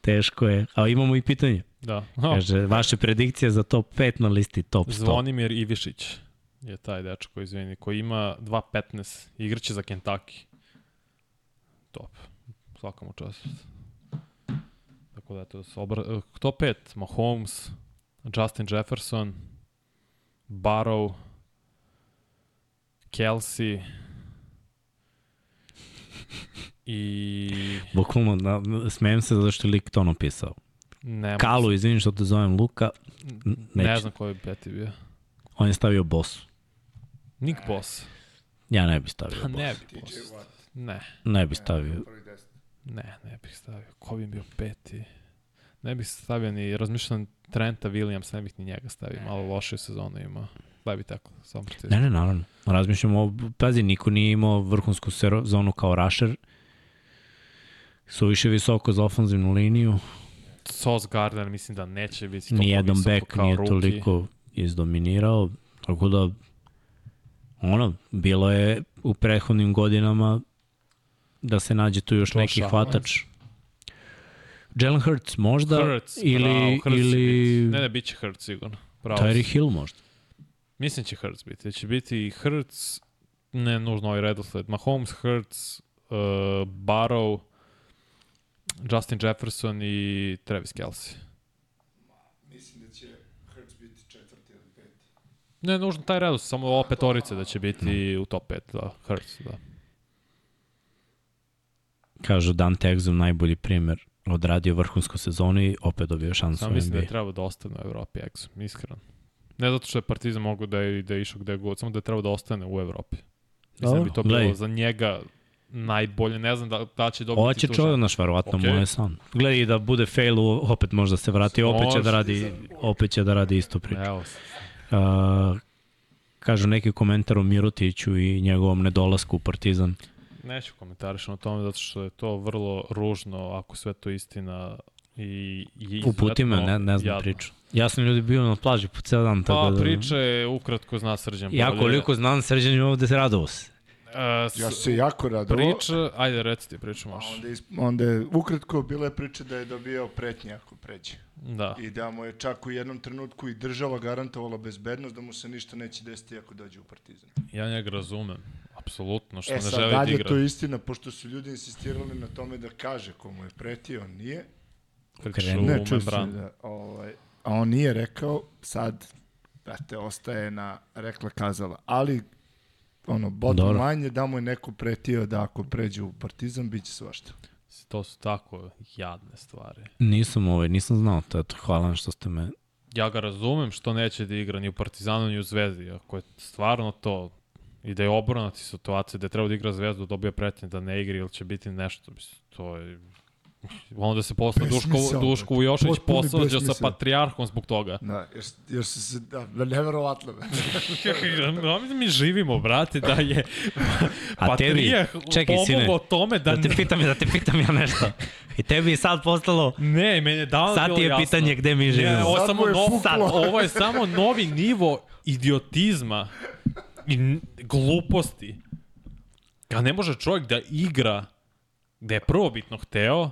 teško je. A imamo i pitanje. Da. Oh. <laughs> Kaže, vaše predikcije za top 5 na listi top 100. Zvonimir Ivišić je taj dečko, izvini, koji ima 2.15, igraće za Kentucky. Top. Svaka mu čast. Tako da, eto, obra... top 5, Mahomes, Justin Jefferson, Barrow, Kelsey i... Bukvalno, da, smijem se zato što je lik to napisao. Ne, Kalu, izvinim što te zovem Luka. Neću. Ne znam koji bi peti bio. On je stavio boss. Nick Boss. Ja ne bi stavio boss. Ne bi boss. Ne. Ne bi stavio. Ne, ne bih stavio. Ko bi bio peti? Ne bih stavio ni, razmišljam Trenta Williams, ne bih ni njega stavio. Malo loše sezone ima. Bi tako, samo Ne, ne, naravno. Razmišljamo, pazi, niko nije imao vrhunsku zonu kao Rasher. Su više visoko za ofenzivnu liniju. Sos Gardner mislim da neće biti toliko Nijedan back nije ruki. toliko izdominirao, tako da ono, bilo je u prethodnim godinama da se nađe tu još Josh neki hvatač. Jalen Hurts možda Hurts, ili, bravo, Hurts ili... Ne, ne, bit će Hurts sigurno. Bravo. Tyreek Hill možda. Mislim će Hurts biti. Će biti Hurts, ne nužno ovaj redosled, Mahomes, Hurts, uh, Barrow, Justin Jefferson i Travis Kelsey. Mislim da će Hurts biti četvrti ili peti. Ne, nužno taj redosled, samo ova petorice da će biti u top 5, da, Hurts, da. Kažu Dante Exum najbolji primer odradio vrhunsku sezonu i opet dobio šansu Samo mislim da je treba da ostane u Evropi Exum, iskreno. Ne zato što je Partizan mogu da je, da je išao gde god, samo da je trebao da ostane u Evropi. Mislim da bi to bilo za njega najbolje, ne znam da, da će dobiti Hoće čovjek naš, verovatno okay. mu je san. Gledaj da bude fail, opet možda se vrati, opet će da radi, opet će da radi isto priču. Evo. Uh, kažu neki komentar o Mirotiću i njegovom nedolasku u Partizan. Neću komentarišem o tome, zato što je to vrlo ružno, ako sve to istina i, i Uputi me, ne, ne znam jadno. priču. Ja sam ljudi bio na plaži po ceo dan. Tako pa, da... priča je ukratko zna Srđan. Ja koliko znam Srđan je ovde se radovao se. Uh, ja se jako radovao. Priča, ajde reci ti priču možeš. Onda, is, onda je ukratko bila je priča da je dobio pretnje ako pređe. Da. I da mu je čak u jednom trenutku i država garantovala bezbednost da mu se ništa neće desiti ako dođe u Partizan. Ja njega razumem. Apsolutno, što e, ne želi da igra. E sad dalje to istina, pošto su ljudi insistirali na tome da kaže komu je pretio, nije. Krenu ne, čuo da, ovaj, a on nije rekao, sad, te ostaje na rekla kazala. Ali, ono, bottom manje da mu je neko pretio da ako pređe u Partizan, bit će svašta. To su tako jadne stvari. Nisam ovaj, nisam znao to, eto, hvala što ste me... Ja ga razumem što neće da igra ni u Partizanu ni u Zvezdi, ako je stvarno to i da je obronati situacija, da je treba da igra Zvezdu, dobija pretnje da ne igra ili će biti nešto, mislim, to je Onda se posle Duško, Duško Vujošević posvađa sa patrijarhom zbog toga. Da, jer, jer su se, da, da neverovatno. <laughs> no, mi živimo, brate, da je A tebi, čekaj, sine, o tome da... Da te pitam, da te pitam ja nešto. <laughs> I tebi je sad postalo... Ne, meni je davno Sad ti je jasno. pitanje gde mi živimo. Ne, ovo, je samo nov, sad, ovo je samo novi nivo idiotizma i gluposti. Kad ne može čovjek da igra gde je prvobitno hteo,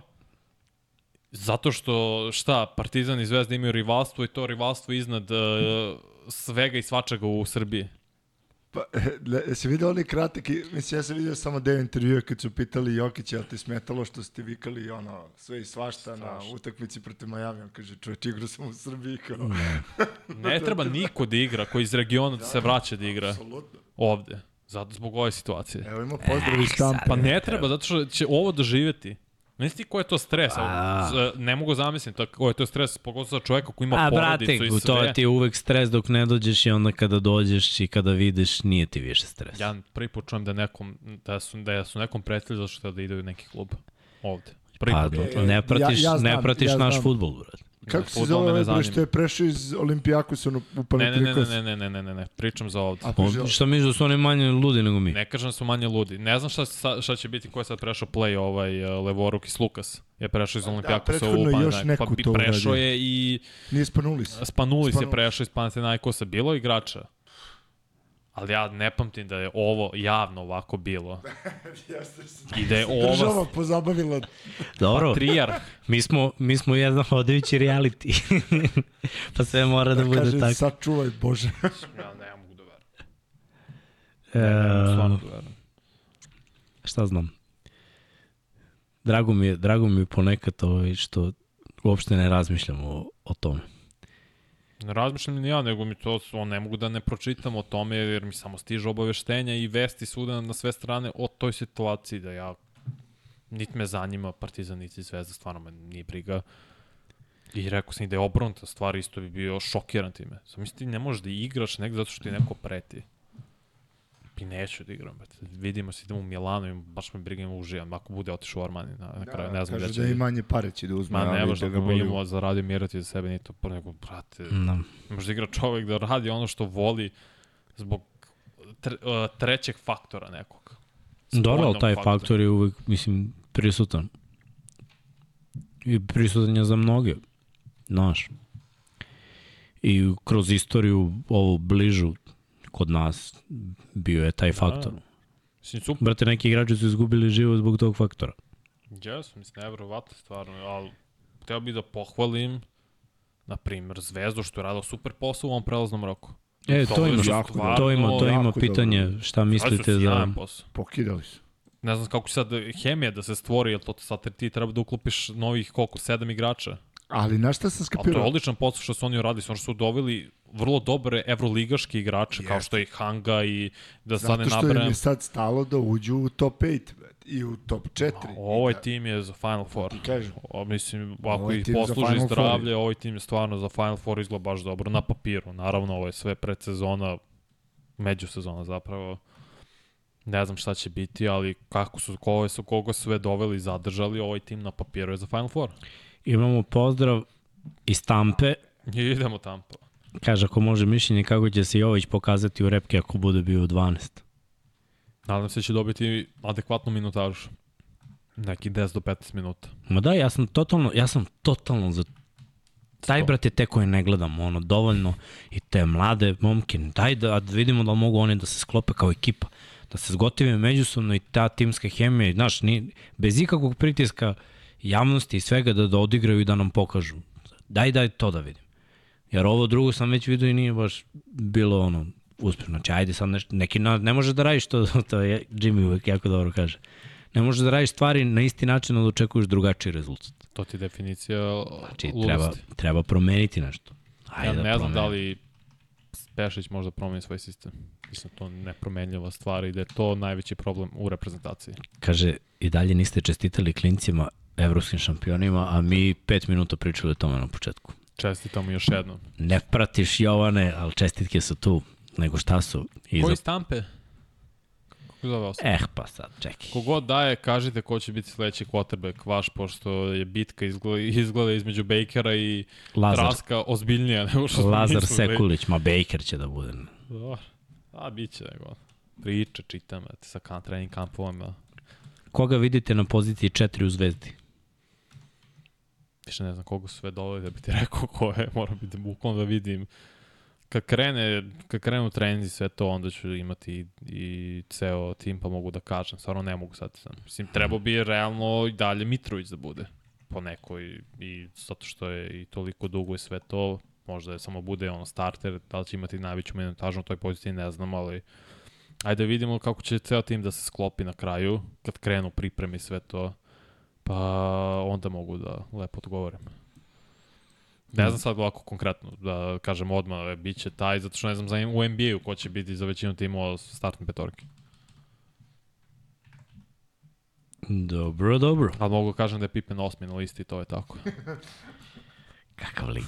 Zato što, šta, Partizan i Zvezda imaju rivalstvo i to rivalstvo iznad uh, svega i svačega u Srbiji. Pa, se vidio oni kratak, mislim, ja sam vidio samo deo intervjua kad su pitali Jokića, ali ti smetalo što ste vikali ono, sve i svašta, svašta. na utakmici protiv Miami, on kaže, čovječ, igra sam u Srbiji, kao. Ne, ne treba niko da igra, koji iz regiona da, se vraća da igra. Absolutno. Ovde. Zato zbog ove situacije. Evo ima pozdrav iz Tampa. Pa ne treba, zato što će ovo doživeti. Misli ti ko je to stres? A... Ne mogu zamisliti ko je to stres, pogotovo za čoveka koji ima A, porodicu brate, i sve. to ti je uvek stres dok ne dođeš i onda kada dođeš i kada vidiš nije ti više stres. Ja prvi put čujem da, nekom, da, su, da su nekom prijatelji zašto da ide u neki klub ovde. Prvi pa, put. ne pratiš, ja, ja znam, ne pratiš ja naš futbol, brate. Kako se zove ovaj što je prešao iz Olimpijakosa u Panathinaikos? Ne, ne, ne, ne, ne, ne, ne, pričam za ovde. A, pa, šta misliš da su oni manje ludi nego mi? Ne kažem da su manje ludi. Ne znam šta, šta će biti, ko je sad prešao play ovaj uh, Levoruk i Lukas. Je prešao iz Olimpijakosa da, u Panathinaikosa. Pa, prešao je i... Nije Spanulis. Spanulis, Spanulis je prešao iz Panathinaikosa. Bilo igrača Ali ja ne pamtim da je ovo javno ovako bilo. <laughs> I da je ovo... Država pozabavila... Dobro, patrijarh. mi smo, mi smo jedan hodajući reality. <laughs> pa sve mora da, da bude kaže, tako. Sad čuvaj, Bože. <laughs> ja ne mogu da verujem. Ne, ne mogu da verujem. Šta znam? Drago mi je, drago mi je ponekad ovaj što uopšte ne razmišljam o, o tome. Ne razmišljam ni ja, nego mi to, on ne mogu da ne pročitam o tome, jer mi samo stižu obaveštenja i vesti svuda na sve strane o toj situaciji, da ja niti me zanima Partizan, niti Zvezda, stvarno me nije briga. I rekao sam i da je obrnuta stvar, isto bi bio šokiran time. Sam mislim, ti ne možeš da igraš negde zato što ti neko preti. I neću da igram. Bet. Vidimo se, idemo u Milano i baš me briga ima uživam. Ako bude otišao u Armani, na, na kraju, da, ne znam gde će... da i manje pare će da uzme. Ma ne može da, da ga imamo zaradio mirati za sebe, ni to po nego, brate, no. može da igra čovek da radi ono što voli zbog tre, uh, trećeg faktora nekog. Dobro, ali taj faktor. faktor je uvek, mislim, prisutan. I prisutan je za mnoge, znaš. I kroz istoriju ovu bližu kod nas bio je taj da. faktor. Mislim, super. Brate, neki igrači su izgubili život zbog tog faktora. Jes, mislim, nevrovatno stvarno, ali hteo bih da pohvalim, na primjer, Zvezdu što je radila super posao u ovom prelaznom roku. E, to, to ima, jako, stvarno, to ima, to ima pitanje, dobro. šta mislite da... Pokidali su. Ne znam kako će sad hemija da se stvori, jer to sad ti treba da uklopiš novih koliko, sedam igrača. Ali na šta sam skapirao? A to je odličan posao što su oni uradili, što su doveli vrlo dobre evroligaške igrače, yes. kao što je Hanga i da sad ne nabrajem. Zato što im je sad stalo da uđu u top 5 i u top 4. A, ovaj da... tim je za Final Four. Ti kažem. O, mislim, ako ovaj ih posluži zdravlje, ovaj tim je stvarno za Final Four izgleda baš dobro na papiru. Naravno, ovo je sve predsezona, međusezona zapravo. Ne znam šta će biti, ali kako su, koga su, koga su sve doveli i zadržali, ovaj tim na papiru je za Final Four. Imamo pozdrav iz Tampe. I <laughs> idemo Tampa. Kaže, ako može mišljenje kako će se Jović pokazati u repke ako bude bio u 12. Nadam se da će dobiti adekvatnu minutažu. Neki 10 do 15 minuta. Ma da, ja sam totalno, ja sam totalno za Taj, brate, te koje ne gledam, ono, dovoljno i te mlade momke, daj da, da vidimo da mogu oni da se sklope kao ekipa, da se zgotive međusobno i ta timska hemija, znaš, ni, bez ikakvog pritiska javnosti i svega da, da odigraju i da nam pokažu. Daj, daj to da vidim. Jer ovo drugo sam već vidio i nije baš bilo ono uspešno. Znači, ajde sad nešto, neki na, ne može da radiš to, <laughs> to je Jimmy uvek jako dobro kaže. Ne možeš da radiš stvari na isti način da očekuješ drugačiji rezultat. To ti je definicija Znači, treba, treba promeniti nešto. Ajde ja da ne znam promeni. da li Pešić možda promeni svoj sistem. Mislim, to nepromenljiva stvar i da je to najveći problem u reprezentaciji. Kaže, i dalje niste čestitali klincima evropskim šampionima, a mi pet minuta pričali o tome na početku. Čestitamo još jednom. Ne pratiš Jovane, ali čestitke su tu. Nego šta su? Iza... Koji stampe? Kako zove osoba? Eh, pa sad, čekaj. Kogod daje, kažite ko će biti sledeći quarterback vaš, pošto je bitka izgleda, izgleda između Bakera i Lazar, Traska ozbiljnija nego što Lazar mislili. Sekulić, ma Baker će da bude. Dobro. A, bit će nego. Priče, čitam, sa kan, trening kampovima. Koga vidite na poziciji 4 u Zvezdi? Više ne znam koga su sve doveli da bi ti <laughs> rekao ko je, moram biti bukvalno da vidim. Kad krene, kad krenu trenzi sve to, onda ću imati i, i ceo tim, pa mogu da kažem. Stvarno ne mogu sad. sad. Mislim, trebao bi realno i dalje Mitrović da bude po nekoj i zato što je i toliko dugo i sve to, možda je samo bude on starter, da li će imati najveću minutažu na toj poziciji, ne znam, ali ajde da vidimo kako će ceo tim da se sklopi na kraju, kad krenu pripreme i sve to, pa onda mogu da lepo odgovorim. Ne znam sad ovako konkretno, da kažem odmah, e, bit će taj, zato što ne znam za, u NBA-u ko će biti za većinu timova startne petorke. Dobro, dobro. Ali mogu da kažem da je Pippen osmi na listi to je tako. <laughs> Kakav lig.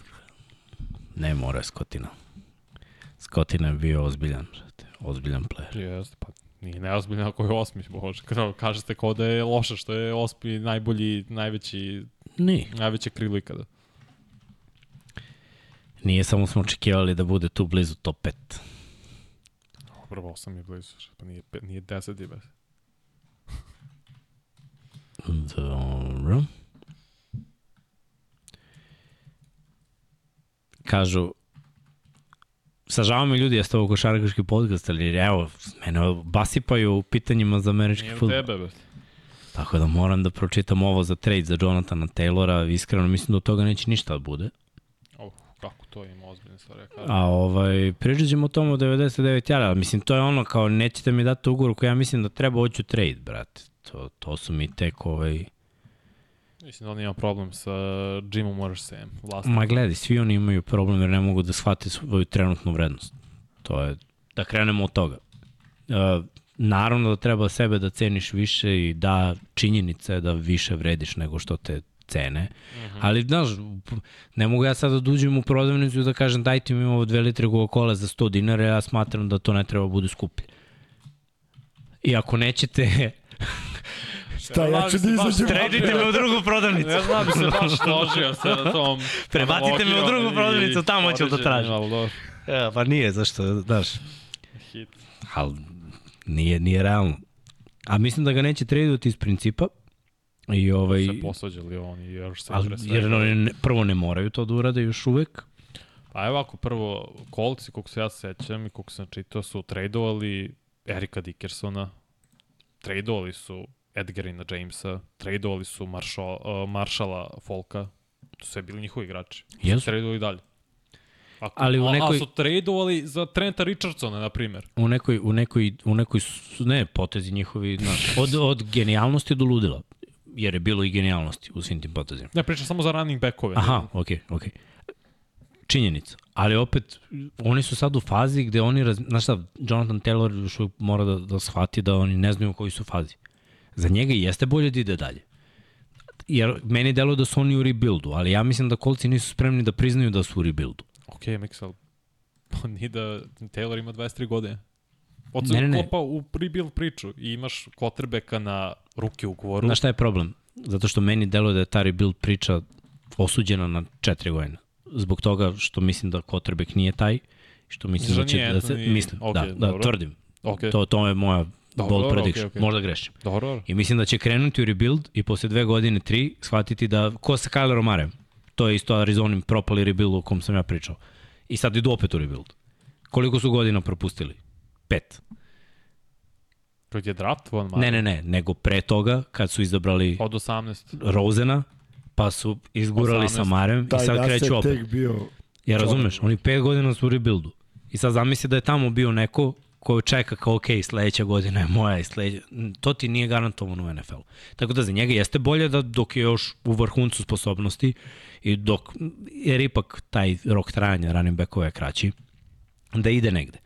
Ne mora Skotina. Skotina je bio ozbiljan. Ozbiljan player. Jeste, pa nije neozbiljno ako je osmi, bože. Kao, kažete kao da je loše što je osmi najbolji, najveći, Ni. najveće krilo ikada. Nije samo smo očekivali da bude tu blizu top 5. Dobro, osam je blizu, pa nije, nije deset je bez. Dobro. Kažu, sažavamo mi ljudi, jeste ovo košarkaški podcast, ali evo, mene basipaju pitanjima za američki Nije futbol. tebe. Tako da moram da pročitam ovo za trade za Jonathana Taylora, iskreno mislim da od toga neće ništa da bude. Oh, kako to ima ozbiljne stvari. Ja. A ovaj, pričat ćemo o tomu o 99 jara, ali mislim to je ono kao nećete mi dati ugovor koji ja mislim da treba hoću trade, brate. To, to su mi tek ovaj... Mislim da on ima problem sa Jimom vlasnikom. Ma gledaj, svi oni imaju problem jer ne mogu da shvate svoju trenutnu vrednost. To je, da krenemo od toga. Uh, naravno da treba sebe da ceniš više i da činjenica je da više vrediš nego što te cene. Mm -hmm. Ali, znaš, ne mogu ja sad da uđem u prodavnicu i da kažem dajte mi ovo dve litre Coca-Cola za 100 dinara, ja smatram da to ne treba bude skuplje. I ako nećete, <laughs> Šta, ja ću da izađem. Predite me u drugu prodavnicu. Ne znam, bi se baš <laughs> složio sa tom. Prebacite me u drugu prodavnicu, tamo ću da tražim. ali dobro. Ja, pa nije, zašto, znaš, Hit. ali nije, nije realno. A mislim da ga neće tradovati iz principa. I ovaj, Se posvađali oni još se ali, svega. jer oni ne, prvo ne moraju to da urade još uvek. Pa evo ako prvo, Colts, koliko se ja sećam i koliko sam čitao, su tradovali Erika Dickersona, tradovali su Edgarina Jamesa, tradovali su Marshall, uh, Marshalla Folka, to su sve bili njihovi igrači. Su Jesu. Tradovali dalje. Ako, Ali u a, nekoj- a su tradovali za Trenta Richardsona, na primjer. U nekoj, u nekoj, u nekoj su, ne, potezi njihovi, znaš, od, od genijalnosti do ludila. Jer je bilo i genijalnosti u svim tim potezima. Ne, pričam samo za running backove. Aha, okej, okay, okej. Okay. Činjenica. Ali opet, oni su sad u fazi gde oni, raz... znaš šta, Jonathan Taylor još mora da, da shvati da oni ne znaju u kojoj su fazi. Za njega jeste bolje da ide dalje. Jer meni deluje da su oni u rebuildu, ali ja mislim da kolci nisu spremni da priznaju da su u rebuildu. Ok, Mixel. Pa nije da Taylor ima 23 godine. Od ne, ne, kopa u rebuild priču i imaš quarterbacka na ruke ugovoru. Znaš šta je problem? Zato što meni deluje da je ta rebuild priča osuđena na četiri godine. Zbog toga što mislim da quarterback nije taj, što mislim da će da se... Mislim, okay, da, da, dobro. tvrdim. Okay. To, to je moja Dobro, bold prediction. Okay, okay. Možda grešim. Dobro. I mislim da će krenuti u rebuild i posle dve godine, tri, shvatiti da, ko sa Kylerom Marem, to je isto Arizonim propali rebuild o kom sam ja pričao. I sad idu opet u rebuild. Koliko su godina propustili? Pet. Kad je draft von Mare? Ne, ne, ne, nego pre toga kad su izabrali od 18 Rosena, pa su izgurali 18. sa Marem i sad kreću opet. Bio ja razumeš, oni pet godina su u rebuildu. I sad zamisli da je tamo bio neko ko čeka kao, ok, sledeća godina je moja i sledeća, to ti nije garantovano u NFL-u. Tako da za njega jeste bolje da dok je još u vrhuncu sposobnosti i dok, jer ipak taj rok trajanja running backova je kraći, da ide negde.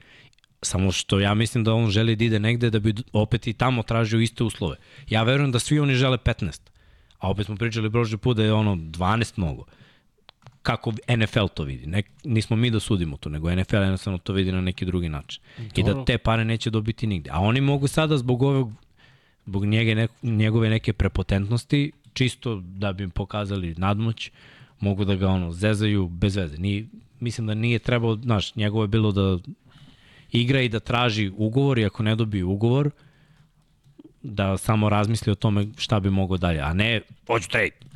Samo što ja mislim da on želi da ide negde da bi opet i tamo tražio iste uslove. Ja verujem da svi oni žele 15. A opet smo pričali prošli put da je ono 12 mnogo. Kako NFL to vidi. Ne, nismo mi da sudimo to, nego NFL jednostavno to vidi na neki drugi način. Dobro. I da te pare neće dobiti nigde. A oni mogu sada zbog ovog zbog njege, ne, njegove neke prepotentnosti, čisto da bi im pokazali nadmoć, mogu da ga ono zezaju bez veze. Ni, mislim da nije trebao, znaš, njegovo je bilo da igra i da traži ugovor i ako ne dobije ugovor, da samo razmisli o tome šta bi mogao dalje, a ne hoću trade.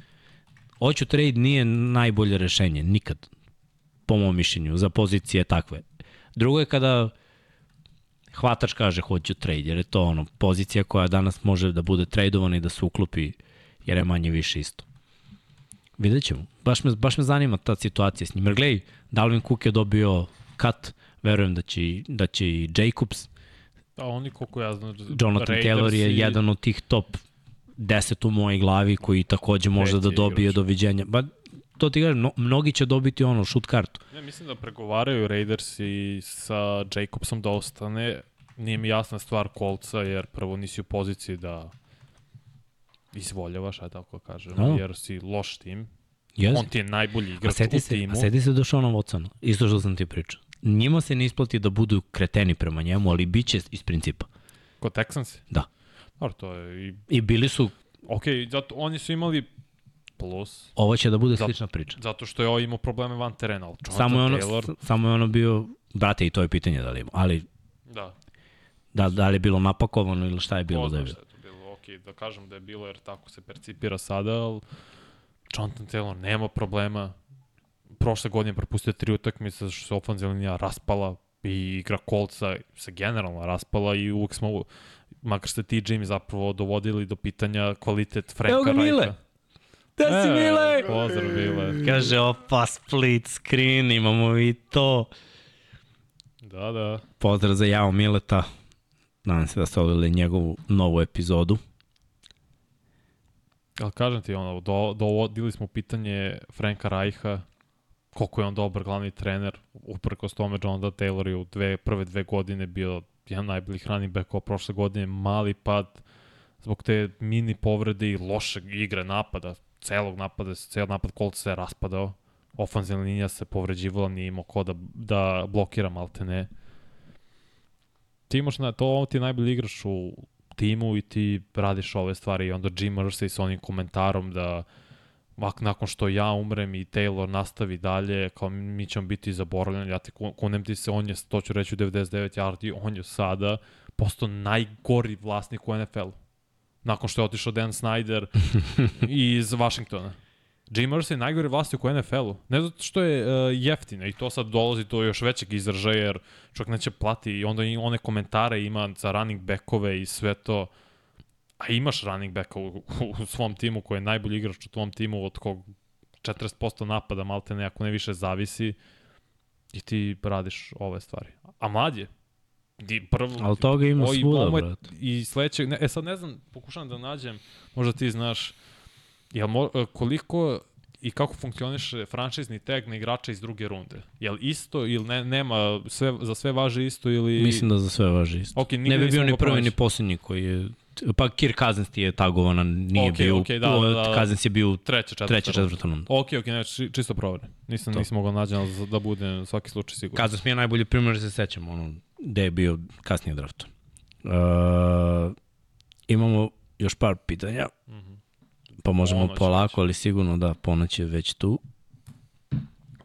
Hoću trade nije najbolje rešenje, nikad, po mom mišljenju, za pozicije takve. Drugo je kada hvatač kaže hoću trade, jer je to ono, pozicija koja danas može da bude tradovana i da se uklopi, jer je manje više isto. Vidjet ćemo. Baš me, baš me zanima ta situacija s njim. Jer gledaj, Dalvin Cook je dobio cut, verujem da će, da će i Jacobs. A oni koliko ja znam... Jonathan Raiders Taylor je i... jedan od tih top 10 u mojej glavi koji takođe može da dobije igrač. doviđenja. Ba, to ti kažem, no, mnogi će dobiti ono, shoot kartu. Ne, mislim da pregovaraju Raiders i sa Jacobsom da ostane. Nije mi jasna stvar kolca, jer prvo nisi u poziciji da izvoljavaš, aj tako kažem, no. jer si loš tim. Yes. On ti je najbolji igrač u se, timu. A sedi se do Shona Watsona, isto što sam ti pričao. Njima se ne isplati da budu kreteni prema njemu, ali bit će iz principa. Ko Texans? Da. Dobro, to je i... I bili su... Ok, zato oni su imali plus. Ovo će da bude zato, slična priča. Zato što je ovo imao probleme van terena. Ali samo, je ono, Taylor... samo je ono bio, brate, i to je pitanje da li ima, ali... Da. Da, da li je bilo napakovano ili šta je bilo da je bilo. bilo. Ok, da kažem da je bilo jer tako se percipira sada, ali Jonathan Taylor nema problema. Prošle godine propustio tri utakmice što se ofenzivna linija raspala i igra kolca se generalno raspala i uvek smo, makar ste ti Jimmy zapravo dovodili do pitanja kvalitet Franka Evo ga Mile! Da si e, Mile! Pozdrav Mile. Kaže, opa, split screen, imamo i to. Da, da. Pozdrav za Jao Mileta. Nadam se da ste odgledali njegovu novu epizodu. Ali kažem ti, ono, do, dovodili smo pitanje Franka Rajha, koliko je on dobar glavni trener, uprkos tome Jonathan Taylor je u dve, prve dve godine bio jedan najboljih running backova prošle godine, mali pad zbog te mini povrede i loše igre napada, celog napada, cel napad kolca se raspadao, ofanzivna linija se povređivala, nije imao ko da, da blokira malte ne. Ti imaš na, to ti najbolji igrač u timu i ti radiš ove stvari i onda Jim Irsay sa onim komentarom da nakon što ja umrem i Taylor nastavi dalje, kao mi ćemo biti zaboravljeni, ja te kunem ti se, on je, to ću reći u 99 yardi, on je sada postao najgori vlasnik u NFL-u. Nakon što je otišao Dan Snyder <laughs> iz Washingtona. Jay Mercy je najgore vlasnik u NFL-u. Ne zato što je uh, jeftine i to sad dolazi do još većeg izražaja jer čovjek neće plati i onda i one komentare ima za running backove i sve to. A imaš running backa u, u, u svom timu koji je najbolji igrač u tvom timu od kog 40% napada malte ne, ako ne više zavisi i ti radiš ove stvari. A mlad je. Di, prvo, Ali toga ima svuda, brat. I sledećeg, ne, e sad ne znam, pokušavam da nađem, možda ti znaš, Jel mo, e, koliko i kako funkcioniše franšizni tag na igrača iz druge runde? Jel isto ili ne, nema, sve, za sve važi isto ili... Mislim da za sve važi isto. Okay, ne bi bio ni prvi ni posljednji koji je Pa Kirk Cousins ti je tagovana, nije okay, bio, okay, da, da, da, Cousins je bio treća, četvrta, treća, četvrta runda. Ok, ok, ne, čisto provere. Nisam, to. nisam mogao nađen da bude svaki slučaj sigurno. Cousins mi je najbolji primjer, da se sećam, ono, gde je bio kasnije draft. Uh, imamo još par pitanja, mm -hmm. pa možemo ponoć polako, ali sigurno da ponoć je već tu.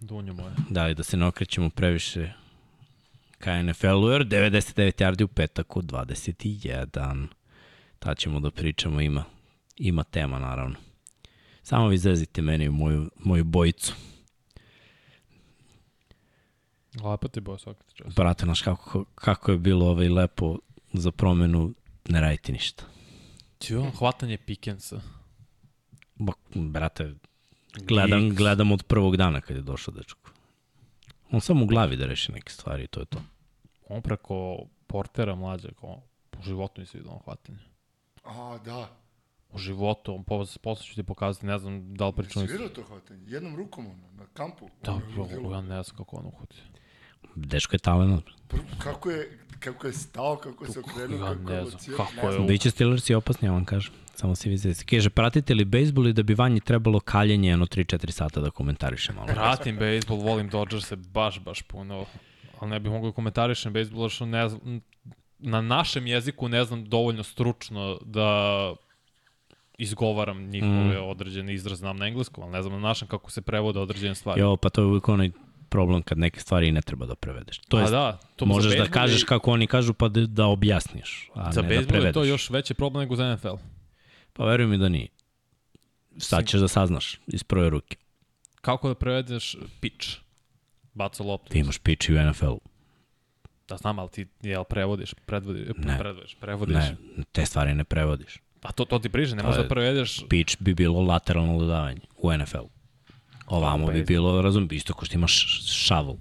Dunjo moje. Da, i da se ne okrećemo previše ka NFL-u, jer 99 yardi u petak u 21. Ta ćemo da pričamo, ima, ima tema naravno. Samo vi zezite meni moju, moju bojicu. Lepo ti boja svakati čas. Brate, znaš kako, kako je bilo ovaj lepo za promenu, ne radite ništa. Ću, hvatanje Pickensa. Ba, brate, gledam, gledam od prvog dana kad je došao dečko. On samo u glavi da reši neke stvari i to je to. On preko portera mlađa, kao, u životu nisi vidio on hvatanje. A, da. U životu, on posle, posle ću ti pokazati, ne znam da li pričam... Ne svirao to hvatanje, jednom rukom ono, na kampu. Da, bro, ja ne znam kako on uhvati. Dečko je talent. Kako je, kako je stao, kako se okrenuo, ja kako je locirio. Kako je... Biće Steelers i opasni, ja vam kažem. Samo se vi zezite. Kaže, pratite li bejsbol i da bi vanji trebalo kaljenje jedno 3-4 sata da komentariše malo? Pratim bejsbol, volim Dodgers-e baš, baš puno. Ali ne bih mogao da komentarišem bejsbol, što ne znam, na našem jeziku ne znam dovoljno stručno da izgovaram njihove mm. određene izraze, znam na engleskom, ali ne znam na našem kako se prevode određene stvari. Jo, pa to je uvijek onaj problem kad neke stvari ne treba da prevedeš. To jest, da, to možeš da kažeš kako oni kažu pa da, da objasniš, a za ne da prevedeš. je to još veći problem nego za NFL. Pa veruj mi da nije. Sad ćeš da saznaš iz prve ruke. Kako da prevedeš pitch? Baca loptu. Ti imaš pitch i u NFL-u. Da znam, ali ti jel prevodiš, predvodiš, ne, predvodiš, prevodiš. Ne, te stvari ne prevodiš. A to, to ti priže, ne možeš da prevedeš... Pitch bi bilo lateralno dodavanje u NFL-u. Ovamo bi bilo, razum, isto ko što imaš šavel.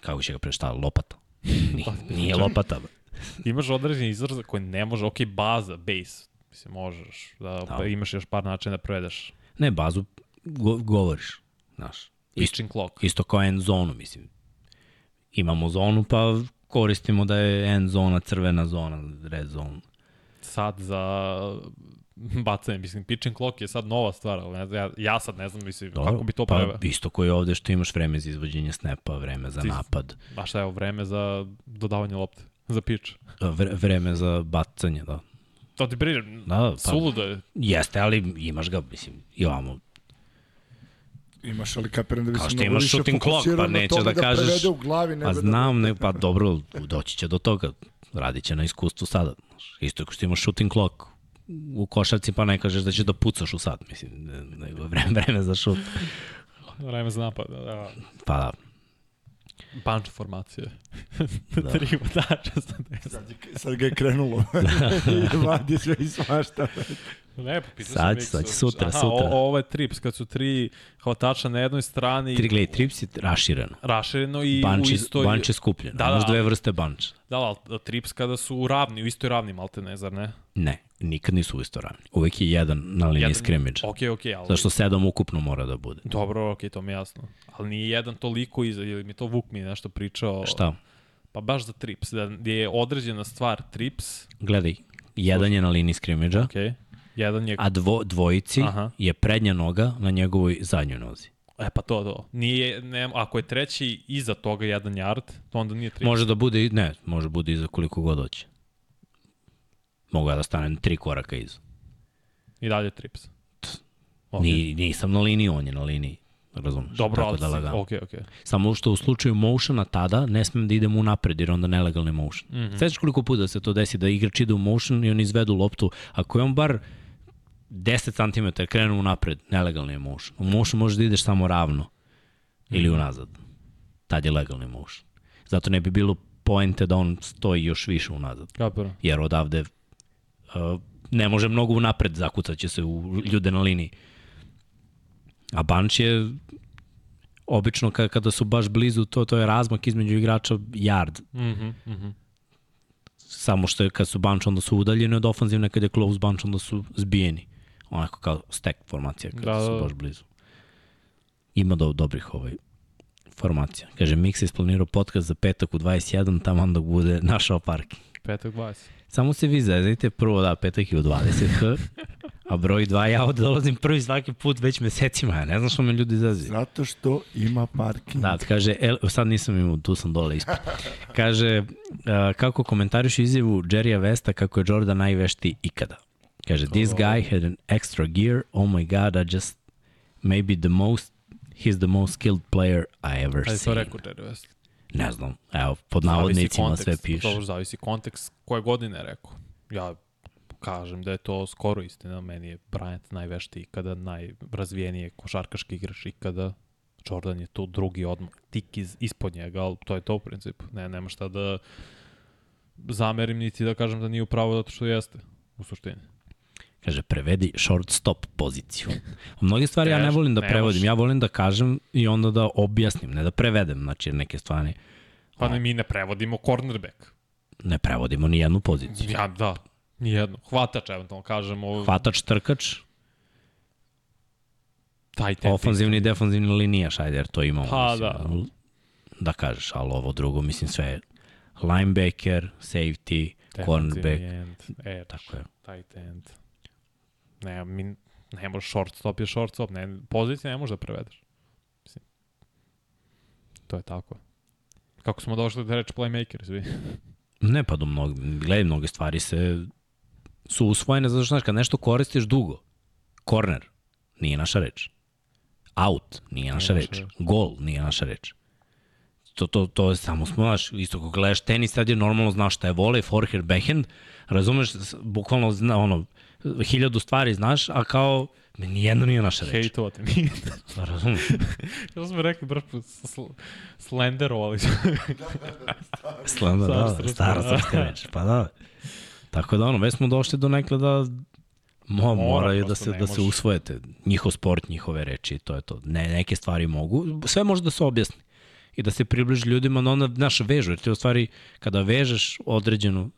Kako će ga preštavati? <laughs> Lopata. Nije, nije lopata. imaš određeni izraz koji ne može, ok, baza, base, mislim, možeš, da, da. imaš još par načina da prevedeš. Ne, bazu go, govoriš, znaš. Isto, clock. Isto kao end zonu, mislim. Imamo zonu, pa koristimo da je end zona, crvena zona, red zona. Sad za <laughs> bacanje, mislim, pitch and clock je sad nova stvar, ali ja, ja sad ne znam, mislim, Dobro, kako bi to pa, preve... isto koji ovde što imaš vreme za izvođenje snapa, vreme za Ti, napad. A šta je vreme za dodavanje lopte, za pitch? <laughs> Vre, vreme za bacanje, da. To ti priđe, da, pa, suludo je. Jeste, ali imaš ga, mislim, i ovamo, Imaš ali kapiram da bi se mnogo više shooting clock, pa nećeš da, da kažeš... u glavi, pa da znam, da... ne, pa dobro, doći će do toga. Radit će na iskustvu sada. Isto kao što imaš shooting clock u košarci, pa ne kažeš da ćeš da pucaš u sad, mislim, nego vreme, vreme za šut. vreme za napad, da. da. Pa da. Bunch formacije. <laughs> da. Tri vodača. Sad, sad ga je krenulo. <laughs> da. <laughs> Vadi sve i svašta. Ne, pitao sad, sad, sutra, Aha, sutra. O, ovo je trips, kad su tri hvatača na jednoj strani. Tri, gledaj, trips je rašireno. Rašireno i bunch u istoj... Bunch je skupljeno, da, da, dve vrste bunch. Da, ali trips kada su ravni, u istoj ravni, malte ne, zar ne? Ne, nikad nisu u istoj ravni. Uvek je jedan na liniji scrimmage. Ok, ok, ali... Zašto sedam ukupno mora da bude. Dobro, ok, to mi je jasno. Ali nije jedan toliko iza, ili mi to Vuk mi nešto pričao... Šta? Pa baš za trips, da je određena stvar trips... Gledaj, jedan je na liniji scrimmage-a. Okay Jedan je... A dvo, dvojici Aha. je prednja noga na njegovoj zadnjoj nozi. E pa to, to. Nije, ne, ako je treći iza toga jedan yard, to onda nije trips. Može da bude, ne, može bude iza koliko god hoće. Mogu ja da stanem tri koraka iza. I dalje trips. Okay. Ni, nisam na liniji, on je na liniji. Razumeš? Dobro, ali da lagam. ok, ok. Samo što u slučaju motiona tada ne smem da idem u napred jer onda nelegalni motion. Mm -hmm. Sveći koliko puta se to desi da igrač ide u motion i on izvedu loptu. Ako je on bar 10 cm krenu napred, nelegalni je motion. U motion možeš da ideš samo ravno ili mhm. unazad. Tad je legalni motion. Zato ne bi bilo poente da on stoji još više unazad. Kapira. Jer odavde uh, ne može mnogo unapred, zakucat će se u ljude na liniji. A bunch je obično kada, kada su baš blizu, to, to je razmak između igrača yard. Mm -hmm, mm -hmm. Samo što je kad su bunch onda su udaljeni od ofanzivne, kad je close bunch onda su zbijeni onako kao stack formacija kada da, su da. baš blizu. Ima do dobrih ovaj formacija. Kaže, Mix je isplanirao podcast za petak u 21, tamo onda bude našao parking. Petak 20. Samo se vi zezajte, prvo da, petak je u 20 h, A broj 2, ja ovde dolazim prvi svaki put već mesecima, ja ne znam što me ljudi izazi. Zato što ima parking. Da, kaže, el, sad nisam imao, tu sam dole ispod. Kaže, uh, kako komentariš izjavu Jerrya Vesta kako je Jordan najvešti ikada? Kaže, this guy had an extra gear, oh my god, I just, maybe the most, he's the most skilled player I ever Ali to seen. rekao Jerry West. Ne znam, evo, pod navodnicima sve piše. Dobro, zavisi kontekst koje godine rekao. Ja kažem da je to skoro istina. Meni je Bryant najvešti ikada, najrazvijeniji košarkaški igrač ikada. Jordan je tu drugi odmah, tik iz, ispod njega, ali to je to u principu. Ne, nema šta da zamerim niti da kažem da nije upravo zato što jeste, u suštini. Kaže, prevedi shortstop poziciju. Mnoge stvari ja ne volim da prevodim, ja volim da kažem i onda da objasnim, ne da prevedem, znači neke stvari Pa ne, mi ne prevodimo cornerback. ne prevodimo ni jednu poziciju. Ja, da, nijedno. Hvatač, eventualno kažemo, Hvatač, trkač, tight end. ofanzivni i defanzivni linijaš, ajde, jer to imamo. Pa, mislim, da. Da kažeš, ali ovo drugo, mislim, sve je linebacker, safety, defensive cornerback, end, edge, tako je. tight end. Ne, mi, ne može shortstop je shortstop, ne, pozicija ne može da prevedeš. Mislim, to je tako. Kako smo došli da reći playmaker, svi. <laughs> Ne, pa do mnogo, gledaj, mnoge stvari se su usvojene, zato što, znaš, kad nešto koristiš dugo, corner, nije naša reč. Out, nije naša naša reč. reč. Gol, nije naša reč. To, to, to je samo smo, znaš, isto kako gledaš tenis, sad je normalno znaš šta je volej, forehand, backhand, razumeš, bukvalno, zna, ono, hiljadu stvari znaš, a kao, nijedno nije naša reč. Hejtovati mi. Pa razumeš? <laughs> Što smo rekli, brš, sl slenderovali. Stara <laughs> da, srpska, stara da. srpska reč, pa da. Tako da ono, već smo došli do nekle da mo, Mora, moraju da se, da se usvojete. Njihov sport, njihove reči, to je to. Ne, neke stvari mogu, sve može da se objasni i da se približi ljudima na onda, znaš, vežu, jer ti u stvari, kada vežeš određenu,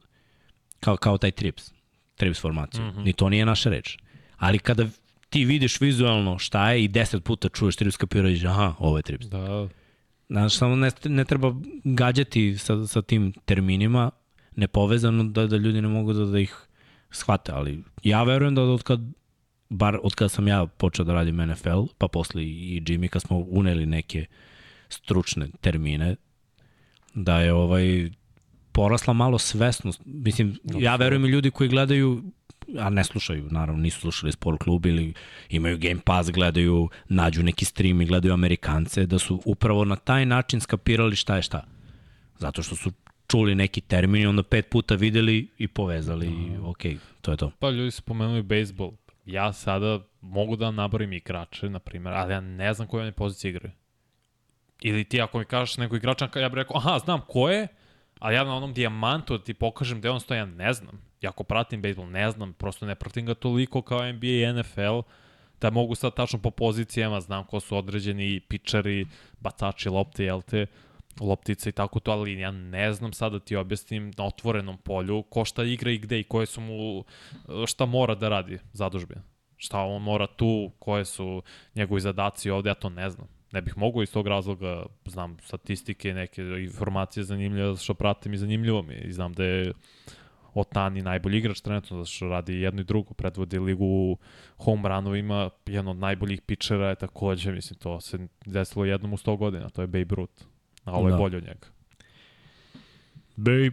kao, kao taj trips, trips formaciju, mm. -hmm. ni to nije naša reč. Ali kada ti vidiš vizualno šta je i deset puta čuješ trips kapiraš, aha, ovo je trips. da, Znaš, samo ne, ne treba gađati sa, sa tim terminima nepovezano da, da ljudi ne mogu da, da ih shvate, ali ja verujem da od kad, bar od kad sam ja počeo da radim NFL, pa posle i Jimmy, kad smo uneli neke stručne termine, da je ovaj porasla malo svesnost. Mislim, ja verujem i ljudi koji gledaju a ne slušaju, naravno, nisu slušali sport klub ili imaju Game Pass, gledaju, nađu neki stream i gledaju Amerikance, da su upravo na taj način skapirali šta je šta. Zato što su čuli neki termin i onda pet puta videli i povezali i ok, to je to. Pa ljudi su pomenuli bejsbol. Ja sada mogu da naborim igrače, na primjer, ali ja ne znam koje one pozicije igraju. Ili ti ako mi kažeš nekog igrača, ja bih rekao, aha, znam ko je, a ja na onom dijamantu da ti pokažem gde on stoji, ja ne znam. Ja ako pratim bejsbol, ne znam, prosto ne pratim ga toliko kao NBA i NFL, da mogu sad tačno po pozicijama, znam ko su određeni pičari, bacači lopte, jel te, loptice i tako to, ali ja ne znam sad da ti objasnim na otvorenom polju ko šta igra i gde i koje su mu, šta mora da radi zadužbina. Šta on mora tu, koje su njegovi zadaci ovde, ja to ne znam. Ne bih mogao iz tog razloga, znam statistike, neke informacije zanimljive, što pratim i zanimljivo mi. I znam da je Otani najbolji igrač trenutno, zato što radi jedno i drugo, predvodi ligu u home runovima, jedan od najboljih pičera je takođe, mislim, to se desilo jednom u 100 godina, to je Babe Ruth, a ovo je Da. bolje od njega. Babe.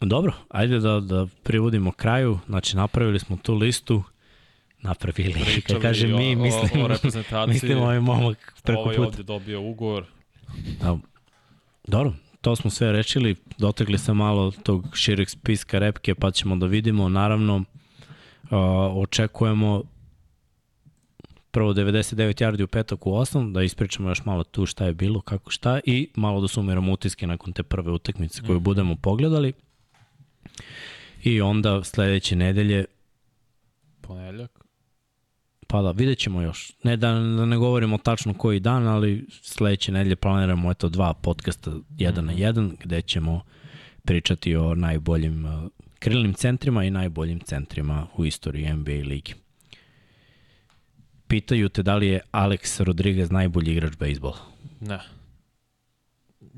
Dobro, ajde da, da privodimo kraju. Znači, napravili smo tu listu. Napravili, kad Pričali kažem o- mi, o- mislim, o reprezentaciji. mislim ovaj momak preko Ovo je puta. ovde dobio ugovor. Da. Dobro, to smo sve rečili, dotakli se malo tog šireg spiska repke, pa ćemo da vidimo, naravno, očekujemo prvo 99 yardi u petak u 8, da ispričamo još malo tu šta je bilo, kako šta i malo da sumiramo utiske nakon te prve utakmice koju Mhm. budemo pogledali. I onda sledeće nedelje Ponedljak. Pa da, vidjet ćemo još. Ne da, da ne govorimo tačno koji dan, ali sledeće nedelje planiramo eto dva podcasta jedan mm -hmm. na jedan, gde ćemo pričati o najboljim uh, krilnim centrima i najboljim centrima u istoriji NBA ligi. Pitaju te da li je Alex Rodriguez najbolji igrač bejsbola. Ne.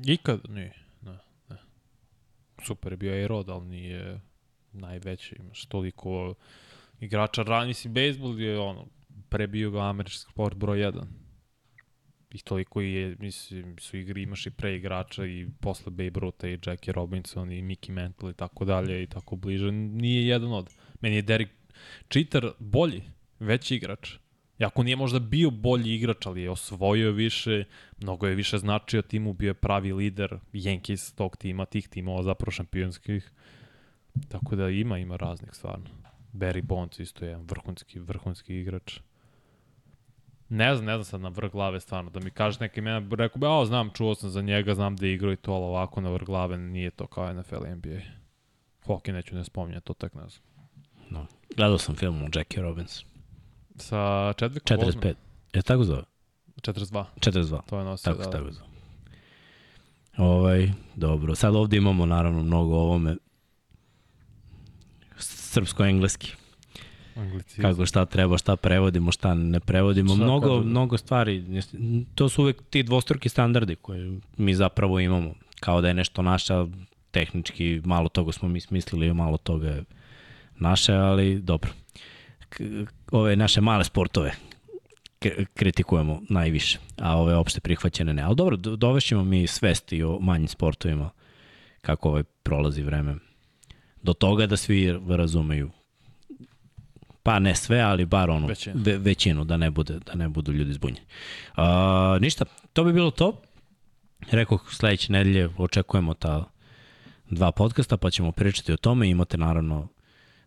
Ikad nije. Ne, ne. Super je bio Aerod, ali nije najveći. Imaš toliko igrača, mislim, bejsbol je ono, prebio ga američki sport broj 1. I toliko je, mislim, su igri, imaš i pre igrača i posle Babe Ruta i Jackie Robinson i Mickey Mantle i tako dalje i tako bliže. Nije jedan od. Meni je Derek Cheater bolji, veći igrač. Jako nije možda bio bolji igrač, ali je osvojio više, mnogo je više značio timu, bio je pravi lider Yankees tog tima, tih timova zapravo šampionskih. Tako da ima, ima raznih stvarno. Barry Bonds isto je vrhunski, vrhunski igrač. Ne znam, ne znam sad na vrh glave stvarno, da mi kažeš neke imena, rekao bi, a znam, čuo sam za njega, znam da je igrao i to, ali ovako na vrh glave nije to kao NFL i NBA. Hockey neću ne spominjati, to tek ne znam. No. Gledao sam film o Jackie Robinson. Sa Chadwick 45. Je tako zove? 42. 42. To je nosio, tako, da. Tako zove. Ovaj, dobro. Sad ovde imamo naravno mnogo o ovome srpsko-engleski. Anglicizam. Kako šta treba, šta prevodimo, šta ne prevodimo. Šta mnogo, kažu? mnogo stvari. To su uvek ti dvostruki standardi koje mi zapravo imamo. Kao da je nešto naša, tehnički malo toga smo mi smislili, malo toga je naše, ali dobro. Ove naše male sportove kritikujemo najviše, a ove opšte prihvaćene ne. Ali dobro, do- dovešćemo mi svesti o manjim sportovima kako ovaj prolazi vreme. Do toga da svi razumeju pa ne sve, ali bar ono Većinu. ve, većinu da ne bude da ne budu ljudi zbunjeni. A, ništa, to bi bilo to. Rekao sledeće nedelje očekujemo ta dva podcasta, pa ćemo pričati o tome. Imate naravno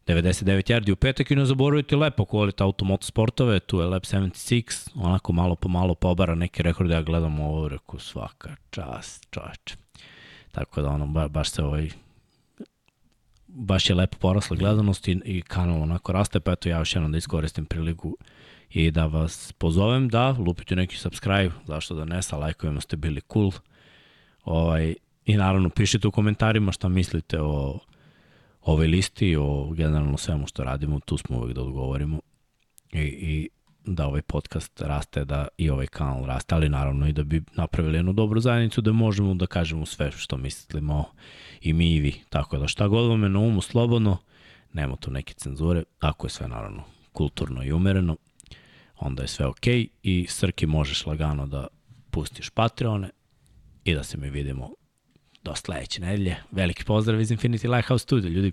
99 yardi u petak i ne zaboravite lepo ako volite automotosportove, tu je Lab 76, onako malo po malo pobara neke rekorde, ja gledam ovo, reku svaka čast, čoveče. Tako da ono, ba, baš se ovaj, baš je lepo porasla gledanost i, i kanal onako raste, pa eto ja još jednom da iskoristim priliku i da vas pozovem da lupite neki subscribe, zašto da ne, sa lajkovima ste bili cool. Ovaj, I naravno pišite u komentarima šta mislite o ovoj listi, o generalno svemu što radimo, tu smo uvek da odgovorimo i, i da ovaj podcast raste, da i ovaj kanal raste, ali naravno i da bi napravili jednu dobru zajednicu da možemo da kažemo sve što mislimo i mi i vi. Tako da šta god vam je na umu slobodno, nema tu neke cenzure, ako je sve naravno kulturno i umereno, onda je sve okej okay i Srki možeš lagano da pustiš Patreone i da se mi vidimo do sledeće nedelje. Veliki pozdrav iz Infinity Lighthouse Studio, ljudi.